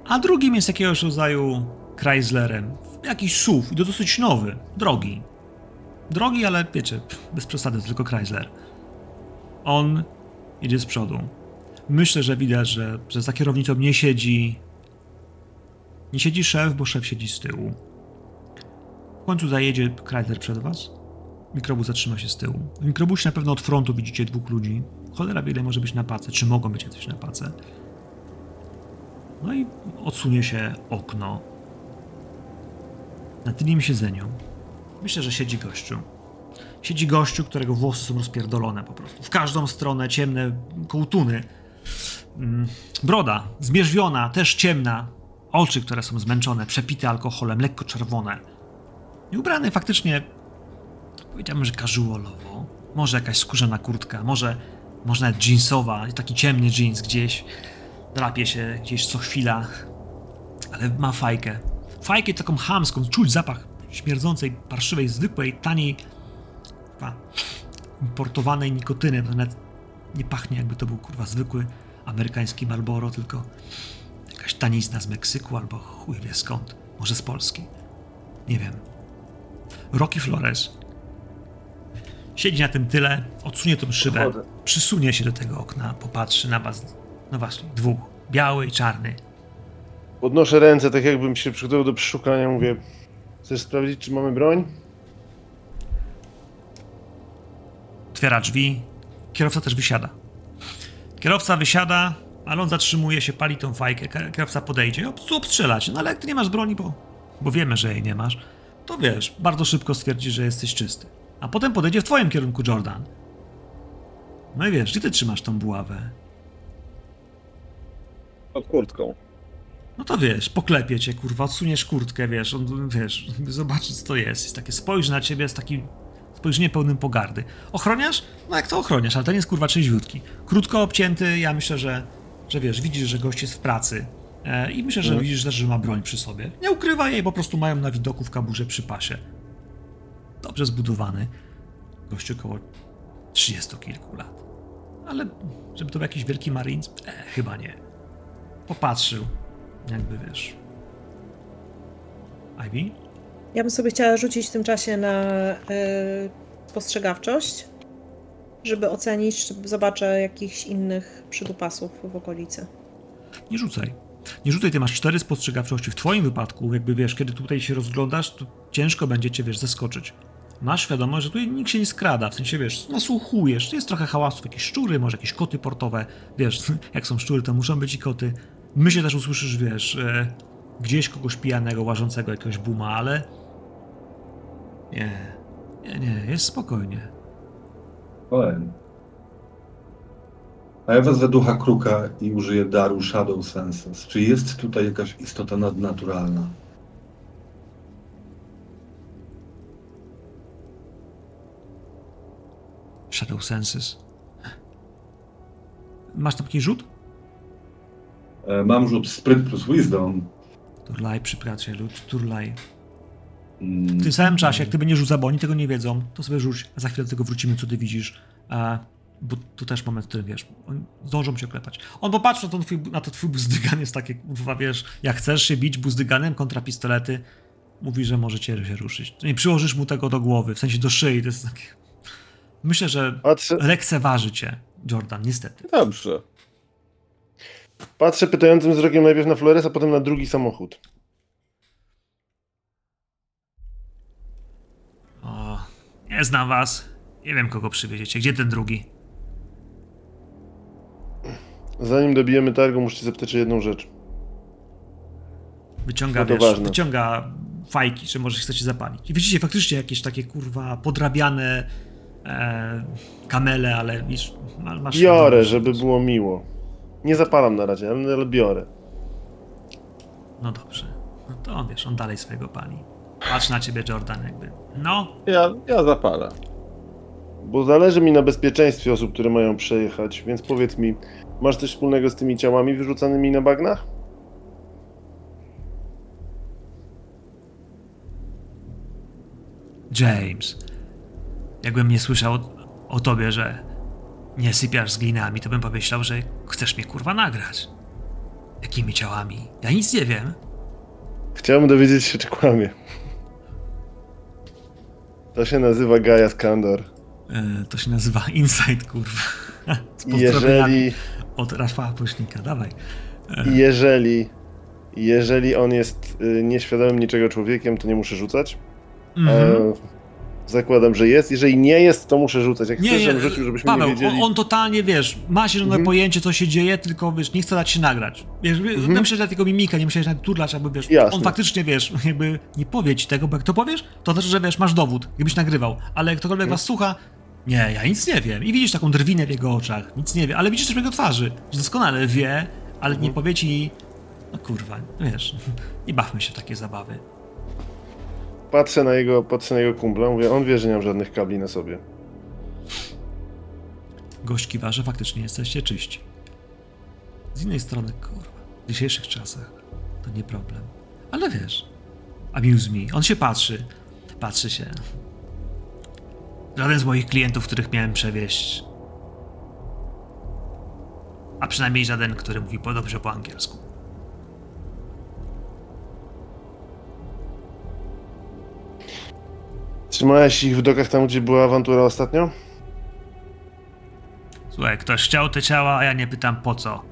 a drugim jest jakiegoś rodzaju Chryslerem. Jakiś SUV, i to dosyć nowy, drogi. Drogi, ale wiecie, bez przesady, tylko Chrysler. On idzie z przodu. Myślę, że widać, że, za kierownicą nie siedzi nie siedzi szef, bo szef siedzi z tyłu. W końcu zajedzie Chrysler przed was. Mikrobus zatrzyma się z tyłu. W mikrobusie na pewno od frontu widzicie dwóch ludzi. Cholera wiele może być na pace, czy mogą być jacyś na pace. No i odsunie się okno. Na tylnym siedzeniu myślę, że siedzi gościu. Siedzi gościu, którego włosy są rozpierdolone po prostu. W każdą stronę ciemne kołtuny. Mm, Broda, zmierzwiona, też ciemna, Oczy, które są zmęczone, przepite alkoholem, lekko czerwone. I ubrany faktycznie, powiedziałbym, że casualowo. Może jakaś skórzana kurtka, może, może nawet jeansowa, taki ciemny jeans gdzieś. Drapie się gdzieś co chwila, ale ma fajkę. Fajkę taką chamską, czuć zapach śmierdzącej, parszywej, zwykłej, taniej, kurwa, importowanej nikotyny. To nawet nie pachnie jakby to był kurwa zwykły amerykański Marlboro, tylko jakaś tanizna z Meksyku albo chuj wie skąd. Może z Polski. Nie wiem. Rocky Flores siedzi na tym tyle, odsunie tą szybę, przysunie się do tego okna, popatrzy na was. No właśnie, dwóch. Biały i czarny. Podnoszę ręce, tak jakbym się przygotował do przeszukania. Mówię, chcesz sprawdzić, czy mamy broń? Otwiera drzwi. Kierowca też wysiada. Kierowca wysiada, ale on zatrzymuje się, pali tą fajkę. Kierowca podejdzie. Ob- obstrzelać. No ale jak ty nie masz broni, bo, bo wiemy, że jej nie masz, to wiesz, bardzo szybko stwierdzi, że jesteś czysty. A potem podejdzie w twoim kierunku Jordan. No i wiesz, gdzie ty trzymasz tą buławę? Pod kurtką. No to wiesz, poklepie cię, kurwa, odsuniesz kurtkę, wiesz, on, wiesz, zobaczy co to jest. Jest takie, spojrzy na ciebie z takim spojrzeniem pełnym pogardy. Ochroniasz? No jak to ochroniasz, ale ten jest, kurwa, trzeźwiutki. Krótko obcięty, ja myślę, że, że wiesz, widzisz, że gość jest w pracy. E, I myślę, że Mhm. widzisz też, że ma broń przy sobie. Nie ukrywa jej, po prostu mają na widoku w kaburze przy pasie. Dobrze zbudowany. Gościu około 30 kilku lat. Ale żeby to był jakiś wielki marines? E, chyba nie. Popatrzył, jakby wiesz. Ivy? Ja bym sobie chciała rzucić w tym czasie na y, spostrzegawczość, żeby ocenić, czy zobaczę jakichś innych przydupasów w okolicy. Nie rzucaj. Nie rzucaj, ty masz cztery spostrzegawczości. W twoim wypadku, jakby wiesz, kiedy tutaj się rozglądasz, to ciężko będzie cię, wiesz, zaskoczyć. Masz świadomość, że tutaj nikt się nie skrada, w sensie, wiesz, nasłuchujesz, jest trochę hałasów, jakieś szczury, może jakieś koty portowe, wiesz, jak są szczury, to muszą być i koty. Myślę też usłyszysz, wiesz, e, gdzieś kogoś pijanego, łażącego jakiegoś buma, ale... Nie, nie, nie, jest spokojnie. Fajnie. A ja wezwę ducha kruka i użyję daru Shadow Senses. Czy jest tutaj jakaś istota nadnaturalna? Shadow Senses. Masz tam jakiś rzut? E, Mam rzut Spryt plus Wisdom. Turlaj, przyjacielu, turlaj. W tym samym czasie, jak ty będziesz rzucał, bo oni tego nie wiedzą, to sobie rzuć, a za chwilę do tego wrócimy, co ty widzisz. A, bo tu też moment, w którym wiesz, oni zdążą cię oklepać. On popatrzy na, twój, na to twój buzdygan, jest takie, kurwa, wiesz, jak chcesz się bić buzdyganem kontra pistolety, mówi, że możecie się ruszyć. Nie przyłożysz mu tego do głowy, w sensie do szyi, to jest takie... Myślę, że Patrzę, lekceważy cię Jordan, niestety. Dobrze. patrzę pytającym wzrokiem najpierw na Flores, a potem na drugi samochód. O, nie znam was. Nie wiem, kogo przywieziecie. Gdzie ten drugi? Zanim dobijemy targu, muszę zapytać o jedną rzecz. Wyciąga, No wiesz, ważne. wyciąga fajki, że może chcecie zapalić. I widzicie faktycznie jakieś takie, kurwa, podrabiane e, kamele, ale wiesz, ma- masz... Biorę, żeby było miło. Nie zapalam na razie, ale, ale biorę. No dobrze. No to on, wiesz, on dalej swojego pali. Patrz na ciebie, Jordan, jakby. No, Ja, ja zapalę. Bo zależy mi na bezpieczeństwie osób, które mają przejechać, więc powiedz mi, masz coś wspólnego z tymi ciałami wyrzucanymi na bagnach? James. Jakbym nie słyszał o, o tobie, że nie sypiasz z glinami, to bym pomyślał, że chcesz mnie kurwa nagrać. Jakimi ciałami? Ja nic nie wiem. Chciałbym dowiedzieć się, czy kłamie. To się nazywa Gaia Skandor. E, to się nazywa Inside, kurwa. Z jeżeli, od Rafała Pośnika, dawaj. i jeżeli, jeżeli on jest y, nieświadomym niczego człowiekiem, to nie muszę rzucać. Mhm. E, zakładam, że jest. Jeżeli nie jest, to muszę rzucać. Jak Nie, chcesz, żebym rzucił, żebyśmy Paweł, nie wiedzieli. on, on totalnie, wiesz, ma zielone Mhm. pojęcie, co się dzieje, tylko, wiesz, nie chce dać się nagrać. Wiesz, Mhm. myślę, że tylko mimika, nie myślę, że nawet turlacz, jakby, wiesz, Jasne. on faktycznie, wiesz, jakby nie powie ci tego, bo jak to powiesz, to znaczy, że, wiesz, masz dowód, jakbyś nagrywał, ale jak ktokolwiek Mhm. was słucha, nie, ja nic nie wiem. I widzisz taką drwinę w jego oczach, nic nie wie, ale widzisz też w jego twarzy, że doskonale wie, ale Mhm. nie powie ci No kurwa, wiesz, nie bawmy się w takie zabawy. Patrzę na jego, patrzę na jego kumpla, mówię, on wie, że nie mam żadnych kabli na sobie. Gość kiwa, że faktycznie jesteście czyści. Z innej strony, kurwa, w dzisiejszych czasach to nie problem. Ale wiesz, amuse me, on się patrzy, patrzy się. Żaden z moich klientów, których miałem przewieźć, a przynajmniej żaden, który mówi po dobrze po angielsku. Trzymałeś ich w dokach tam, gdzie była awantura ostatnio? Słuchaj, ktoś chciał te ciała, a ja nie pytam po co.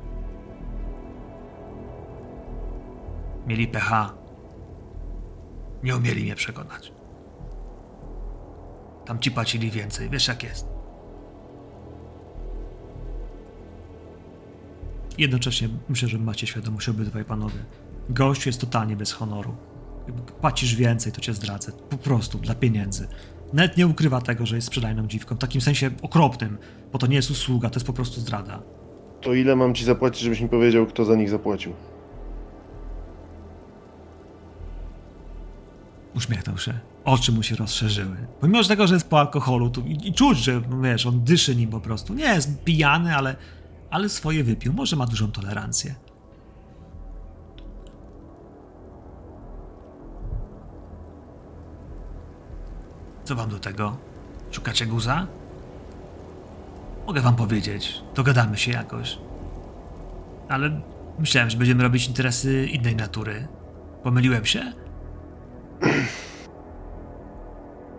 Mieli PH. Nie umieli mnie przekonać. Tam ci płacili więcej, wiesz jak jest. Jednocześnie myślę, że macie świadomość obydwaj panowie. Gość jest totalnie bez honoru. Jak Płacisz więcej, to cię zdradzę. Po prostu, dla pieniędzy. Nawet nie ukrywa tego, że jest sprzedajną dziwką. W takim sensie okropnym, bo to nie jest usługa, to jest po prostu zdrada. To ile mam ci zapłacić, żebyś mi powiedział, kto za nich zapłacił? Uśmiechnął się. Oczy mu się rozszerzyły. Pomimo tego, że jest po alkoholu to i, i czuć, że no wiesz, on dyszy nim po prostu. Nie jest pijany, ale, ale swoje wypił. Może ma dużą tolerancję. Co wam do tego? Szukacie guza? Mogę wam powiedzieć. Dogadamy się jakoś. Ale myślałem, że będziemy robić interesy innej natury. Pomyliłem się?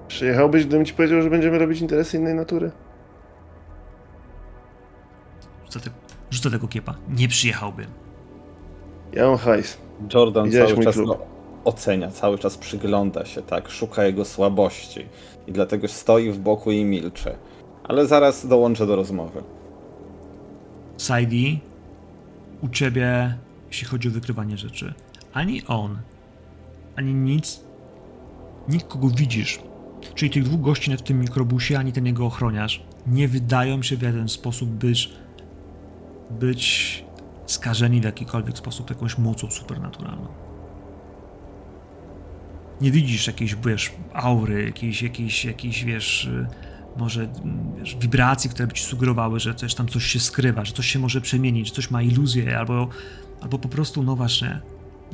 Przyjechałbyś, gdybym ci powiedział, że będziemy robić interesy innej natury? Rzucę, te, rzucę tego kiepa. Nie przyjechałbym. Ja mam hajs. Jordan Widziałeś cały mój czas klub. Ocenia, cały czas przygląda się, tak, szuka jego słabości i dlatego stoi w boku i milczy. Ale zaraz dołączę do rozmowy. Saidi, u ciebie, jeśli chodzi o wykrywanie rzeczy, ani on, ani nic, nikt kogo widzisz, czyli tych dwóch gości w tym mikrobusie, ani ten jego ochroniarz, nie wydają się w żaden sposób być, być skażeni w jakikolwiek sposób jakąś mocą supernaturalną. Nie widzisz jakiejś, wiesz, aury, jakiejś, jakiejś, jakiejś wiesz, y, może mm, wiesz, wibracji, które by ci sugerowały, że coś tam coś się skrywa, że coś się może przemienić, że coś ma iluzję, albo, albo po prostu, no właśnie,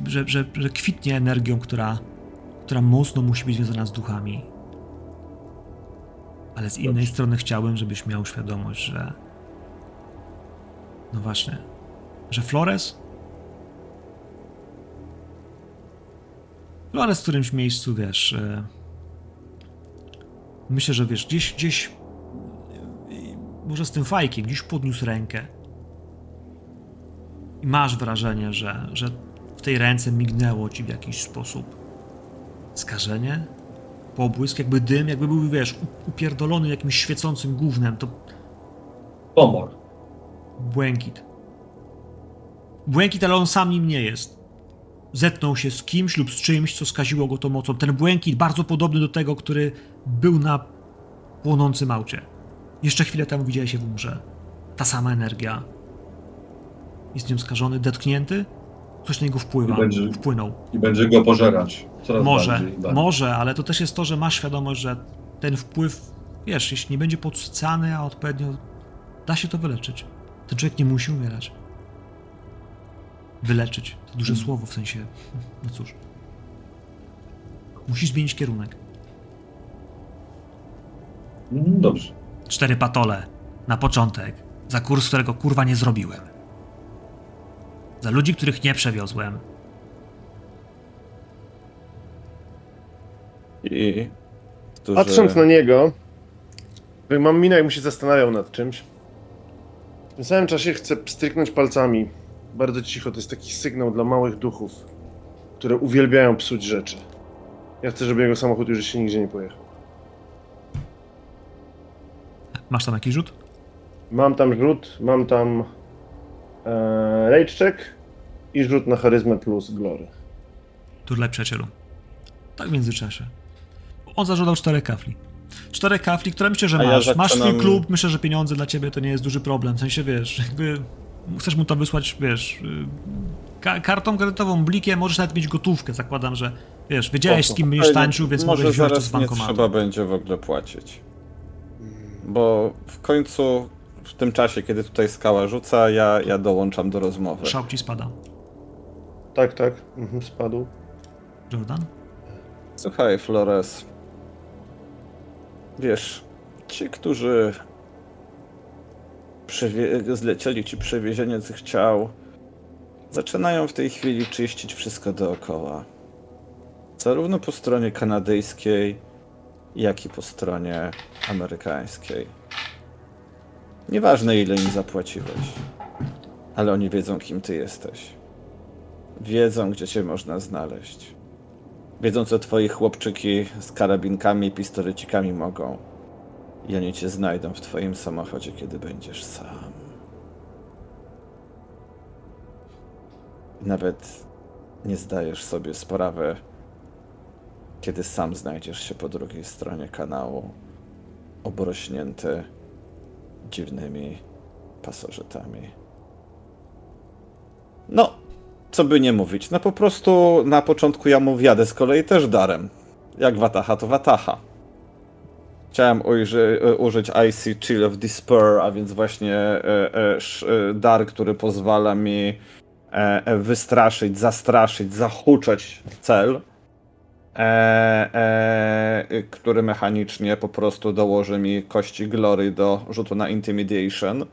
że, że, że kwitnie energią, która, która mocno musi być związana z duchami. Ale z innej Dobrze. strony chciałbym, żebyś miał świadomość, że no właśnie, że Flores Flores w którymś miejscu, wiesz, e, myślę, że wiesz, gdzieś, gdzieś e, może z tym fajkiem, gdzieś podniósł rękę i masz wrażenie, że, że w tej ręce mignęło ci w jakiś sposób skażenie, pobłysk, jakby dym, jakby był, wiesz, upierdolony jakimś świecącym gównem, to Pomor. Błękit. Błękit, ale on sam nim nie jest. Zetknął się z kimś lub z czymś, co skaziło go tą mocą. Ten błękit bardzo podobny do tego, który był na płonącym aucie. Jeszcze chwilę temu widziałeś się w umrze. Ta sama energia. Jest nią skażony, dotknięty. Coś na niego wpływa. I będzie- Wpłynął. I będzie go pożerać. Coraz Może, bardziej bardziej. może, ale to też jest to, że masz świadomość, że ten wpływ, wiesz, jeśli nie będzie podsycany, a odpowiednio da się to wyleczyć. Ten człowiek nie musi umierać. Wyleczyć. To duże słowo w sensie, no cóż. Musisz zmienić kierunek. Mm, Dobrze. Cztery patole na początek, za kurs, którego kurwa nie zrobiłem. Za ludzi, których nie przewiozłem. I którzy... Patrząc na niego, jak mam minę, jakbym się zastanawiał nad czymś. W tym samym czasie chcę stryknąć palcami. Bardzo cicho, to jest taki sygnał dla małych duchów, które uwielbiają psuć rzeczy. Ja chcę, żeby jego samochód już się nigdzie nie pojechał. Masz tam jakiś rzut? Mam tam rzut, mam tam e, rage check i rzut na charyzmę plus glory. Turlaj przyjacielu. Tak w międzyczasie. On zażądał czterech kafli. Czterech kafli, które myślę, że A ja masz. Masz swój zaczynam- klub, myślę, że pieniądze dla ciebie to nie jest duży problem. W sensie, wiesz, jakby chcesz mu to wysłać, wiesz, y, Ka- kartą kredytową, blikiem, możesz nawet mieć gotówkę. Zakładam, że wiesz, wiedziałeś z kim będziesz Ej, no, tańczył, więc może mogłeś wziąć to z nie bankomatu. trzeba będzie w ogóle płacić. Bo w końcu, w tym czasie, kiedy tutaj skała rzuca, ja, ja dołączam do rozmowy. Szał ci spada. Tak, tak. Mhm, spadł. Jordan? Słuchaj, Flores. Wiesz, ci, którzy zlecieli ci przewiezienie tych ciał, zaczynają w tej chwili czyścić wszystko dookoła. Zarówno po stronie kanadyjskiej, jak i po stronie amerykańskiej. Nieważne, ile im zapłaciłeś, ale oni wiedzą, kim ty jesteś. Wiedzą, gdzie cię można znaleźć. Wiedzą, co twoi chłopczyki z karabinkami i pistolecikami mogą. I oni cię znajdą w twoim samochodzie, kiedy będziesz sam. Nawet nie zdajesz sobie sprawy, kiedy sam znajdziesz się po drugiej stronie kanału, obrośnięty dziwnymi pasożytami. No, co by nie mówić, no po prostu na początku ja mu wjadę z kolei też darem. Jak Wataha, to Wataha. Chciałem ujrzy, e, użyć Icy Chill of Despair, a więc właśnie e, e, dar, który pozwala mi wystraszyć, zastraszyć, zahuczać cel, który mechanicznie po prostu dołoży mi kości glory do rzutu na Intimidation.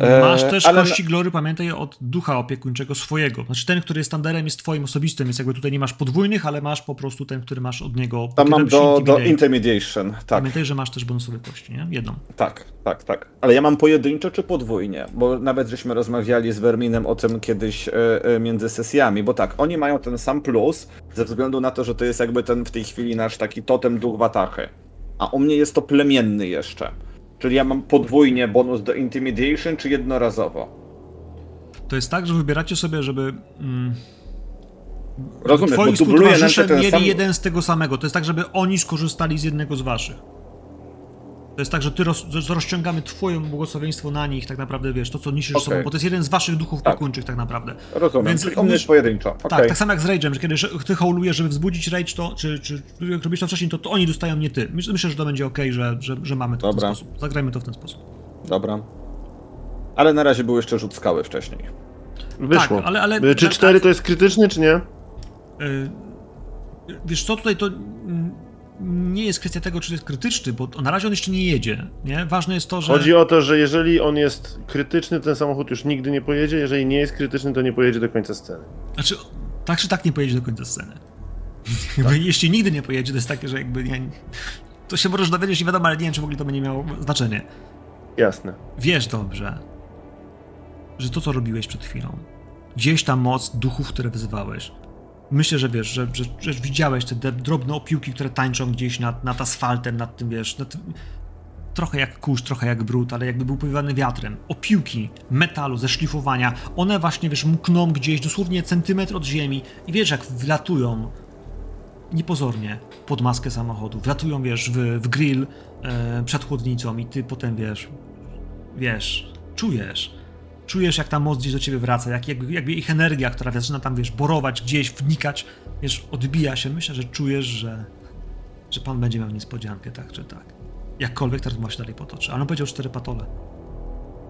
E, Masz też ale- kości glory, pamiętaj, od ducha opiekuńczego swojego. Znaczy ten, który jest standardem, jest twoim osobistym, więc jakby tutaj nie masz podwójnych, ale masz po prostu ten, który masz od niego. Tam mam do, do. Intimidation, tak. Pamiętaj, że masz też bonusowe kości, nie? Jedną. Tak, tak, tak. Ale ja mam pojedynczo czy podwójnie? Bo nawet żeśmy rozmawiali z Verminem o tym kiedyś e, między sesjami, bo tak, oni mają ten sam plus ze względu na to, że to jest jakby ten w tej chwili nasz taki totem duch Watachy. A u mnie jest to plemienny jeszcze. Czyli ja mam podwójnie bonus do Intimidation, czy jednorazowo? To jest tak, że wybieracie sobie, żeby. Mm, Rozumiesz, twoi bo nam się współtowarzysze ten mieli sam... jeden z tego samego. To jest tak, żeby oni skorzystali z jednego z waszych. To jest tak, że ty roz, że rozciągamy twoje błogosławieństwo na nich, tak naprawdę wiesz, to co niesiesz Okej. sobą, bo to jest jeden z waszych duchów Tak. opiekuńczych tak naprawdę. Rozumiem, Więc czyli mnie jest pojedynczo. Tak, Okej. tak samo jak z Rage'em, że kiedy ty hołujesz, żeby wzbudzić Rage, to, czy, czy jak robisz to wcześniej, to, to oni dostają, nie ty. Myślę, myślę że to będzie ok, że, że, że mamy to w Dobra. ten sposób. Zagrajmy to w ten sposób. Dobra. Ale na razie był jeszcze rzut skały wcześniej. Wyszło. ale- ale- Y, Czy ale- 4 to jest krytyczny, czy nie? Yy, wiesz co, tutaj to mm, nie jest kwestia tego, czy jest krytyczny, bo na razie on jeszcze nie jedzie, nie? Ważne jest to, że... Chodzi o to, że jeżeli on jest krytyczny, ten samochód już nigdy nie pojedzie. Jeżeli nie jest krytyczny, to nie pojedzie do końca sceny. Znaczy, tak czy tak nie pojedzie do końca sceny. Jakby, jeśli nigdy nie pojedzie, to jest takie, że jakby nie... To się możesz dowiedzieć, nie wiadomo, ale nie wiem, czy w ogóle to będzie miało znaczenie. Jasne. Wiesz dobrze, że to, co robiłeś przed chwilą, gdzieś ta moc duchów, które wyzywałeś, myślę, że wiesz, że, że, że widziałeś te drobne opiłki, które tańczą gdzieś nad, nad asfaltem, nad tym, wiesz, nad, trochę jak kurz, trochę jak brud, ale jakby był powiewany wiatrem. Opiłki metalu ze szlifowania, one właśnie, wiesz, mkną gdzieś dosłownie centymetr od ziemi i wiesz, jak wlatują niepozornie pod maskę samochodu, wlatują, wiesz, w, w grill e, przed chłodnicą i ty potem, wiesz, wiesz, czujesz, czujesz jak ta moc gdzieś do ciebie wraca, jak, jakby, jakby ich energia, która zaczyna tam, wiesz, borować gdzieś, wnikać, wiesz, odbija się. Myślę, że czujesz, że, że pan będzie miał niespodziankę, tak czy tak. Jakkolwiek ta rozmowa się dalej potoczy. Ale on powiedział cztery patole.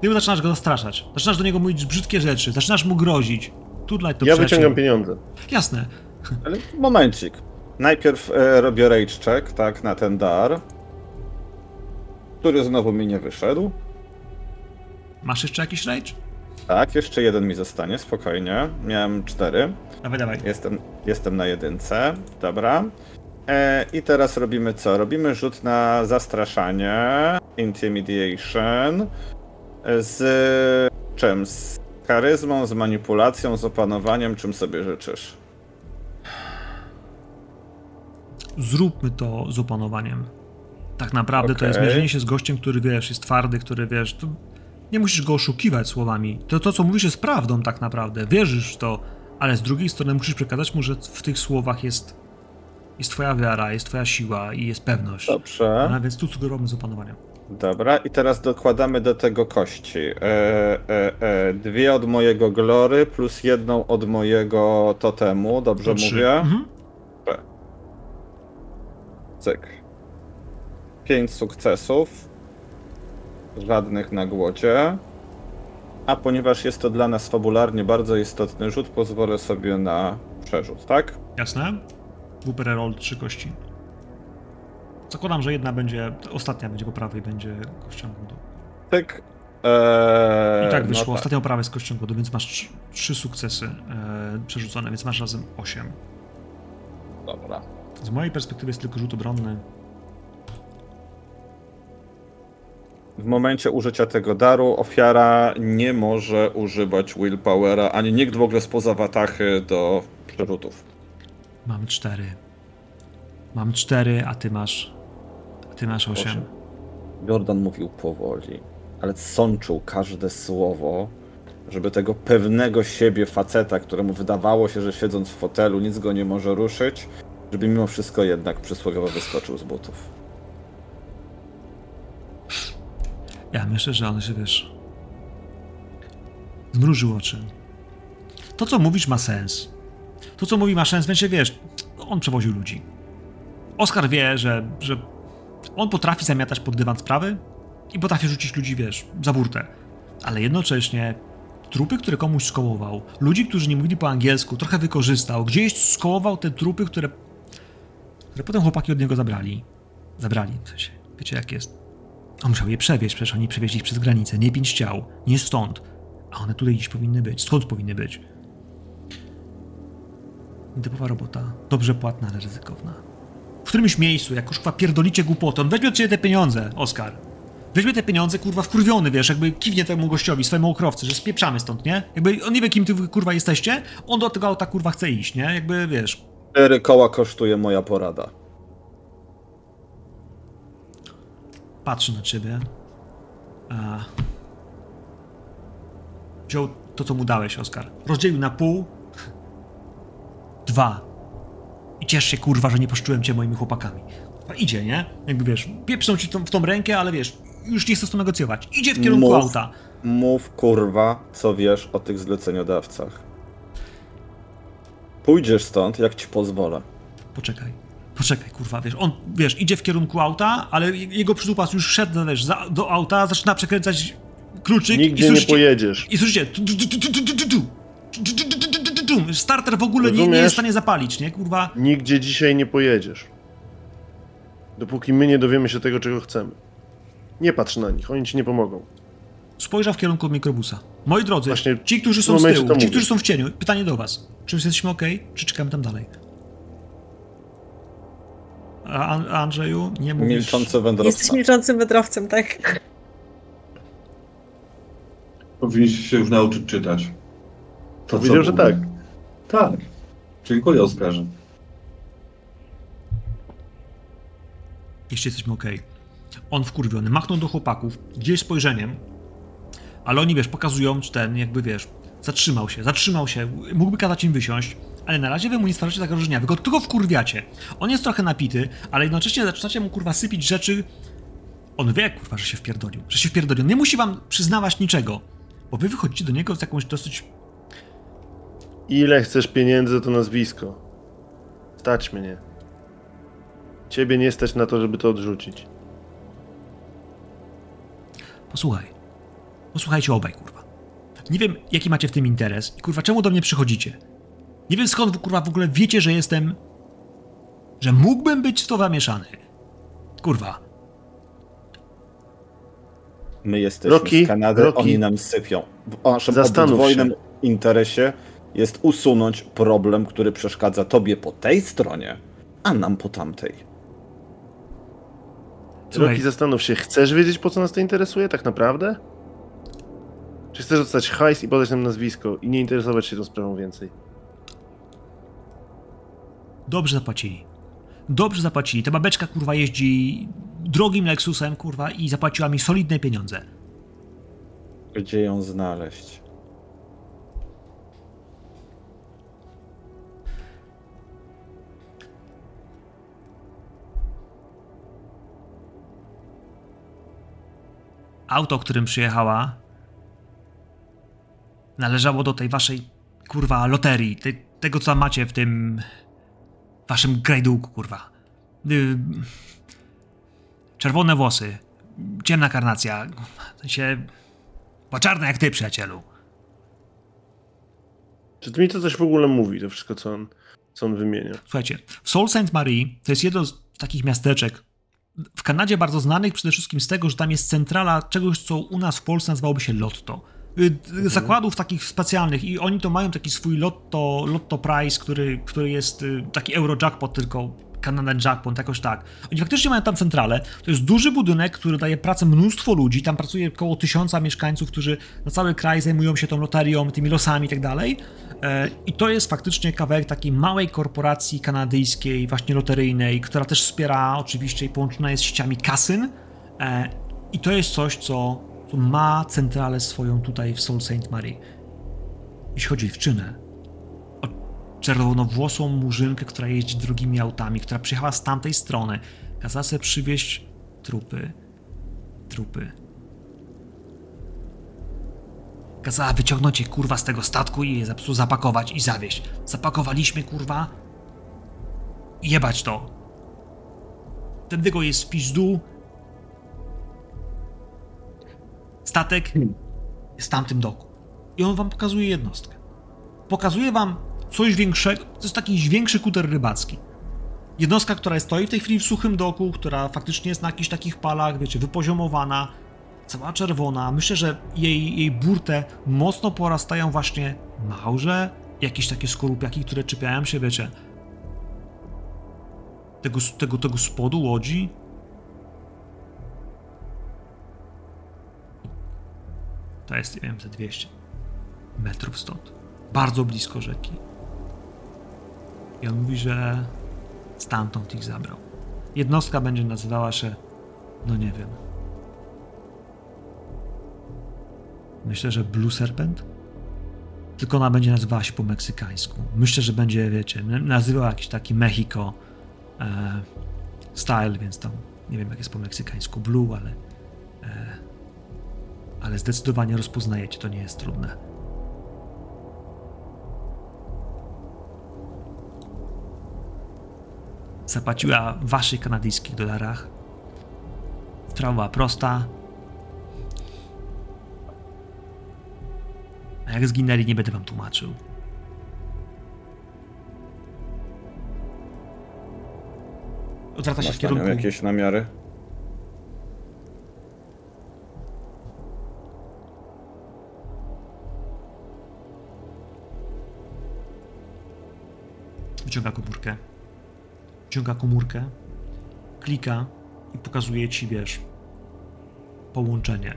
Ty zaczynasz go zastraszać, zaczynasz do niego mówić brzydkie rzeczy, zaczynasz mu grozić. Tudlaj to ja przyjacielu. wyciągam pieniądze. Jasne. Ale momencik. Najpierw e, robię rage check, tak, na ten dar. Który znowu mi nie wyszedł. Masz jeszcze jakiś rage? Tak, jeszcze jeden mi zostanie, spokojnie. Miałem cztery. Dawaj, dawaj. Jestem, jestem na jedynce. Dobra. E, I teraz robimy co? Robimy rzut na zastraszanie. Intimidation. Z czym? Z charyzmą, z manipulacją, z opanowaniem, czym sobie życzysz? zróbmy to z opanowaniem. Tak naprawdę to jest mierzenie się z gościem, który wiesz, jest twardy, który wiesz, to nie musisz go oszukiwać słowami. To, to co mówisz jest prawdą tak naprawdę, wierzysz w to, ale z drugiej strony musisz przekazać mu, że w tych słowach jest, jest twoja wiara, jest twoja siła i jest pewność. Dobrze. A więc tu sugerujemy z opanowaniem. Dobra, i teraz dokładamy do tego kości. E, e, e, dwie od mojego glory plus jedną od mojego totemu, dobrze To mówię? Mhm. Cyk. Pięć sukcesów. Żadnych na głodzie. A ponieważ jest to dla nas fabularnie bardzo istotny rzut, pozwolę sobie na przerzut, tak? Jasne. Wupper roll trzy kości. Zakładam, że jedna będzie, ostatnia będzie po prawej, będzie kością głodu. Tyk. Eee, I tak wyszło, no tak. ostatnia oprawa jest kością głodu, więc masz trzy, sukcesy e, przerzucone, więc masz razem osiem. Dobra. Z mojej perspektywy jest tylko rzut obronny. W momencie użycia tego daru ofiara nie może używać willpowera, ani nikt w ogóle spoza watachy do przerzutów. Mam cztery. Mam cztery, a ty masz. A ty masz osiem. Osiem. Jordan mówił powoli, ale sączył każde słowo, żeby tego pewnego siebie faceta, któremu wydawało się, że siedząc w fotelu nic go nie może ruszyć, żeby mimo wszystko jednak przysłowiowo wyskoczył z butów. Ja myślę, że on się wiesz. Zmrużył oczy. To, co mówisz, ma sens. To, co mówi, ma sens, więc wiesz, on przewoził ludzi. Oskar wie, że, że on potrafi zamiatać pod dywan sprawy i potrafi rzucić ludzi, wiesz, za burtę. Ale jednocześnie trupy, które komuś skołował, ludzi, którzy nie mówili po angielsku, trochę wykorzystał, gdzieś skołował te trupy, które, które potem chłopaki od niego zabrali. Zabrali, w sensie, wiecie jak jest. On musiał je przewieźć, przecież oni przewieźli ich przez granicę, nie pięć ciał, nie stąd. A one tutaj gdzieś powinny być, stąd powinny być. Typowa robota, dobrze płatna, ale ryzykowna. W którymś miejscu, jak już pierdolicie głupotę, on weźmie od ciebie te pieniądze, Oskar. Weźmie te pieniądze, kurwa, wkurwiony, wiesz, jakby kiwnie temu gościowi, swojemu okrowcy, że spieprzamy stąd, nie? Jakby on nie wie, kim ty kurwa jesteście, on do tego auta kurwa chce iść, nie? Jakby, wiesz, Cztery koła kosztuje moja porada. Patrzy na ciebie. A... Wziął to, co mu dałeś, Oskar. Rozdzielił na pół. Dwa. I ciesz się, kurwa, że nie poszczułem cię moimi chłopakami. Idzie, nie? Jakby wiesz, pieprzą ci tą, w tą rękę, ale wiesz, już nie chcę z tym negocjować. Idzie w kierunku Mów. auta. Mów kurwa, co wiesz o tych zleceniodawcach. Pójdziesz stąd, jak ci pozwolę. Poczekaj poczekaj, kurwa, wiesz, on, wiesz, idzie w kierunku auta, ale jego przytupas już wszedł, wiesz, za, do auta, zaczyna przekręcać kluczyk Nigdzie i słyszycie, nie pojedziesz. I słyszycie, starter w ogóle nie, nie jest w stanie zapalić, nie, kurwa. Nigdzie dzisiaj nie pojedziesz. Dopóki my nie dowiemy się tego, czego chcemy. Nie patrz na nich, oni ci nie pomogą. Spojrzał w kierunku mikrobusa. Moi drodzy, Właśnie ci, którzy są z tyłu, ci, którzy są w cieniu, pytanie do was. Czy jesteśmy ok, czy czekamy tam dalej? A An- Andrzeju, nie mówisz... Milczący wędrowca. Jesteś milczącym wędrowcem, tak? Powinniście się już nauczyć czytać. To, Powiedział, że tak. Tak. Dziękuję, Oskarze. Jeśli jesteśmy ok. On wkurwiony, machnął do chłopaków, gdzieś spojrzeniem, ale oni, wiesz, pokazują, czy ten, jakby, wiesz, zatrzymał się, zatrzymał się, mógłby kazać im wysiąść, ale na razie wy mu nie stwarzacie zagrożenia, wy go tylko wkurwiacie. On jest trochę napity, ale jednocześnie zaczynacie mu, kurwa, sypić rzeczy. On wie, kurwa, że się wpierdolił, że się wpierdolił. Nie musi wam przyznawać niczego, bo wy wychodzicie do niego z jakąś dosyć Ile chcesz pieniędzy, to nazwisko. Stać mnie. Ciebie nie stać na to, żeby to odrzucić. Posłuchaj. Posłuchajcie obaj, kurwa. Nie wiem, jaki macie w tym interes i kurwa, czemu do mnie przychodzicie. Nie wiem skąd, kurwa, w ogóle wiecie, że jestem... że mógłbym być w to zamieszany. Kurwa. My jesteśmy Rocky, z Kanady, Rocky. oni nam sypią. W naszym się. interesie jest usunąć problem, który przeszkadza tobie po tej stronie, a nam po tamtej. Słuchaj, Roki, zastanów się, chcesz wiedzieć, po co nas to interesuje tak naprawdę? Czy chcesz dostać hajs i podać nam nazwisko i nie interesować się tą sprawą więcej? Dobrze zapłacili. Dobrze zapłacili. Ta babeczka, kurwa, jeździ drogim Lexusem, kurwa, i zapłaciła mi solidne pieniądze. Gdzie ją znaleźć? auto, którym przyjechała, należało do tej waszej, kurwa, loterii. Te, tego, co macie w tym waszym grajdułku, kurwa. Y, czerwone włosy, ciemna karnacja, w sensie, czarna jak ty, przyjacielu. Czy to mi to coś w ogóle mówi, to wszystko, co on, co on wymienia? Słuchajcie, w Sault Ste. Marie to jest jedno z takich miasteczek w Kanadzie bardzo znanych przede wszystkim z tego, że tam jest centrala czegoś, co u nas w Polsce nazywałoby się Lotto. Y, y, Zakładów takich specjalnych i oni to mają taki swój Lotto, Lotto Prize, który, który jest y, taki Eurojackpot, tylko Canadian Jackpot, jakoś tak. Oni faktycznie mają tam centralę. To jest duży budynek, który daje pracę mnóstwo ludzi. Tam pracuje około tysiąca mieszkańców, którzy na cały kraj zajmują się tą loterią, tymi losami i tak dalej. E, I to jest faktycznie kawałek takiej małej korporacji kanadyjskiej, właśnie loteryjnej, która też wspiera oczywiście i połączona jest z sieciami kasyn. E, I to jest coś, co, co ma centralę swoją tutaj w Sault Ste. Marie. Jeśli chodzi o dziewczynę, o czerwonowłosą murzynkę, która jeździ drogimi autami, która przyjechała z tamtej strony, kazała sobie przywieźć trupy, trupy. Kazała wyciągnąć je kurwa z tego statku i je zapakować i zawieźć. Zapakowaliśmy kurwa. Jebać to. Ten dygo jest w pizdu. Statek jest w tamtym doku. I on wam pokazuje jednostkę. Pokazuje wam coś większego. To jest taki większy kuter rybacki. Jednostka, która stoi w tej chwili w suchym doku, która faktycznie jest na jakichś takich palach, wiecie, wypoziomowana, cała czerwona. Myślę, że jej, jej burtę mocno porastają właśnie małże, jakieś takie skorupiaki, które czepiają się, wiecie, tego, tego, tego spodu łodzi. To jest, nie wiem, ze 200 metrów stąd. Bardzo blisko rzeki. I on mówi, że stamtąd ich zabrał. Jednostka będzie nazywała się, no nie wiem, Myślę, że Blue Serpent? Tylko ona będzie nazywała się po meksykańsku. Myślę, że będzie, wiecie, nazywała jakiś taki Mexico e, style, więc tam nie wiem jak jest po meksykańsku Blue, ale e, ale zdecydowanie rozpoznajecie, to nie jest trudne. Zapłaciła w waszych kanadyjskich dolarach. Sprawa była prosta. A jak zginęli, nie będę wam tłumaczył. Odwraca się Masz w kierunku. jakieś namiary? Wyciąga komórkę. Wyciąga komórkę, klika i pokazuje ci, wiesz, połączenie.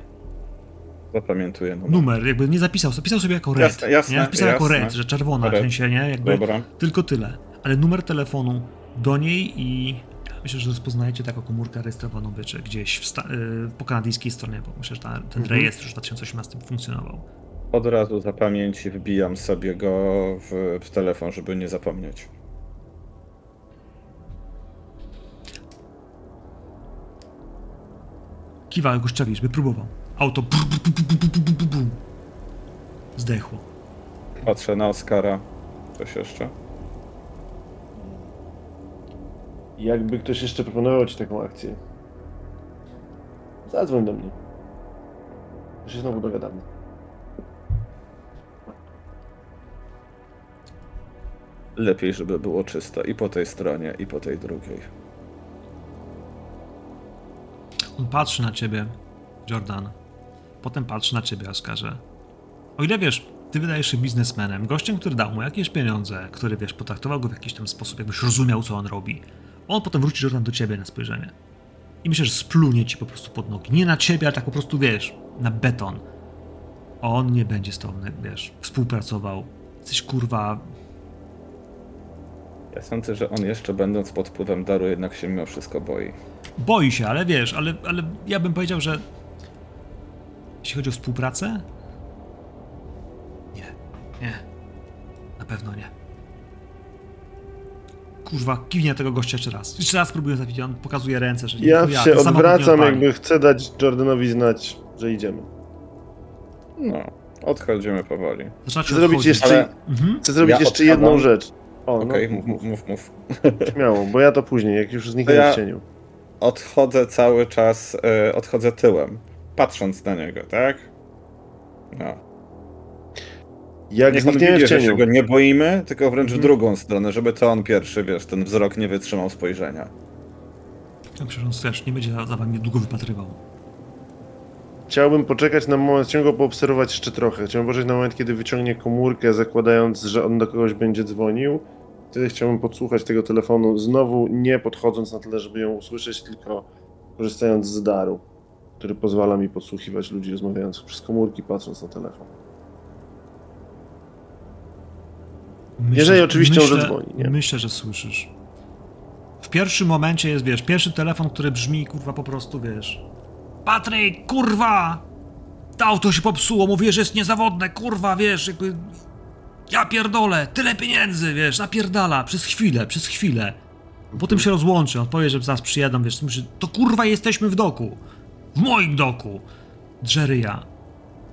Zapamiętuję numer. Numer, jakby nie zapisał, zapisał sobie jako red. Jasne, jasne, nie? Jako jasne. red, że czerwona, w Red. sensie, nie? Jakby Dobra. tylko tyle. Ale numer telefonu do niej i myślę, że rozpoznajecie taką komórkę rejestrowaną, wiecie, gdzieś w sta- y, po kanadyjskiej stronie, bo myślę, że ta, ten Mhm. rejestr już w 2018 funkcjonował. Od razu za pamięci wbijam sobie go w, w telefon, żeby nie zapomnieć. Kiwałem go szczerze, żeby próbował. Auto zdechło. Patrzę na Oskara. Coś jeszcze? Jakby ktoś jeszcze proponował ci taką akcję, zadzwoń do mnie. Już się znowu dogadamy. Lepiej, żeby było czysto i po tej stronie, i po tej drugiej. On patrzy na ciebie, Jordan. Potem patrzy na ciebie, Oskarze. O ile wiesz, ty wydajesz się biznesmenem, gościem, który dał mu jakieś pieniądze, który wiesz, potraktował go w jakiś tam sposób, jakbyś rozumiał, co on robi. On potem wróci Jordan do ciebie na spojrzenie. I myślę, że splunie ci po prostu pod nogi. Nie na ciebie, ale tak po prostu wiesz, na beton. On nie będzie z tobą, wiesz, współpracował. Jesteś kurwa. Ja sądzę, że on jeszcze będąc pod wpływem daru jednak się mimo wszystko boi. Boi się, ale wiesz, ale, ale ja bym powiedział, że jeśli chodzi o współpracę, nie, nie, na pewno nie. Kurwa, kiwnie tego gościa jeszcze raz. Jeszcze raz próbuję zabić, on pokazuje ręce, że nie Ja się odwracam, jakby chcę dać Jordanowi znać, że idziemy. No, odchodzimy powoli. Zaczynacie Chcę zrobić odchodzić. jeszcze, Ale- Mhm. chcę zrobić Ja jeszcze jedną rzecz. O, Okej, no, mów, mów, mów, mów. śmiało, bo ja to później, jak już zniknę To ja- w cieniu. Odchodzę cały czas, e, odchodzę tyłem, patrząc na niego, tak? No. Jak Niech on widzi, że się go nie boimy, tylko wręcz w Mhm. drugą stronę, żeby to on pierwszy, wiesz, ten wzrok nie wytrzymał spojrzenia. Ja Przecież on wiesz, nie będzie za za wami długo wypatrywał. chciałbym poczekać na moment, chciałbym go poobserwować jeszcze trochę. Chciałbym poczekać na moment, kiedy wyciągnie komórkę, zakładając, że on do kogoś będzie dzwonił. Wtedy chciałbym podsłuchać tego telefonu, znowu nie podchodząc na tyle, żeby ją usłyszeć, tylko korzystając z daru, który pozwala mi podsłuchiwać ludzi rozmawiających przez komórki, patrząc na telefon. Myślę, Jeżeli oczywiście on myślę, zadzwoni, nie? Myślę, że słyszysz. W pierwszym momencie jest, wiesz, pierwszy telefon, który brzmi, kurwa, po prostu, wiesz. Patryk, kurwa! To auto się popsuło, mówię, że jest niezawodne, kurwa, wiesz, jakby... Ja pierdolę, tyle pieniędzy, wiesz, napierdala, przez chwilę, przez chwilę. Potem się rozłączy, on powie, że zaraz przyjadą, wiesz, to kurwa jesteśmy w doku. W moim doku. Drzeryja.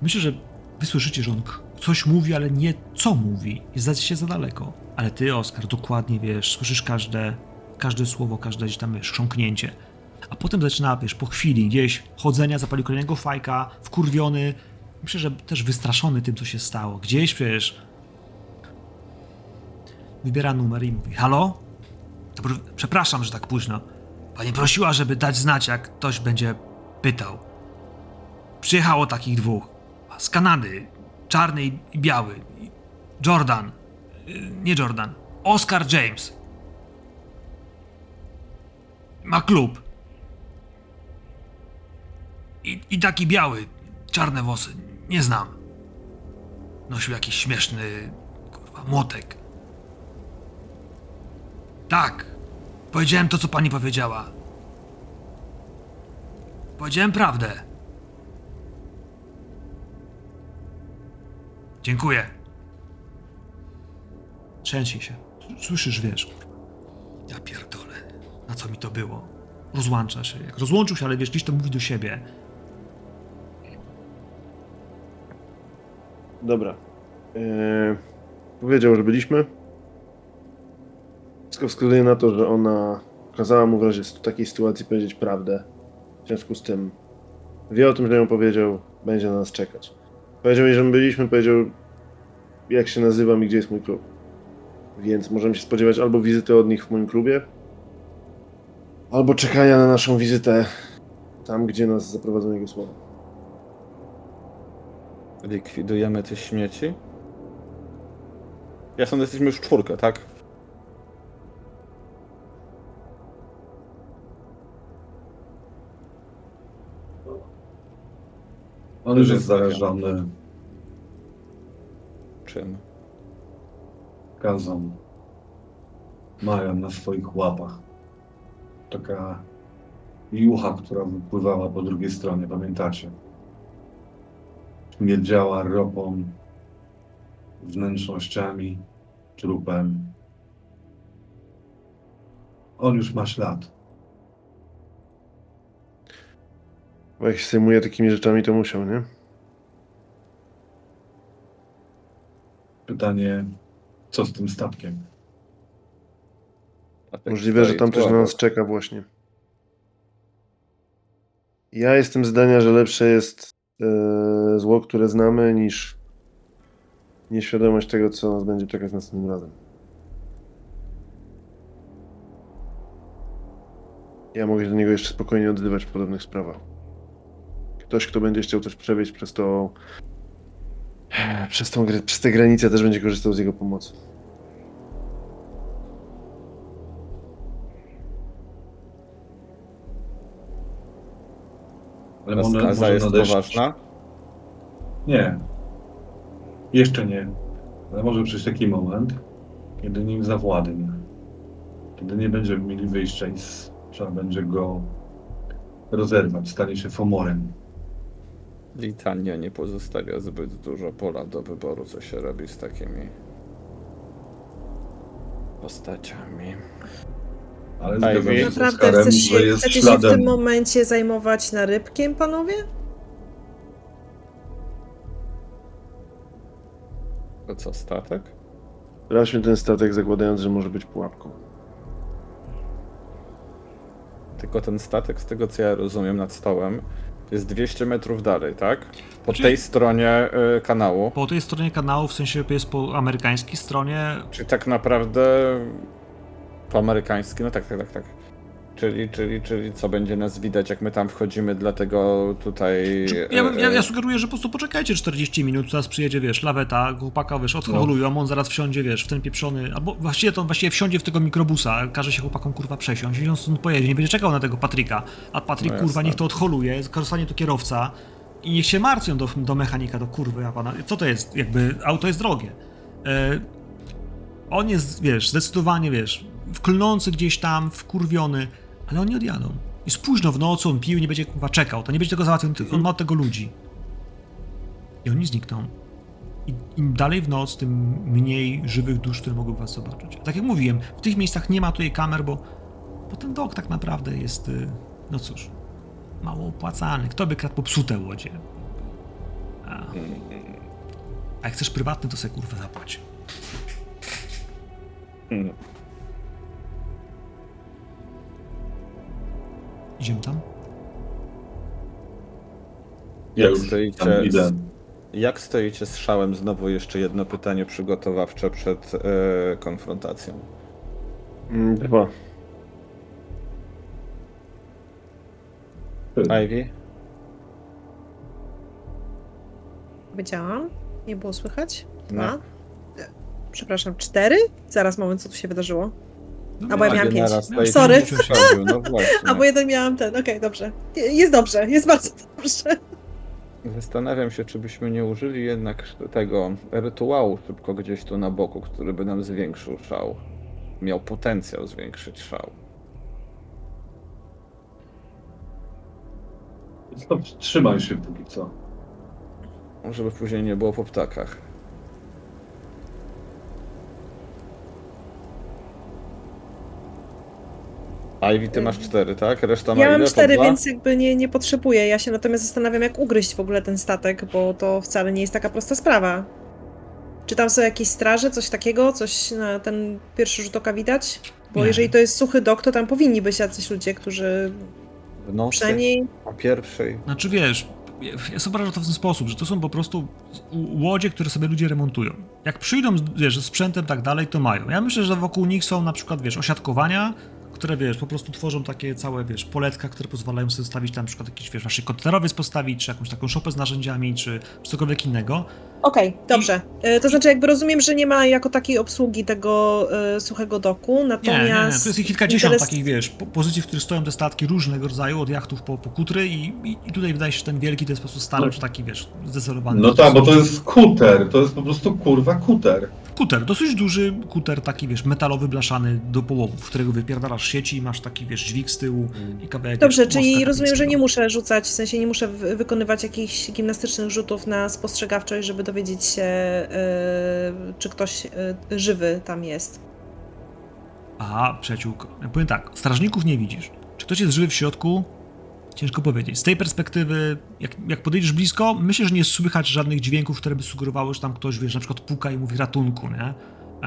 Myślę, że wy słyszycie, że on coś mówi, ale nie co mówi. Jest się za daleko. Ale ty, Oskar, dokładnie wiesz, słyszysz każde, każde słowo, każde gdzieś tam, wiesz, chrząknięcie. A potem zaczyna, wiesz, po chwili gdzieś chodzenia, zapalił kolejnego fajka, wkurwiony. Myślę, że też wystraszony tym, co się stało. Gdzieś przecież wybiera numer i mówi, halo? Dobry, przepraszam, że tak późno. Pani prosiła, żeby dać znać, jak ktoś będzie pytał. Przyjechało takich dwóch. Z Kanady. Czarny i biały. Jordan. Y, Nie Jordan. Oscar James. Ma klub. I, I taki biały. Czarne włosy. Nie znam. Nosił jakiś śmieszny. Kurwa, młotek. Tak. Powiedziałem to, co pani powiedziała. Powiedziałem prawdę. Dziękuję. Trzęsie się. Słyszysz, wiesz. Ja pierdolę. Na co mi to było? Rozłącza się. Jak rozłączył się, ale wiesz, gdzieś to mówi do siebie. Dobra. Eee, powiedział, że byliśmy. Wszystko wskazuje na to, że ona kazała mu w razie takiej sytuacji powiedzieć prawdę. W związku z tym wie o tym, że ją powiedział, będzie na nas czekać. Powiedział jej, że my byliśmy, powiedział jak się nazywam i gdzie jest mój klub. Więc możemy się spodziewać albo wizyty od nich w moim klubie, albo czekania na naszą wizytę tam, gdzie nas zaprowadzą jego słowa. Likwidujemy te śmieci? Ja sądzę, jesteśmy już czwórkę, tak? On już jest zarażony Czym? gazą. Mają na swoich łapach. Taka jucha, która wypływała po drugiej stronie, pamiętacie? Śmierdziała ropą, wnętrznościami, trupem. On już ma ślad. Bo jak się zajmuje takimi rzeczami, to musiał, nie? Pytanie, co z tym statkiem? A tak Możliwe, że tam coś na nas czeka właśnie. Ja jestem zdania, że lepsze jest e, zło, które znamy, niż nieświadomość tego, co nas będzie czekać następnym razem. Ja mogę się do niego jeszcze spokojnie odzywać w podobnych sprawach. Ktoś, kto będzie chciał coś przewieźć przez to, przez, tą, przez te granice, też będzie korzystał z jego pomocy. Ale może- skaza może jest nadejść- poważna? Nie. Jeszcze nie. Ale może przyjść taki moment, kiedy nim zawładnie. Kiedy nie będziemy mieli wyjścia i trzeba będzie go rozerwać. Stanie się fomorem. Litania nie pozostawia zbyt dużo pola do wyboru, co się robi z takimi postaciami. Ale zgadzam się Naprawdę Oskarem, chcesz się, jest chcecie się w tym momencie zajmować narybkiem, panowie? To co, statek? Sprawdźmy ten statek, zakładając, że może być pułapką. Tylko ten statek, z tego co ja rozumiem, nad stołem jest 200 metrów dalej, tak? Po Czyli- tej stronie y, kanału. Po tej stronie kanału, w sensie jest po amerykańskiej stronie, Czyli tak naprawdę po amerykański, no tak, tak, tak, tak. Czyli, czyli, czyli co będzie nas widać, jak my tam wchodzimy, dlatego tutaj. Czy- Ja, e, ja, ja e, sugeruję, że po prostu poczekajcie 40 minut, teraz przyjedzie, wiesz, laweta, chłopaka, wiesz, odholują, on zaraz wsiądzie, wiesz, w ten pieprzony, albo właściwie to on właściwie wsiądzie w tego mikrobusa, każe się chłopakom, kurwa, przesiąść i on stąd pojedzie, nie będzie czekał na tego Patryka, a Patryk, No kurwa, niech to odholuje, zostanie to kierowca i niech się martwią do, do mechanika, do kurwy, a pana, co to jest, jakby, auto jest drogie. E, on jest, wiesz, zdecydowanie, wiesz, wklnący gdzieś tam, wkurwiony, ale oni odjadą. Jest późno w nocy, on pił, nie będzie kurwa czekał, to nie będzie tego załatwiał, on ma od tego ludzi. I oni znikną. I im dalej w noc, tym mniej żywych dusz, które mogły was zobaczyć. Tak jak mówiłem, w tych miejscach nie ma tutaj kamer, bo, bo ten dok tak naprawdę jest, y, no cóż, mało opłacalny. Kto by kradł popsute łodzie? A, a jak chcesz prywatny, to sobie kurwa zapłać. Idziemy tam? Ja Jak już tam stoicie, idę. jak stoicie z szałem? Znowu jeszcze jedno pytanie przygotowawcze przed e, konfrontacją. Mm, Dwa. Ivy? Powiedziałam? Nie było słychać? No. Dwa? E, Przepraszam, cztery? Zaraz moment, co tu się wydarzyło. No, A bo ja miałam pięć. Slade Sorry. No właśnie. A bo jeden miałam ten, okej, dobrze. Jest dobrze, jest bardzo dobrze. Zastanawiam się, czy byśmy nie użyli jednak tego rytuału szybko gdzieś tu na boku, który by nam zwiększył szał. Miał potencjał zwiększyć szał. To Trzymaj się póki co. Żeby później nie było po ptakach. Ivy, ty masz cztery, tak? Reszta ma Ja ile? mam Po cztery, dwa? więc jakby nie, nie potrzebuję. Ja się natomiast zastanawiam, jak ugryźć w ogóle ten statek, bo to wcale nie jest taka prosta sprawa. Czy tam są jakieś straże, coś takiego? Coś na ten pierwszy rzut oka widać? Bo Nie. jeżeli to jest suchy dok, to tam powinni być jacyś ludzie, którzy W nocy, przynajmniej... o pierwszej. Znaczy wiesz, ja- ja sobie wyobrażam to w ten sposób, że to są po prostu łodzie, które sobie ludzie remontują. Jak przyjdą z- wiesz, ze sprzętem tak dalej, to mają. Ja myślę, że wokół nich są na przykład, wiesz, osiadkowania, które, wiesz, po prostu tworzą takie całe, wiesz, poletka, które pozwalają sobie stawić tam na przykład jakiś, wiesz, waszy kontenerowiec postawić, czy jakąś taką szopę z narzędziami, czy, czy cokolwiek innego. Okej, dobrze. E, To znaczy jakby rozumiem, że nie ma jako takiej obsługi tego e, suchego doku, Nie, nie, nie, natomiast... to jest kilkadziesiąt interes- takich, wiesz, po, pozycji, w których stoją te statki różnego rodzaju, od jachtów po, po kutry i, i, i tutaj wydaje się, że ten wielki to jest po prostu stary, No. czy taki, wiesz, zdecydowany. No tak, bo to jest kuter. To jest po prostu kurwa kuter. Kuter, dosyć duży kuter, taki wiesz, metalowy, blaszany do połowu, w którego wypierdalasz sieci i masz taki wiesz, dźwig z tyłu i kawałek Dobrze, czyli rozumiem, że nie muszę rzucać, w sensie nie muszę wy- wykonywać jakichś gimnastycznych rzutów na spostrzegawczość, żeby dowiedzieć się, e, czy ktoś e, żywy tam jest. Aha, przyjaciółko. Ja powiem tak, strażników nie widzisz. Czy ktoś jest żywy w środku? Ciężko powiedzieć. Z tej perspektywy, jak, jak podejdziesz blisko, myślę, że nie słychać żadnych dźwięków, które by sugerowały, że tam ktoś, wiesz, na przykład puka i mówi ratunku, nie?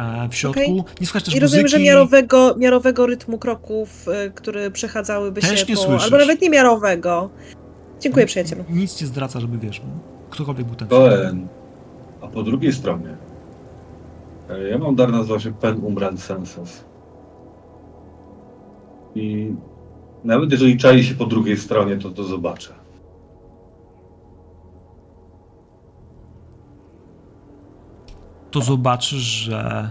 E, w środku. Okej. Nie słychać też I rozumiem, muzyki. że miarowego, miarowego rytmu kroków, e, które przechadzałyby Też się nie po... słyszysz. Albo nawet nie miarowego. Dziękuję przyjacielu. Nic nie zdradza, żeby wiesz, ktokolwiek był tam. w To środku. N. A po drugiej stronie. e, Ja mam dar nazywa się Pen Umbral Senses. I nawet jeżeli czai się po drugiej stronie, to to zobaczę. to zobaczysz, że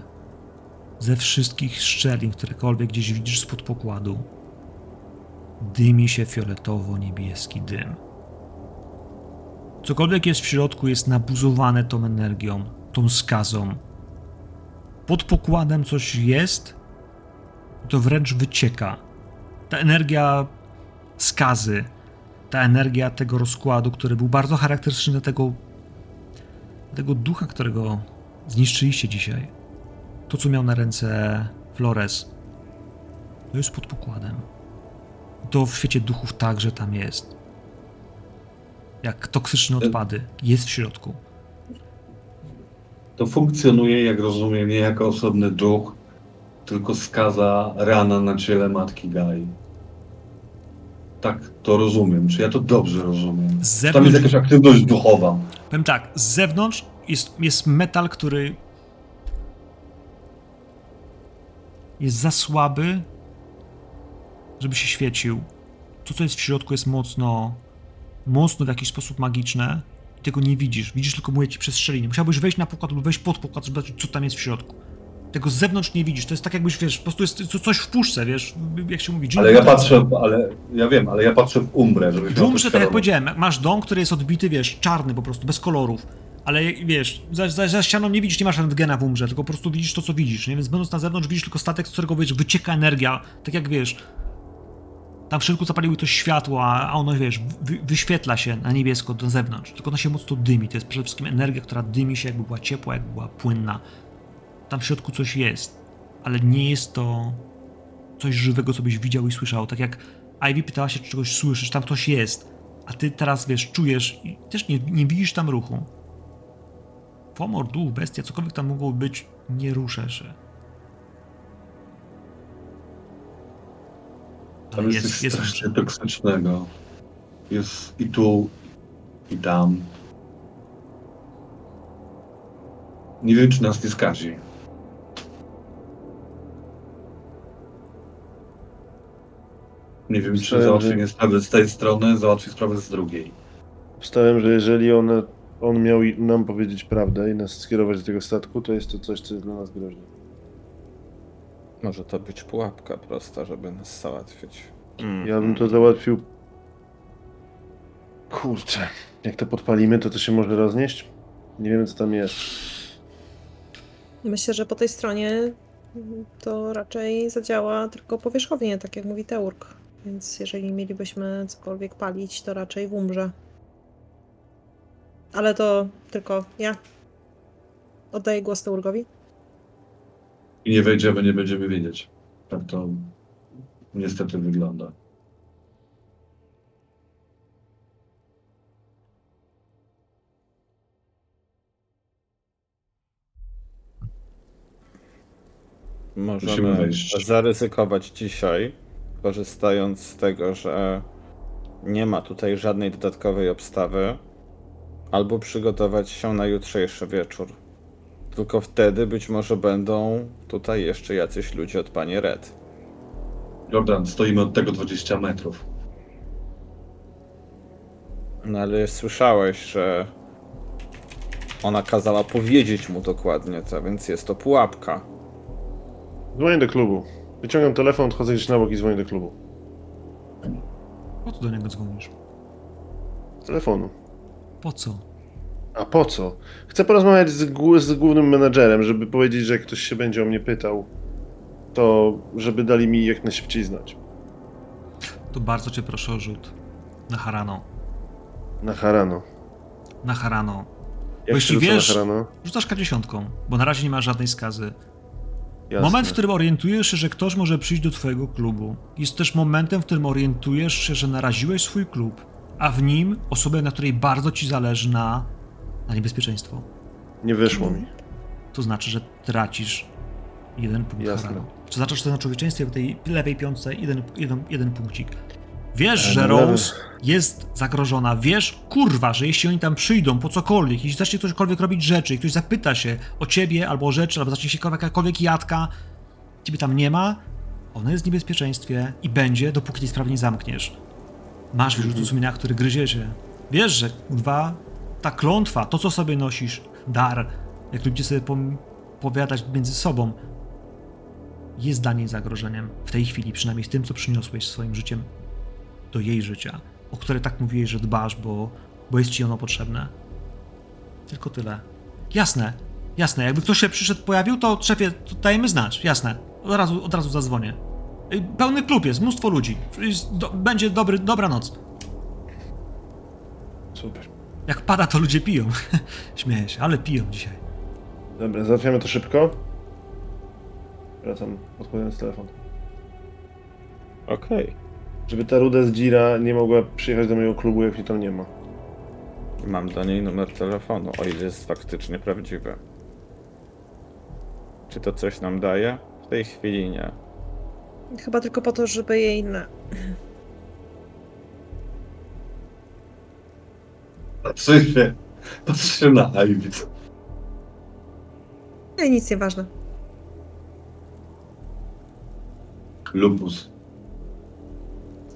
ze wszystkich szczelin, którekolwiek gdzieś widzisz spod pokładu, dymi się fioletowo-niebieski dym. Cokolwiek jest w środku, jest nabuzowane tą energią, tą skazą. Pod pokładem coś jest, to wręcz wycieka. Ta energia skazy, ta energia tego rozkładu, który był bardzo charakterystyczny dla tego, tego ducha, którego zniszczyliście dzisiaj. To, co miał na ręce Flores, to jest pod pokładem. To w świecie duchów także tam jest. Jak toksyczne odpady, jest w środku. To funkcjonuje, jak rozumiem, nie jako osobny duch, tylko skaza rana na ciele matki Gai. Tak to rozumiem. Czy ja to dobrze rozumiem? Z Tam jest zewnątrz, jakaś aktywność duchowa. powiem tak, z zewnątrz jest, jest metal, który jest za słaby, żeby się świecił. To, co jest w środku, jest mocno, mocno w jakiś sposób magiczne i tego nie widzisz. Widzisz tylko, mówię ci, przestrzelinie. Musiałbyś wejść na pokład lub wejść pod pokład, żeby zobaczyć, co tam jest w środku. Tego z zewnątrz nie widzisz. To jest tak, jakbyś, wiesz, po prostu jest co- coś w puszce, wiesz, jak się mówi. Ale ja patrzę, ale ja wiem, ale ja patrzę w umbrę, żebyś w umrze, tak jak powiedziałem, masz dom, który jest odbity, wiesz, czarny po prostu, bez kolorów. Ale wiesz, za, za, za ścianą nie widzisz, nie masz rentgena w umrze, tylko po prostu widzisz to, co widzisz, nie? Więc będąc na zewnątrz, widzisz tylko statek, z którego, wiesz, wycieka energia, tak jak, wiesz, tam w środku zapaliły to światło, a a ono, wiesz, wy, wyświetla się na niebiesko do zewnątrz, tylko ono się mocno dymi, to jest przede wszystkim energia, która dymi się, jakby była ciepła, jakby była płynna. Tam w środku coś jest, ale nie jest to coś żywego, co byś widział i słyszał, tak jak Ivy pytała się, czy czegoś słyszysz, tam ktoś jest, a ty teraz, wiesz, czujesz i też nie, nie widzisz tam ruchu. Pomor, duch, bestia, cokolwiek tam mogło być, nie rusza się. Tam Ale jest, jest, coś jest, strasznie toksycznego. Jest i tu, i tam. Nie wiem, czy nas nie skazi. Nie wiem, czy załatwienie że- sprawy z tej strony załatwi sprawę z drugiej. Wstałem, że jeżeli on, on miał nam powiedzieć prawdę i nas skierować do tego statku, to jest to coś, co jest dla nas groźne. Może to być pułapka prosta, żeby nas załatwić. Mm. Ja bym to załatwił. Kurczę, jak to podpalimy, to to się może roznieść? Nie wiemy, co tam jest. Myślę, że po tej stronie to raczej zadziała tylko powierzchownie, tak jak mówi Teurk. Więc jeżeli mielibyśmy cokolwiek palić, to raczej w umrze. Ale to tylko ja. Oddaję głos Teurgowi. I nie wejdziemy, nie będziemy wiedzieć. Tak to niestety wygląda. Musimy Możemy wejść. zaryzykować dzisiaj, korzystając z tego, że nie ma tutaj żadnej dodatkowej obstawy, albo przygotować się na jutrzejszy wieczór. Tylko wtedy być może będą tutaj jeszcze jacyś ludzie od pani Red. Jordan, stoimy od tego 20 metrów. No ale słyszałeś, że ona kazała powiedzieć mu dokładnie to, więc jest to pułapka. Dzwonię do klubu. Wyciągam telefon, odchodzę gdzieś na bok i dzwonię do klubu. Po co do niego dzwonisz? Z telefonu. Po co? A po co? Chcę porozmawiać z, z głównym menadżerem, żeby powiedzieć, że jak ktoś się będzie o mnie pytał, to żeby dali mi jak najszybciej znać. To bardzo cię proszę o rzut. Na Harano. Na Harano. Na Harano. Jak jeśli się rzuca wiesz- na Harano? Rzucasz K10, bo na razie nie ma żadnej skazy. Jasne. Moment, w którym orientujesz się, że ktoś może przyjść do twojego klubu, jest też momentem, w którym orientujesz się, że naraziłeś swój klub, a w nim osobę, na której bardzo ci zależy na, na niebezpieczeństwo. Nie wyszło mi. To znaczy, że tracisz jeden punkt Jasne. Harano. To znaczy, że na człowieczeństwie w tej lewej piątce jeden, jeden, jeden punkcik. Wiesz, E, że no. Rose jest zagrożona. Wiesz, kurwa, że jeśli oni tam przyjdą po cokolwiek, jeśli zacznie ktośkolwiek robić rzeczy i ktoś zapyta się o ciebie albo o rzeczy, albo zacznie się jakakolwiek jadka, ciebie tam nie ma, ona jest w niebezpieczeństwie i będzie, dopóki tej sprawy nie zamkniesz. Masz wyrzut Mhm. sumienia, który gryzie się. Wiesz, że kurwa, ta klątwa, to co sobie nosisz, dar, jak lubicie sobie powiadać między sobą, jest dla niej zagrożeniem. W tej chwili, przynajmniej w tym, co przyniosłeś swoim życiem do jej życia, o które tak mówiłeś, że dbasz, bo, bo jest ci ono potrzebne. Tylko tyle. Jasne, jasne. Jakby ktoś się przyszedł, pojawił, to szefie, to dajemy znać. Jasne. Od razu, od razu zadzwonię. Pełny klub jest, mnóstwo ludzi. Jest Do, będzie dobry, dobra noc. Super. Jak pada, to ludzie piją. Śmieję się, ale piją dzisiaj. Dobra, załatwiamy to szybko. Wracam, odkładając telefon. Okej. Żeby ta ruda z Gira nie mogła przyjechać do mojego klubu, jak mnie tam nie ma. Mam do niej numer telefonu, o ile jest faktycznie prawdziwy. Czy to coś nam daje? W tej chwili nie. Chyba tylko po to, żeby jej na... Patrzy się, patrzy się na Ivy. Nie, nic nieważne. Lupus.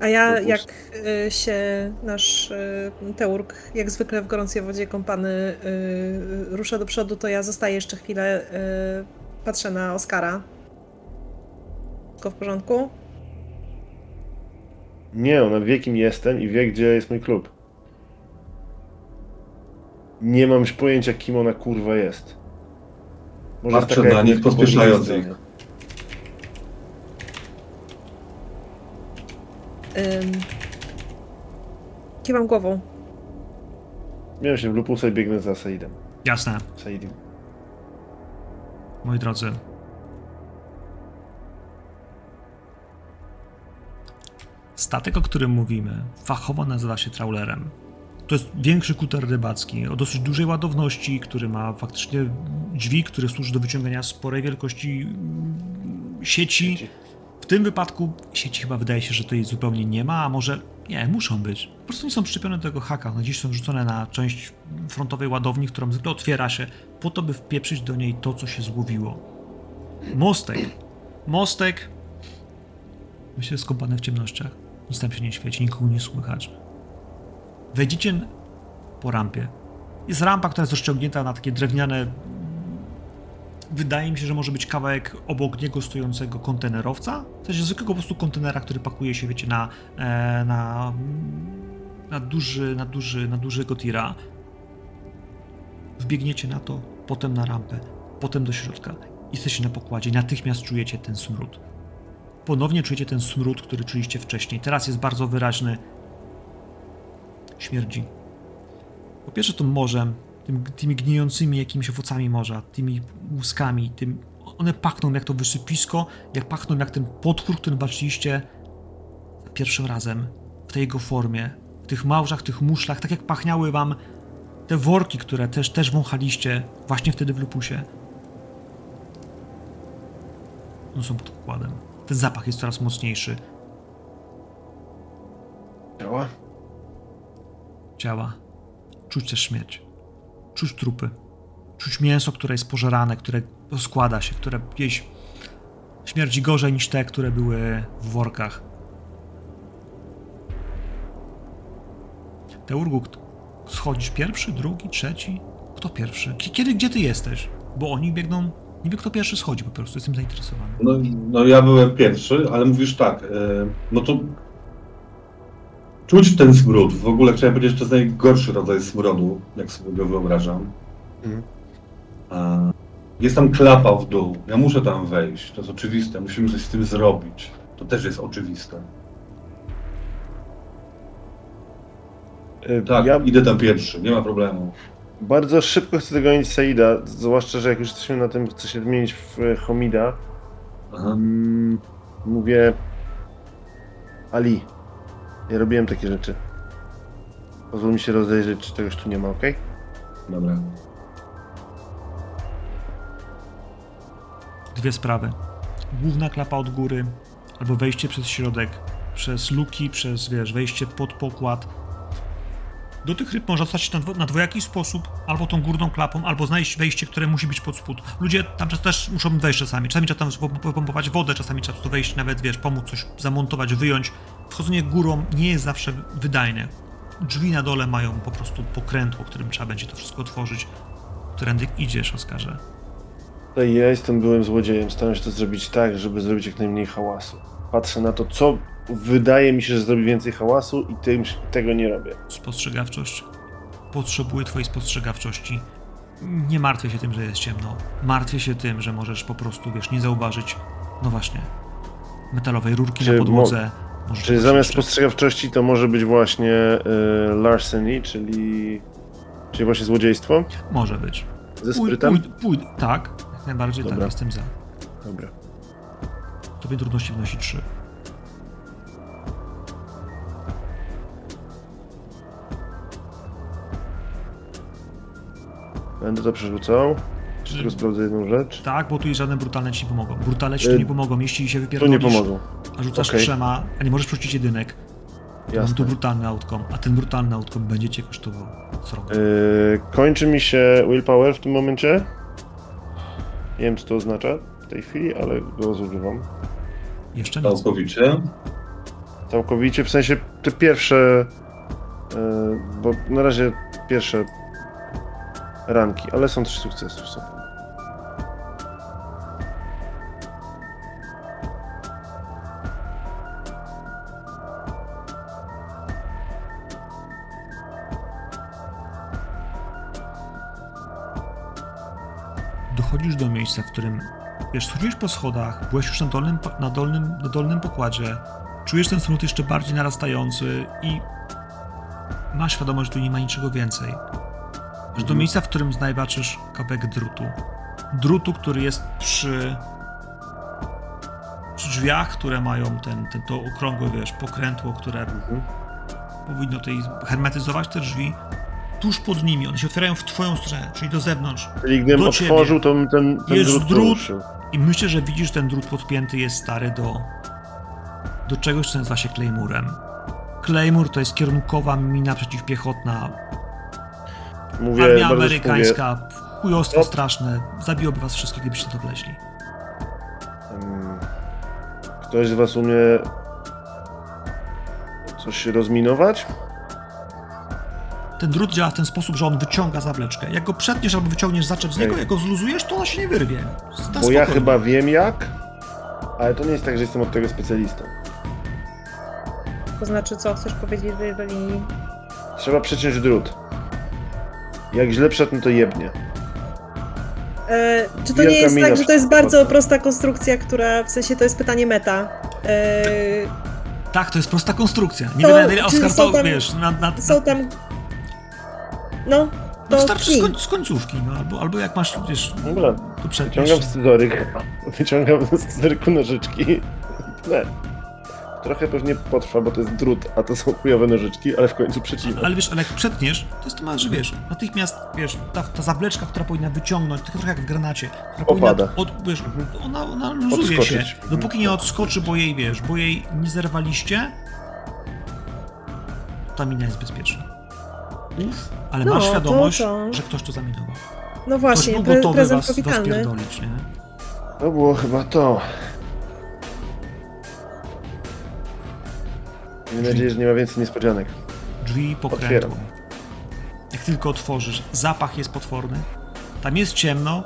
A ja, jak y, się nasz y, Teurg, jak zwykle w gorącej wodzie kąpany, y, rusza do przodu, to ja zostaję jeszcze chwilę, patrzę na Oskara. Wszystko w porządku? Nie, ona wie kim jestem i wie gdzie jest mój klub. Nie mam już pojęcia kim ona kurwa jest. Może jest Patrzę taka na nich, pospieszając ich. Ym, kiwam głową. Miałem się w Lupusa i biegnę za Saidem. Jasne, Saidim. moi drodzy. Statek, o którym mówimy, fachowo nazywa się trawlerem. To jest większy kuter rybacki o dosyć dużej ładowności, który ma faktycznie dźwig, który służy do wyciągania sporej wielkości mm, sieci. W tym wypadku sieci chyba wydaje się, że to zupełnie nie ma, a może nie, muszą być. Po prostu nie są przyczepione do tego haka. One dziś są rzucone na część frontowej ładowni, którą zwykle otwiera się po to, by wpieprzyć do niej to, co się złowiło. Mostek. Mostek. Myślę, skąpany w ciemnościach. Nic tam się nie świeci, nikogo nie słychać. Wejdziecie po rampie. Jest rampa, która jest rozciągnięta na takie drewniane. Wydaje mi się, że może być kawałek obok niego stojącego kontenerowca. W sensie zwykłego po prostu kontenera, który pakuje się, wiecie, na, e, na, na duży, na duży, na dużego tira. Wbiegniecie na to, potem na rampę, potem do środka. Jesteście na pokładzie, natychmiast czujecie ten smród. Ponownie czujecie ten smród, który czuliście wcześniej. Teraz jest bardzo wyraźny. Śmierdzi. Po pierwsze to morzem, tym, tymi gnijącymi jakimiś owocami morza, tymi łuskami, tym, one pachną jak to wysypisko, jak pachną jak ten potwór, którym walczyliście pierwszym razem, w tej jego formie, w tych małżach, tych muszlach, tak jak pachniały wam te worki, które też, też wąchaliście właśnie wtedy w lupusie. One są pod pokładem. Ten zapach jest coraz mocniejszy. Działa? ciała. Czuć też śmierć. Czuć trupy. Czuć mięso, które jest pożerane, które rozkłada się, które gdzieś śmierdzi gorzej niż te, które były w workach. Teurgu, schodzisz pierwszy, drugi, trzeci? Kto pierwszy? Kiedy, gdzie ty jesteś? Bo oni biegną... Wiem, kto pierwszy schodzi po prostu, jestem zainteresowany. No, no ja byłem pierwszy, ale mówisz tak, e, no to czuć ten smród. W ogóle chciałem powiedzieć, że to jest najgorszy rodzaj smrodu, jak sobie go wyobrażam. E, Jest tam klapa w dół. Ja muszę tam wejść. To jest oczywiste. Musimy coś z tym zrobić. To też jest oczywiste. Y, Tak, Ja idę tam pierwszy, nie ma problemu. bardzo szybko chcę dogonić Saida, zwłaszcza, że jak już jesteśmy na tym, chcę się zmienić w e, Homida. Aha. Mm, mówię... Ali, ja robiłem takie rzeczy. Pozwól mi się rozejrzeć, czy czegoś tu nie ma, okej? Dobra. dwie sprawy. Główna klapa od góry, albo wejście przez środek, przez luki, przez, wiesz, wejście pod pokład. Do tych ryb można dostać się na, dwo, na dwojaki sposób, albo tą górną klapą, albo znaleźć wejście, które musi być pod spód. Ludzie tam też muszą wejść czasami. Czasami trzeba tam pom- pompować wodę, czasami trzeba prostu wejść, nawet, wiesz, pomóc coś zamontować, wyjąć. Wchodzenie górą nie jest zawsze wydajne. Drzwi na dole mają po prostu pokrętło, którym trzeba będzie to wszystko otworzyć. Którędy idziesz, Oskarze. Ja jestem byłym złodziejem, staram się to zrobić tak, żeby zrobić jak najmniej hałasu. Patrzę na to, co wydaje mi się, że zrobi więcej hałasu i tym, tego nie robię. Spostrzegawczość. Potrzebuję twojej spostrzegawczości. Nie martwię się tym, że jest ciemno. Martwię się tym, że możesz po prostu, wiesz, nie zauważyć, no właśnie, metalowej rurki Czy na podłodze. Możesz Czyli zamiast spostrzegawczości to może być właśnie y, larceny, czyli, czyli właśnie złodziejstwo Może być. ze sprytem? pój, pój, tak, jak najbardziej tak, Dobra. jestem za. Dobra. Tobie trudności wnosi 3. Będę to przerzucał. Jeszcze tylko sprawdzę jedną rzecz. Tak, bo tu i żadne brutalne ci nie pomogą. Brutalne ci Y, tu nie pomogą, jeśli się Tu wypierdolisz, nie pomogą. a rzucasz Okej. trzema, a nie możesz rzucić jedynek, mam tu Jasne. brutalny outcome, a ten brutalny outcome będzie cię kosztował srogo. Yy, kończy mi się willpower w tym momencie. Nie wiem, co to oznacza w tej chwili, ale go zużywam. Jeszcze nic. Całkowicie. Całkowicie, w sensie te pierwsze. Yy, bo na razie pierwsze ranki, ale są trzy sukcesy w sumie. Dochodzisz do miejsca, w którym wiesz, schodziłeś po schodach, byłeś już na dolnym, na dolnym, na dolnym pokładzie, czujesz ten smród jeszcze bardziej narastający i masz świadomość, że tu nie ma niczego więcej. Aż do Mhm. miejsca, w którym znajdziesz kawałek drutu. Drutu, który jest przy, przy drzwiach, które mają ten, ten, to okrągłe, wiesz, pokrętło, które Mhm. powinno tej hermetyzować te drzwi. Tuż pod nimi, one się otwierają w twoją stronę, czyli do zewnątrz. Czyli gdybym Do otworzył, to bym ten, ten Jest drut, drut. I myślę, że widzisz, ten drut podpięty jest stary do, do czegoś, co nazywa się Claymurem. Claymore to jest kierunkowa mina przeciwpiechotna, Mówię, armia amerykańska, chujostwo Stop. straszne, zabiłoby was wszystkich, gdybyście to wleźli. Ktoś z was umie coś rozminować? Ten drut działa w ten sposób, że on wyciąga zawleczkę. Jak go przetniesz albo wyciągniesz zaczep z niego, jak go zluzujesz, to ona się nie wyrwie. Na Bo ja chyba wiem jak, ale to nie jest tak, że jestem od tego specjalistą. To znaczy, co chcesz powiedzieć, że jeżeli. Trzeba przeciąć drut. Jak źle przetnę, to jebnie. E, czy to nie Wielka jest mina tak, że to jest bardzo prosta konstrukcja, która w sensie to jest pytanie meta? E, Tak, to jest prosta konstrukcja. Nie To- czy Oskar są to, tam- wiesz, na, na, na, są tam. No, no to starczy z, kij. koń, z końcówki, no, albo, albo jak masz, wiesz, Dobra, tu przetniesz. wyciągam scyzoryk, wyciągam z scyzoryku nożyczki. Tnę. Trochę pewnie potrwa, bo to jest drut, a to są chujowe nożyczki, ale w końcu przecinam. Ale wiesz, ale jak przetniesz, to jest to, że wiesz, natychmiast, wiesz, ta, ta zawleczka, która powinna wyciągnąć, tak trochę jak w granacie, która Opada. powinna, od, wiesz, ona, ona luzuje Odskoczyć. się, dopóki nie odskoczy, bo jej, wiesz, bo jej nie zerwaliście, ta mina jest bezpieczna. Ale No, masz to świadomość, co? że ktoś to zaminował. No Ktoś właśnie, był pre gotowy prezent was, pierdolić, nie? To było chyba to. Mam nadzieję, że nie ma więcej niespodzianek. Drzwi pokrętło. Jak tylko otworzysz, zapach jest potworny. Tam jest ciemno,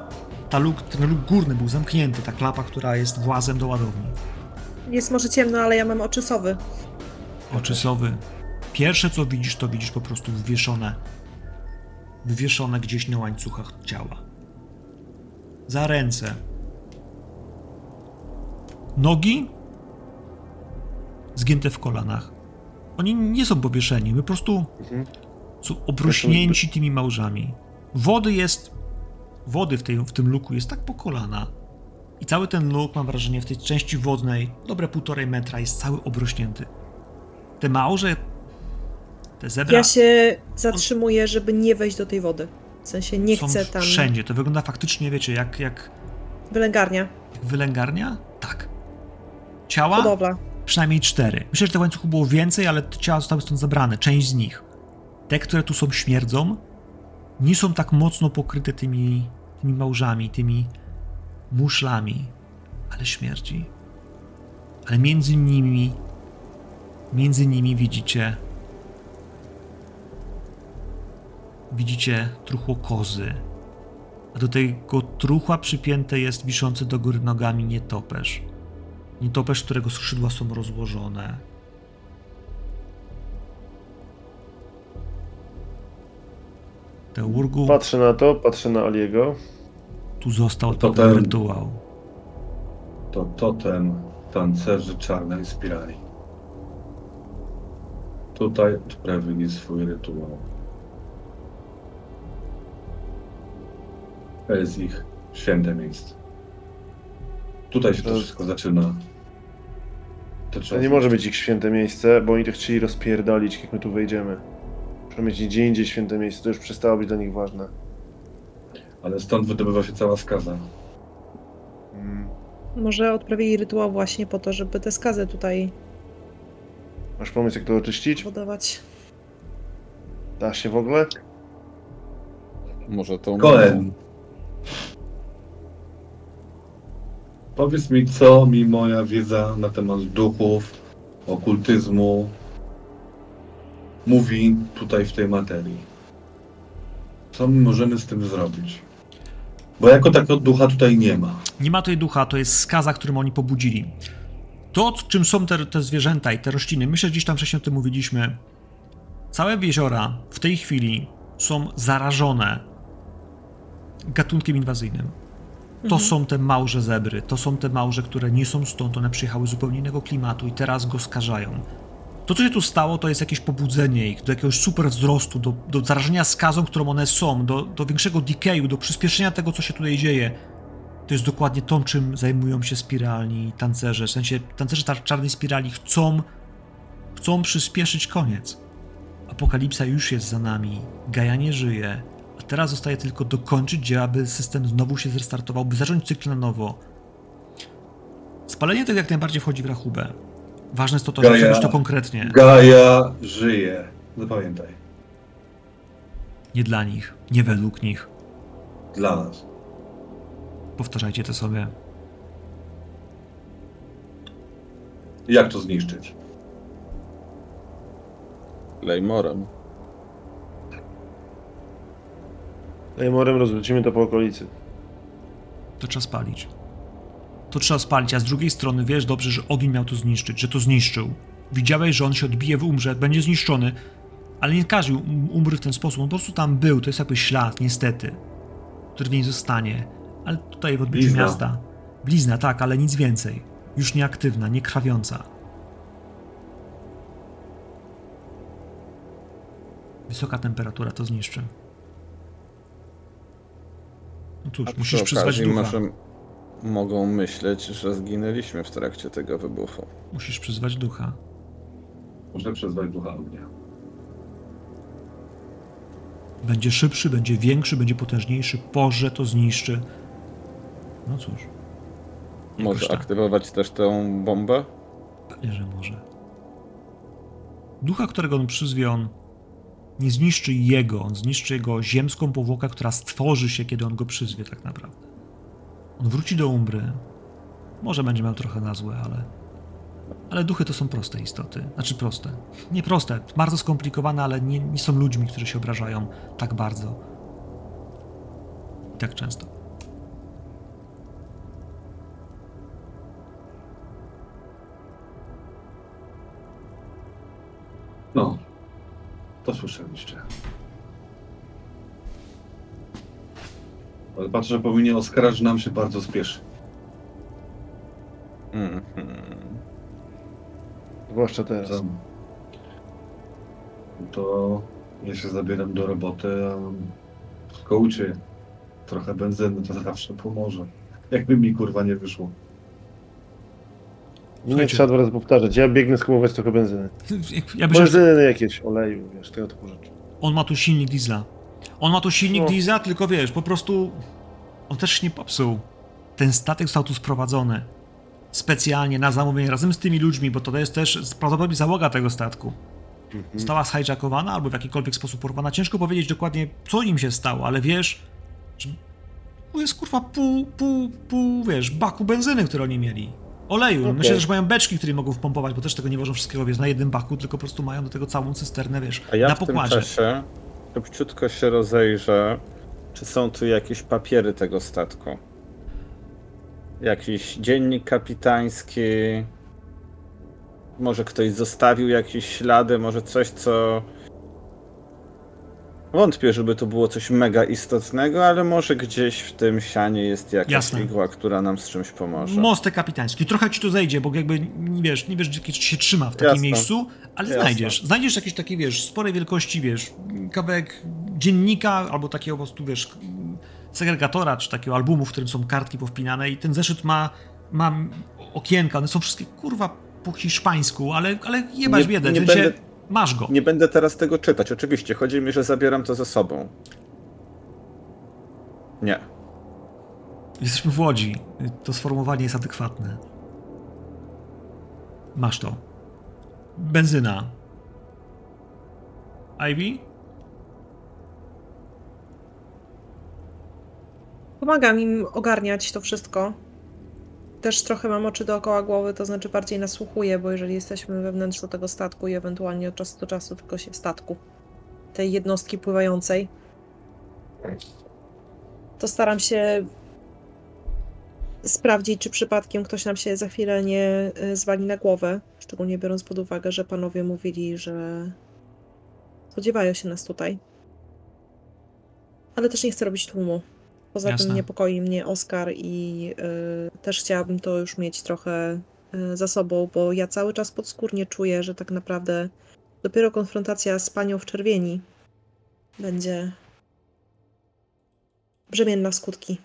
ta luk, ten luk górny był zamknięty, ta klapa, która jest włazem do ładowni. Jest może ciemno, ale ja mam oczysowy. Oczysowy. Pierwsze co widzisz, to widzisz po prostu wywieszone. Wywieszone gdzieś na łańcuchach ciała. Za ręce. Nogi zgięte w kolanach. Oni nie są powieszeni, my po prostu Mhm. są obrośnięci tymi małżami. Wody jest. Wody w, tej, w tym luku jest tak po kolana. I cały ten luk, mam wrażenie, w tej części wodnej, dobre półtorej metra, jest cały obrośnięty. Te małże, te zebra Ja się zatrzymuję, żeby nie wejść do tej wody. W sensie nie chcę tam. wszędzie. To wygląda faktycznie, wiecie, jak, jak, Wylęgarnia, jak wylęgarnia? Tak. Ciała? hodowla. Przynajmniej cztery. Myślę, że tych łańcuchów było więcej, ale ciała zostały stąd zabrane. Część z nich. Te, które tu są śmierdzą, nie są tak mocno pokryte tymi, tymi małżami, tymi muszlami, ale śmierdzi. Ale między nimi, między nimi widzicie, widzicie truchło kozy. A do tego truchła przypięte jest wiszący do góry nogami nietoperz. Nietoperz, którego skrzydła są rozłożone. Teurgu, Patrzę na to, patrzę na Aliego. tu został To ten- rytuał. To totem tancerzy czarnej spirali. Tutaj odprawili swój rytuał. To jest ich święte miejsce. Tutaj się to To- wszystko zaczyna. To To nie może być ich święte miejsce, bo oni to chcieli rozpierdolić, jak my tu wejdziemy. Muszą mieć gdzie indziej święte miejsce, to już przestało być dla nich ważne. Ale stąd wydobywa się cała skaza. Mm. Może odprawili rytuał właśnie po to, żeby tę skazę tutaj Masz pomysł, jak to oczyścić? podawać. Da się w ogóle? Może tą. Koen. Powiedz mi, co mi moja wiedza na temat duchów, okultyzmu mówi tutaj w tej materii. Co my możemy z tym zrobić? Bo jako takiego ducha tutaj nie ma. Nie ma tutaj ducha, to jest skaza, którą oni pobudzili. To, czym są te, te zwierzęta i te rośliny, myślę, że gdzieś tam wcześniej o tym mówiliśmy. Całe jeziora w tej chwili są zarażone gatunkiem inwazyjnym. To Mhm. są te małże zebry, to są te małże, które nie są stąd, one przyjechały z zupełnie innego klimatu i teraz go skażają. To, co się tu stało, to jest jakieś pobudzenie ich do jakiegoś super wzrostu, do, do zarażenia skazą, którą one są, do, do większego decayu, do przyspieszenia tego, co się tutaj dzieje. To jest dokładnie to, czym zajmują się spiralni tancerze. W sensie tancerze czarnej spirali chcą, chcą przyspieszyć koniec. Apokalipsa już jest za nami, Gaja nie żyje, teraz zostaje tylko dokończyć dzieła, by system znowu się zrestartował, by zacząć cykl na nowo. Spalenie tego jak najbardziej wchodzi w rachubę. Ważne jest to, to Gaja- zrobić to konkretnie. Gaja żyje. Zapamiętaj. Nie dla nich, nie według nich. Dla nas. Powtarzajcie to sobie. Jak to zniszczyć? Lejmorem. Lejmorem rozwrócimy to po okolicy. To trzeba spalić. To trzeba spalić, a z drugiej strony wiesz dobrze, że ogień miał to zniszczyć, że to zniszczył. Widziałeś, że on się odbije, umrze, będzie zniszczony, ale nie każdy um- umrze w ten sposób. On po prostu tam był, to jest jakby ślad, niestety, który w niej zostanie. Ale tutaj w odbiciu Blizna. miasta. Blizna, tak, ale nic więcej. Już nieaktywna, nie krwawiąca. Wysoka temperatura to zniszczy. No cóż, A musisz przyzwać ducha. może mogą myśleć, że zginęliśmy w trakcie tego wybuchu. Musisz przyzwać ducha. Muszę przyzwać ducha ognia. Będzie szybszy, będzie większy, będzie potężniejszy, porze to zniszczy. No cóż. Może tak. aktywować też tę bombę? Pewnie, że może. Ducha, którego on przyzwie, on nie zniszczy jego, on zniszczy jego ziemską powłokę, która stworzy się, kiedy on go przyzwie tak naprawdę. On wróci do Umbry. Może będzie miał trochę na złe, ale... Ale duchy to są proste istoty. Znaczy proste. Nie proste, bardzo skomplikowane, ale nie, nie są ludźmi, którzy się obrażają tak bardzo. I tak często. No, to słyszeliście. Ale patrzę, że powinien oskarać, że nam się bardzo spieszy. Mhm. Zwłaszcza teraz. To, to ja się zabieram do roboty, a w kołcie trochę benzyny to zawsze pomoże. Jakby mi kurwa nie wyszło. Nie Słuchajcie. trzeba dwa razy powtarzać. Ja biegnę skumulować trochę benzyny. Ja myślę, że Benzyny jakieś, oleju, wiesz, tego typu rzeczy. on ma tu silnik diesla. On ma tu silnik No. diesla, tylko wiesz, po prostu on też się nie popsuł. Ten statek został tu sprowadzony specjalnie na zamówienie razem z tymi ludźmi, bo to jest też prawdopodobnie załoga tego statku. Mhm. Została zhijackowana albo w jakikolwiek sposób porwana. Ciężko powiedzieć dokładnie, co im się stało, ale wiesz, że tu jest kurwa pół, pół, pół, wiesz, baku benzyny, które oni mieli. Oleju. Okej. Myślę, że mają beczki, które mogą wpompować, bo też tego nie wożą wszystkiego, wiesz, na jednym baku, tylko po prostu mają do tego całą cysternę, wiesz, A ja na w tym pokładzie. czasie szybciutko się rozejrzę, czy są tu jakieś papiery tego statku. Jakiś dziennik kapitański. Może ktoś zostawił jakieś ślady, może coś, co. Wątpię, żeby to było coś mega istotnego, ale może gdzieś w tym sianie jest jakaś Jasne. igła, która nam z czymś pomoże. Mostek kapitański. Trochę ci tu zejdzie, bo jakby nie wiesz, nie wiesz, gdzie się trzyma w takim Jasne. miejscu, ale Jasne. znajdziesz. Znajdziesz jakiś taki, wiesz, sporej wielkości, wiesz, kawałek dziennika albo takiego po prostu, wiesz, segregatora, czy takiego albumu, w którym są kartki powpinane i ten zeszyt ma, ma okienka, one są wszystkie, kurwa, po hiszpańsku, ale, ale jebać Nie- biedę, nie będę- masz go. Nie będę teraz tego czytać, oczywiście. Chodzi mi, że zabieram to ze sobą. Nie. Jesteśmy w Łodzi. To sformułowanie jest adekwatne. Masz to. Benzyna. Ivy? Pomagam im ogarniać to wszystko. Też trochę mam oczy dookoła głowy, to znaczy bardziej nasłuchuję, bo jeżeli jesteśmy we wnętrzu tego statku i ewentualnie od czasu do czasu tylko się statku, tej jednostki pływającej, to staram się sprawdzić, czy przypadkiem ktoś nam się za chwilę nie y, zwali na głowę. Szczególnie biorąc pod uwagę, że panowie mówili, że spodziewają się nas tutaj. Ale też nie chcę robić tłumu. Poza Jasne. tym niepokoi mnie Oskar i y, też chciałabym to już mieć trochę y, za sobą, bo ja cały czas podskórnie czuję, że tak naprawdę dopiero konfrontacja z panią w czerwieni będzie brzemienna w skutki.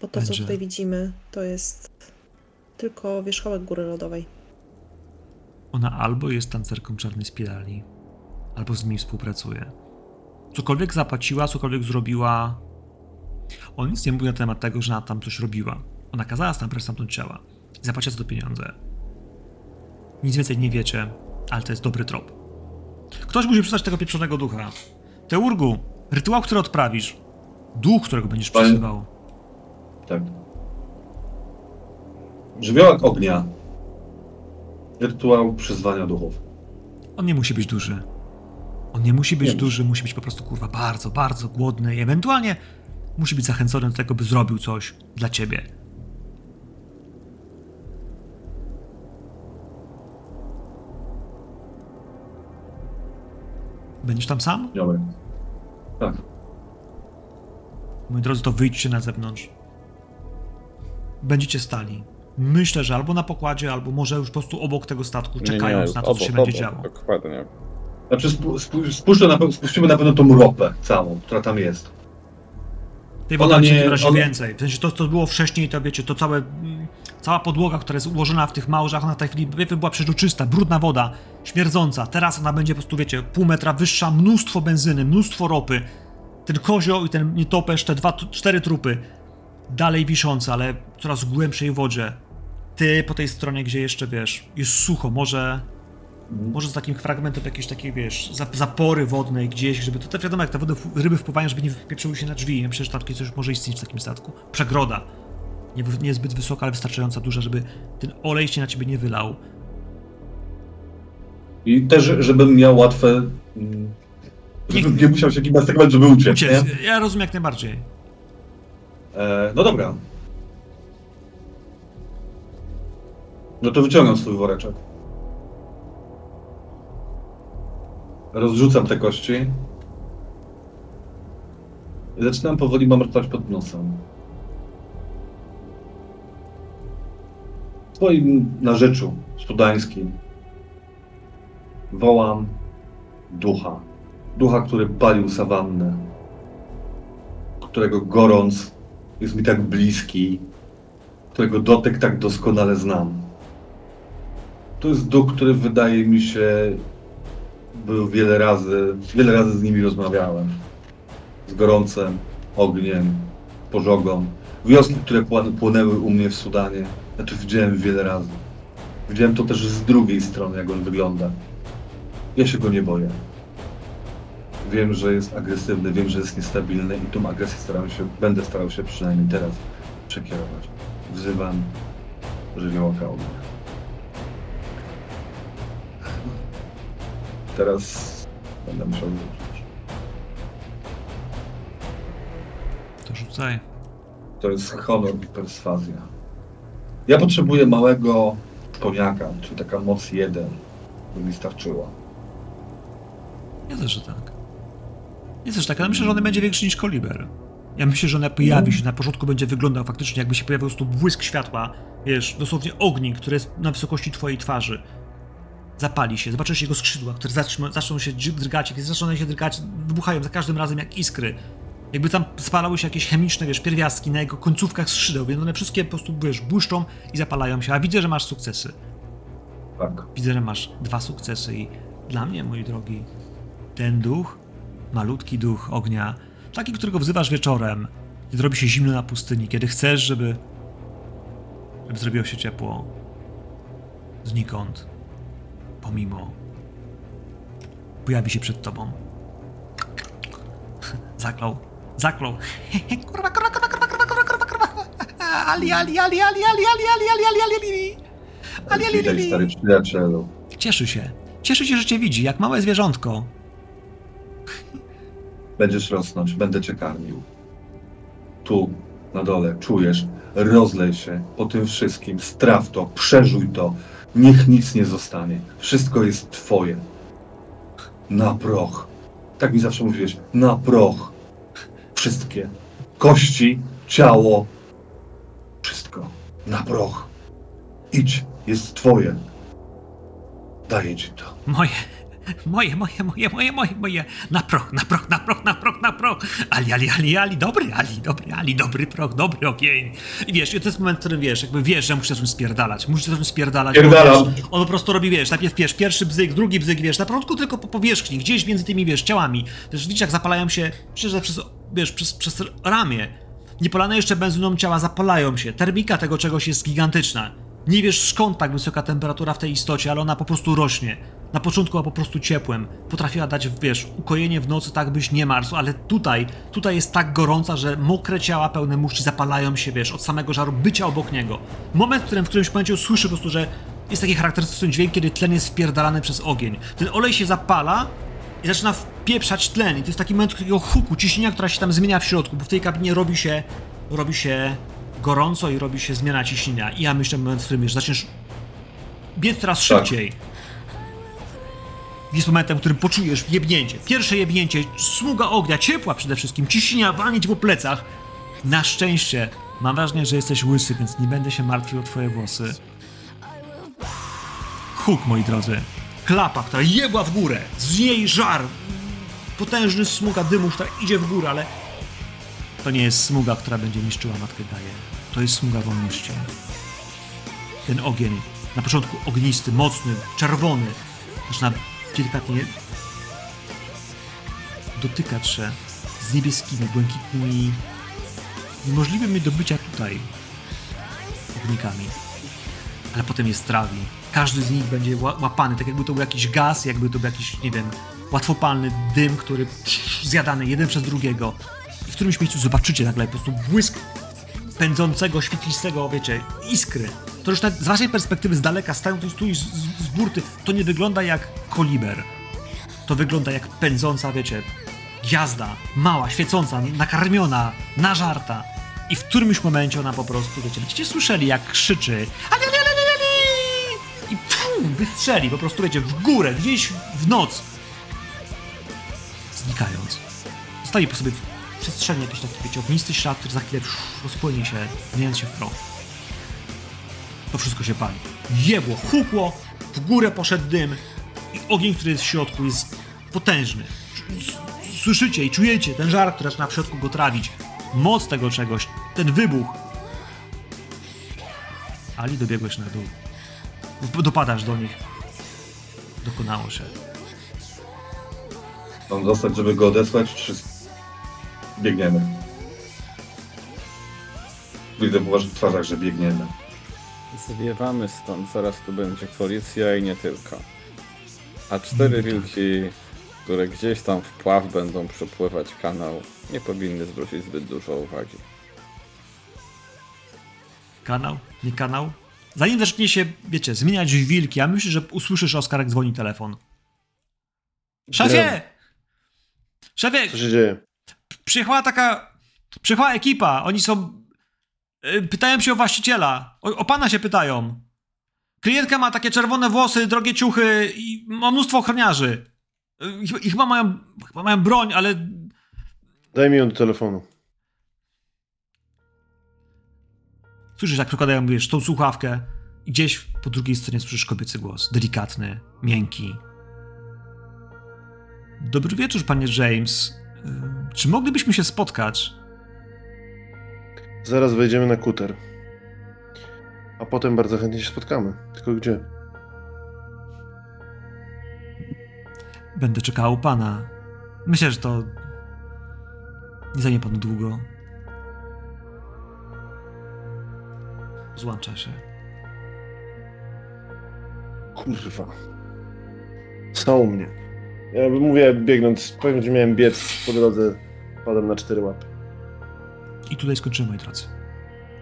Bo to, Będzie. co tutaj widzimy, to jest tylko wierzchołek góry lodowej. Ona albo jest tancerką czarnej spirali, albo z nimi współpracuje. Cokolwiek zapłaciła, cokolwiek zrobiła. On nic nie mówi na temat tego, że ona tam coś robiła. Ona kazała stamtąd stamtąd ciała. I zapłaciła za to pieniądze. Nic więcej nie wiecie, ale to jest dobry trop. Ktoś musi przystać tego pieprzonego ducha. Teurgu, rytuał, który odprawisz. Duch, którego będziesz Panie-. Tak. Żywiołak ognia. Rytuał przyzwania duchów. On nie musi być duży. On nie musi być Nie duży, musi być po prostu kurwa bardzo, bardzo głodny i ewentualnie musi być zachęcony do tego, by zrobił coś dla ciebie. Będziesz tam sam? Miałem. Tak. Moi drodzy, to wyjdźcie na zewnątrz. Będziecie stali. Myślę, że albo na pokładzie, albo może już po prostu obok tego statku, czekając na to, co się będzie działo. Dokładnie. Znaczy spu, spu, spuszczę na, spuścimy na pewno tą ropę całą, która tam jest. Tej będzie nie- w razie ona- więcej. W sensie to, co było wcześniej, to wiecie, to całe, cała podłoga, która jest ułożona w tych małżach, ona w tej chwili była przeźroczysta, brudna woda, śmierdząca. Teraz ona będzie po prostu, wiecie, pół metra wyższa, mnóstwo benzyny, mnóstwo ropy. Ten kozioł i ten nietoperz, te dwa, cztery trupy, dalej wiszące, ale coraz głębszej wodzie. Ty po tej stronie, gdzie jeszcze, wiesz, jest sucho, może może z takim fragmentem jakiejś takiej, wiesz, zap- zapory wodnej gdzieś, żeby to, to wiadomo, jak te wody, ryby wpływają, żeby nie wypieprzyły się na drzwi. Że takie coś może istnieć w takim statku. Przegroda. Nie, nie zbyt wysoka, ale wystarczająco duża, żeby ten olej się na ciebie nie wylał. I też, żebym miał łatwe. mm, Żebym nie musiał się gimnastykować, żeby uciec. Uciec. Nie? Ja rozumiem jak najbardziej. E, no dobra. No to wyciągam swój woreczek. Rozrzucam te kości. I zaczynam powoli mamrotować pod nosem. W swoim narzeczu studańskim wołam ducha. Ducha, który palił sawannę. Którego gorąc jest mi tak bliski, którego dotyk tak doskonale znam. To jest duch, który wydaje mi się, był wiele razy, wiele razy z nimi rozmawiałem. Z gorącem, ogniem, pożogą. Wioski, które płon- płonęły u mnie w Sudanie, ja to widziałem wiele razy. Widziałem to też z drugiej strony, jak on wygląda. Ja się go nie boję. Wiem, że jest agresywny, wiem, że jest niestabilny i tą agresję staram się, będę starał się przynajmniej teraz przekierować. Wzywam żywiołaka ognia. Teraz będę musiał rzucić. To rzucaj. To jest honor i perswazja. Ja potrzebuję małego koniaka, czyli taka moc jeden, by mi starczyła. Ja też, że tak. Ja też tak, ale myślę, że on będzie większy niż koliber. Ja myślę, że on pojawi się, na początku będzie wyglądał faktycznie, jakby się pojawił po prostu błysk światła, wiesz, dosłownie ognik, który jest na wysokości twojej twarzy. Zapali się, zobaczysz jego skrzydła, które zaczną, zaczną się drgać, jak zaczną się drgać, wybuchają za każdym razem jak iskry. Jakby tam spalały się jakieś chemiczne, wiesz, pierwiastki na jego końcówkach skrzydeł, więc one wszystkie po prostu, wiesz, błyszczą i zapalają się, a widzę, że masz sukcesy. Tak. Widzę, że masz dwa sukcesy i dla mnie, mój drogi, ten duch, malutki duch ognia, taki, którego wzywasz wieczorem, kiedy robi się zimno na pustyni, kiedy chcesz, żeby, żeby zrobiło się ciepło, znikąd, pomimo, pojawi się przed tobą. Zaklął, zaklął. kurwa, kurwa, kurwa, kurwa, kurwa, kurwa, kurwa, kurwa. Ali, ali, ali, ali, ali, ali, ali, ali, ali, ali, ali. Ali, ali, ali, stary przyjacielu. Cieszy się. Cieszy się, że cię widzi, jak małe zwierzątko. Będziesz rosnąć, będę cię karmił. Tu, na dole, czujesz, rozlej się po tym wszystkim, straw to, przeżuj to, niech nic nie zostanie. Wszystko jest twoje. Na proch. Tak mi zawsze mówiłeś, na proch. Wszystkie. Kości, ciało, wszystko. Na proch. Idź, jest twoje. Daję ci to. Moje, moje, moje, moje, moje, moje, moje. Na proch, na proch, na proch, na proch, na proch. Ali, ali, ali, ali, dobry, ali, dobry, ali, dobry proch, dobry ogień. I wiesz, i to jest moment, w którym wiesz, jakby wiesz, że musisz zacząć spierdalać. Musisz zacząć spierdalać. Spierdalam. wiesz, On po prostu robi, wiesz, najpierw wiesz, pierwszy bzyk, drugi bzyk, wiesz, na początku tylko po powierzchni, gdzieś między tymi, wiesz, ciałami. Też widzisz, jak zapalają się, przecież przez, wiesz, przez, przez ramię. Niepolane jeszcze benzyną ciała zapalają się. Termika tego czegoś jest gigantyczna. Nie wiesz skąd tak wysoka temperatura w tej istocie, ale ona po prostu rośnie. Na początku była po prostu ciepłem. Potrafiła dać, wiesz, ukojenie w nocy tak byś nie marzł, ale tutaj, tutaj jest tak gorąca, że mokre ciała pełne muszli zapalają się, wiesz, od samego żaru bycia obok niego. Moment, w którym w którymś momencie słyszy po prostu, że jest taki charakterystyczny dźwięk, kiedy tlen jest wpierdalany przez ogień. Ten olej się zapala i zaczyna wpieprzać tlen. I to jest taki moment takiego huku, ciśnienia, która się tam zmienia w środku, bo w tej kabinie robi się, robi się gorąco i robi się zmiana ciśnienia. I ja myślę, moment, w którym już zaczniesz biec coraz Tak. szybciej. Jest momentem, w którym poczujesz jebnięcie. Pierwsze jebnięcie, smuga ognia, ciepła przede wszystkim, ciśnienia, walnie ci po plecach. Na szczęście, mam wrażenie, że jesteś łysy, więc nie będę się martwił o twoje włosy. Huk, moi drodzy. Klapa, która jebła w górę. Z niej żar. Potężny smuga dymu, która idzie w górę, ale to nie jest smuga, która będzie niszczyła matkę Gaję. To jest smuga wolności. Ten ogień, na początku ognisty, mocny, czerwony, zaczyna delikatnie dotykać się z niebieskimi, błękitnymi, niemożliwymi do bycia tutaj ognikami. Ale potem jest trawi. Każdy z nich będzie ła- łapany, tak jakby to był jakiś gaz, jakby to był jakiś, nie wiem, łatwopalny dym, który zjadany jeden przez drugiego. I w którymś miejscu zobaczycie nagle po prostu błysk pędzącego, świetlistego, wiecie, iskry. To już nawet z waszej perspektywy z daleka, stają tu, tu z, z, burty, to nie wygląda jak koliber. To wygląda jak pędząca, wiecie, gwiazda, mała, świecąca, nakarmiona, nażarta. I w którymś momencie ona po prostu, wiecie, będziecie słyszeli jak krzyczy i pum, wystrzeli po prostu, wiecie, w górę, gdzieś w noc. Znikając. Zostaje po sobie w przestrzeni jakiś taki, wiecie, ognisty ślad, który za chwilę rozpłynie się, zmieniając się w proch. To wszystko się pali. Jebło, hukło, w górę poszedł dym i ogień, który jest w środku, jest potężny. Słyszycie i czujecie ten żar, który zaczyna w środku go trawić. Moc tego czegoś, ten wybuch. Ali, dobiegłeś na dół. Dopadasz do nich. Dokonało się. Mam zostać, żeby go odesłać, czy biegniemy? Widzę po waszych twarzach, że biegniemy. Zwiewamy stąd, zaraz tu będzie policja i nie tylko. A cztery tak. wilki, które gdzieś tam w pław będą przepływać kanał, nie powinny zwrócić zbyt dużo uwagi. Kanał? Nie kanał? Zanim zacznie się, wiecie, zmieniać w wilki, ja myślę, że usłyszysz Oskar, jak dzwoni telefon. Szefie! Szefie, Co się dzieje? Przyjechała taka. Przyjechała ekipa. Oni są. y, Pytają się o właściciela. O, o pana się pytają. Klientka ma takie czerwone włosy, drogie ciuchy i ma mnóstwo ochroniarzy. Y, I, i chyba, mają, chyba mają broń, ale. Daj mi ją do telefonu. Słyszysz, jak przykładają, wiesz, tą słuchawkę. I gdzieś po drugiej stronie słyszysz kobiecy głos. Delikatny, miękki. Dobry wieczór, panie James. Y, czy moglibyśmy się spotkać? Zaraz wejdziemy na kuter. A potem bardzo chętnie się spotkamy. Tylko gdzie? Będę czekał pana. Myślę, że to nie zajmie panu długo. Złącza się. Kurwa. Co mnie? Ja mówię, biegnąc, powiem, że miałem biec po drodze, padłem na cztery łapy. I tutaj skończymy, moi drodzy.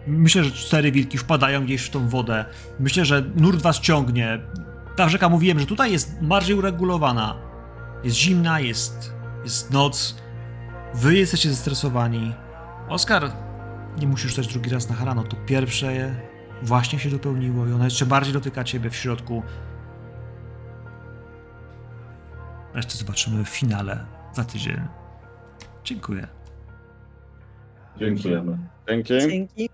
Myślę, że cztery wilki wpadają gdzieś w tą wodę. Myślę, że nurt was ciągnie. Ta rzeka, mówiłem, że tutaj jest bardziej uregulowana. Jest zimna, jest, jest noc. Wy jesteście zestresowani. Oskar, nie musisz stać drugi raz na harano. To pierwsze właśnie się dopełniło i ono jeszcze bardziej dotyka ciebie w środku. Resztę zobaczymy w finale za tydzień. Dziękuję. Dziękujemy. Dzięki. Dzięki.